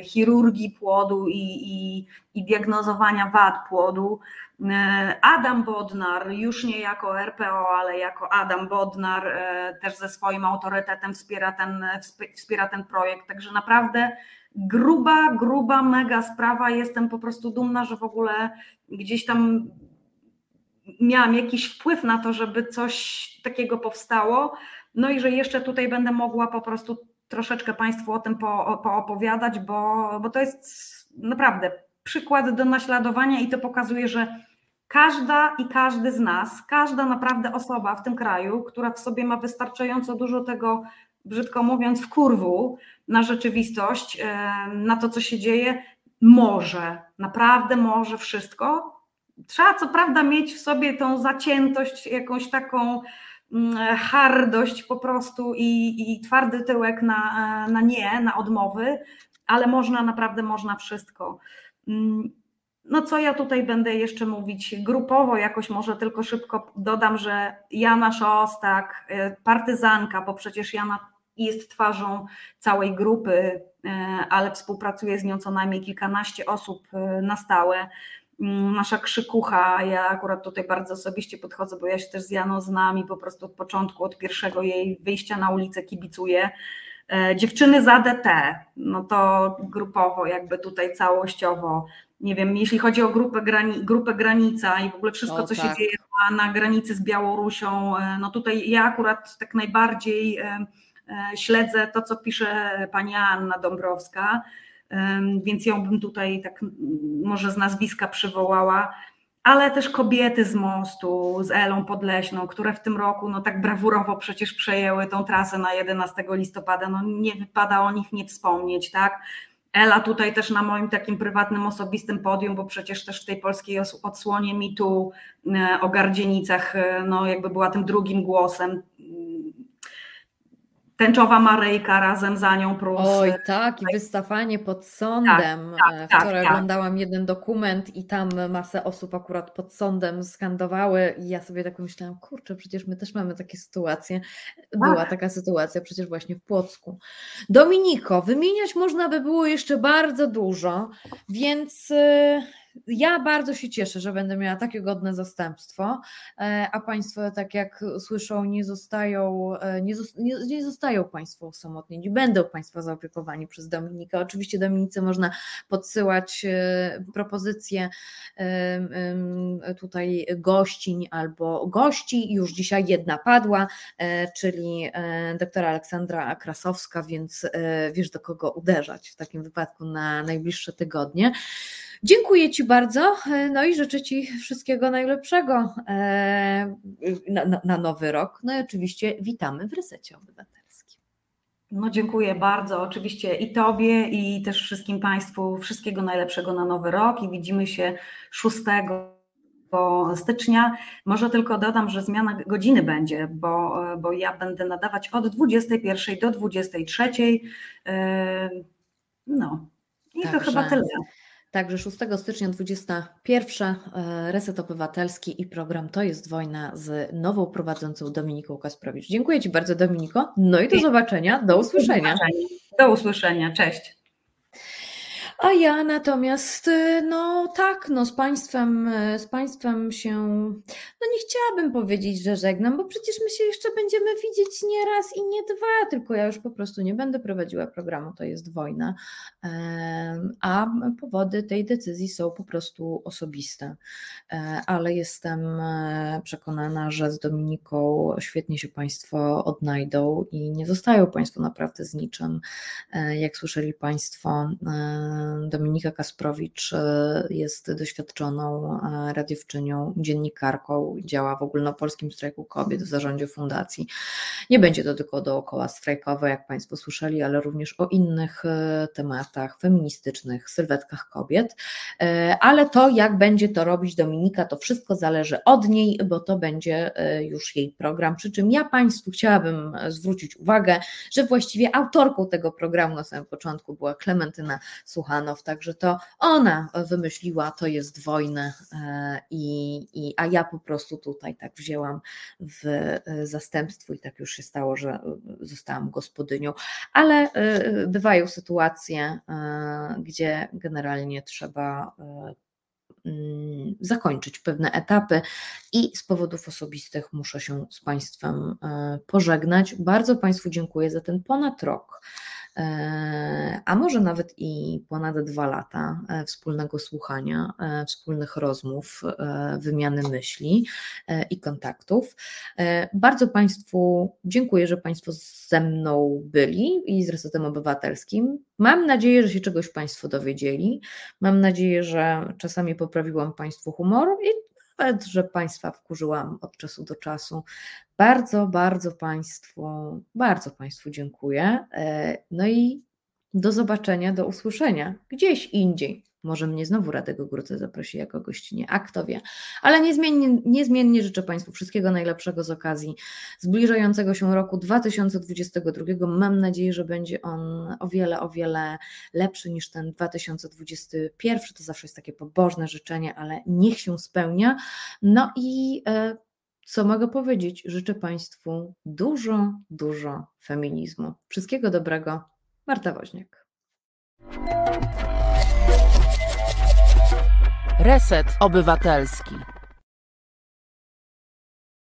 S4: chirurgii płodu i, i, i diagnozowania wad płodu. E, Adam Bodnar, już nie jako RPO, ale jako Adam Bodnar, też ze swoim autorytetem wspiera ten, wspiera ten projekt. Także naprawdę gruba, gruba, mega sprawa. Jestem po prostu dumna, że w ogóle gdzieś tam miałam jakiś wpływ na to, żeby coś takiego powstało. No i że jeszcze tutaj będę mogła po prostu troszeczkę Państwu o tym po, poopowiadać, bo, bo to jest naprawdę przykład do naśladowania i to pokazuje, że każda i każdy z nas, każda naprawdę osoba w tym kraju, która w sobie ma wystarczająco dużo tego brzydko mówiąc, w kurwu na rzeczywistość, e, na to, co się dzieje, może, naprawdę może wszystko. Trzeba co prawda mieć w sobie tą zaciętość, jakąś taką mm, hardość po prostu i, i twardy tyłek na, e, na nie, na odmowy, ale można, naprawdę można wszystko. Mm, no co ja tutaj będę jeszcze mówić grupowo, jakoś może tylko szybko dodam, że Jana Szostak, e, partyzanka, bo przecież Jana jest twarzą całej grupy, e, ale współpracuje z nią co najmniej kilkanaście osób e, na stałe. Mm, nasza krzykucha, ja akurat tutaj bardzo osobiście podchodzę, bo ja się też z Janą znam i po prostu od początku, od pierwszego jej wyjścia na ulicę kibicuję. E, dziewczyny z ADT, no to grupowo, jakby tutaj całościowo. Nie wiem, jeśli chodzi o grupę, grani, grupę Granica i w ogóle wszystko, o, co tak. się dzieje na, granicy z Białorusią, no tutaj ja akurat tak najbardziej śledzę to, co pisze pani Anna Dąbrowska, więc ją bym tutaj tak może z nazwiska przywołała, ale też kobiety z mostu, z Elą Podleśną, które w tym roku no tak brawurowo przecież przejęły tą trasę na 11 listopada, no nie wypada o nich nie wspomnieć, tak? Ela tutaj też na moim takim prywatnym, osobistym podium, bo przecież też w tej polskiej odsłonie mi tu e, o Gardzienicach, e, no jakby była tym drugim głosem, Tęczowa Maryjka razem za nią plus.
S1: Oj, tak, i wystawanie pod sądem. Tak, tak, tak Wczoraj tak, oglądałam jeden dokument i tam masę osób akurat pod sądem skandowały i ja sobie tak myślałam, kurczę, przecież my też mamy takie sytuacje. Była tak. taka sytuacja przecież właśnie w Płocku. Dominiko, wymieniać można by było jeszcze bardzo dużo, więc y, ja bardzo się cieszę, że będę miała takie godne zastępstwo, e, a Państwo, tak jak słyszą, nie zostają, e, nie, nie, zostają Państwo osamotnieni, będą Państwo zaopiekowani przez Dominika. Oczywiście Dominice można podsyłać e, propozycje tutaj gościń albo gości. Już dzisiaj jedna padła, czyli doktora Aleksandra Krasowska, więc wiesz do kogo uderzać w takim wypadku na najbliższe tygodnie. Dziękuję Ci bardzo, no i życzę Ci wszystkiego najlepszego e, na, na, nowy rok. No i oczywiście witamy w Resecie Obywatelskim.
S4: No dziękuję bardzo, oczywiście i Tobie i też wszystkim Państwu wszystkiego najlepszego na nowy rok i widzimy się 6 stycznia. Może tylko dodam, że zmiana godziny będzie, bo, bo ja będę nadawać od 21 do 23. E, no i Także. to chyba tyle.
S1: Także 6 stycznia 21 e, Reset Obywatelski i program To jest wojna z nową prowadzącą Dominiką Kasprowicz. Dziękuję Ci bardzo Dominiko. No i do zobaczenia, do usłyszenia.
S4: Do usłyszenia, cześć.
S1: A ja natomiast, y, no tak, no z państwem, y, z państwem się, no nie chciałabym powiedzieć, że żegnam, bo przecież my się jeszcze będziemy widzieć nie raz i nie dwa, tylko ja już po prostu nie będę prowadziła programu, to jest wojna, a powody tej decyzji są po prostu osobiste, e, ale jestem e, przekonana, że z Dominiką świetnie się Państwo odnajdą i nie zostają Państwo naprawdę z niczym, e, jak słyszeli Państwo, Dominika Kasprowicz e, jest doświadczoną e, radiowczynią, dziennikarką, działa w ogólnopolskim strajku kobiet w zarządzie fundacji. Nie będzie to tylko dookoła strajkowe, jak Państwo słyszeli, ale również o innych e, tematach feministycznych, sylwetkach kobiet. Ale to, jak będzie to robić Dominika, to wszystko zależy od niej, bo to będzie już jej program. Przy czym ja Państwu chciałabym zwrócić uwagę, że właściwie autorką tego programu na samym początku była Klementyna Słuchana Także to ona wymyśliła, to jest wojnę, e, i, i, a ja po prostu tutaj tak wzięłam w e, zastępstwo i tak już się stało, że e, zostałam gospodynią, ale bywają sytuacje, gdzie generalnie trzeba mm, zakończyć pewne etapy i z powodów osobistych muszę się z Państwem pożegnać. Bardzo Państwu dziękuję za ten ponad rok a może nawet i ponad dwa lata e, wspólnego słuchania, e, wspólnych rozmów, wymiany myśli i kontaktów. Bardzo Państwu dziękuję, że Państwo ze mną byli i z Resetem Obywatelskim. Mam nadzieję, że się czegoś Państwo dowiedzieli. Mam nadzieję, że czasami poprawiłam Państwu humor i nawet, że Państwa wkurzyłam od czasu do czasu. Bardzo, bardzo Państwu, bardzo Państwu dziękuję. E, no i do zobaczenia, do usłyszenia gdzieś indziej. Może mnie znowu Radego Gruty zaprosi jako gościnie, a kto wie. Ale niezmiennie, niezmiennie życzę Państwu wszystkiego najlepszego z okazji zbliżającego się roku 2022. Mam nadzieję, że będzie on o wiele, o wiele lepszy niż ten 2021. To zawsze jest takie pobożne życzenie, ale niech się spełnia. No i e, co mogę powiedzieć? Życzę Państwu dużo, dużo feminizmu. Wszystkiego dobrego. Marta Woźniak. Reset Obywatelski.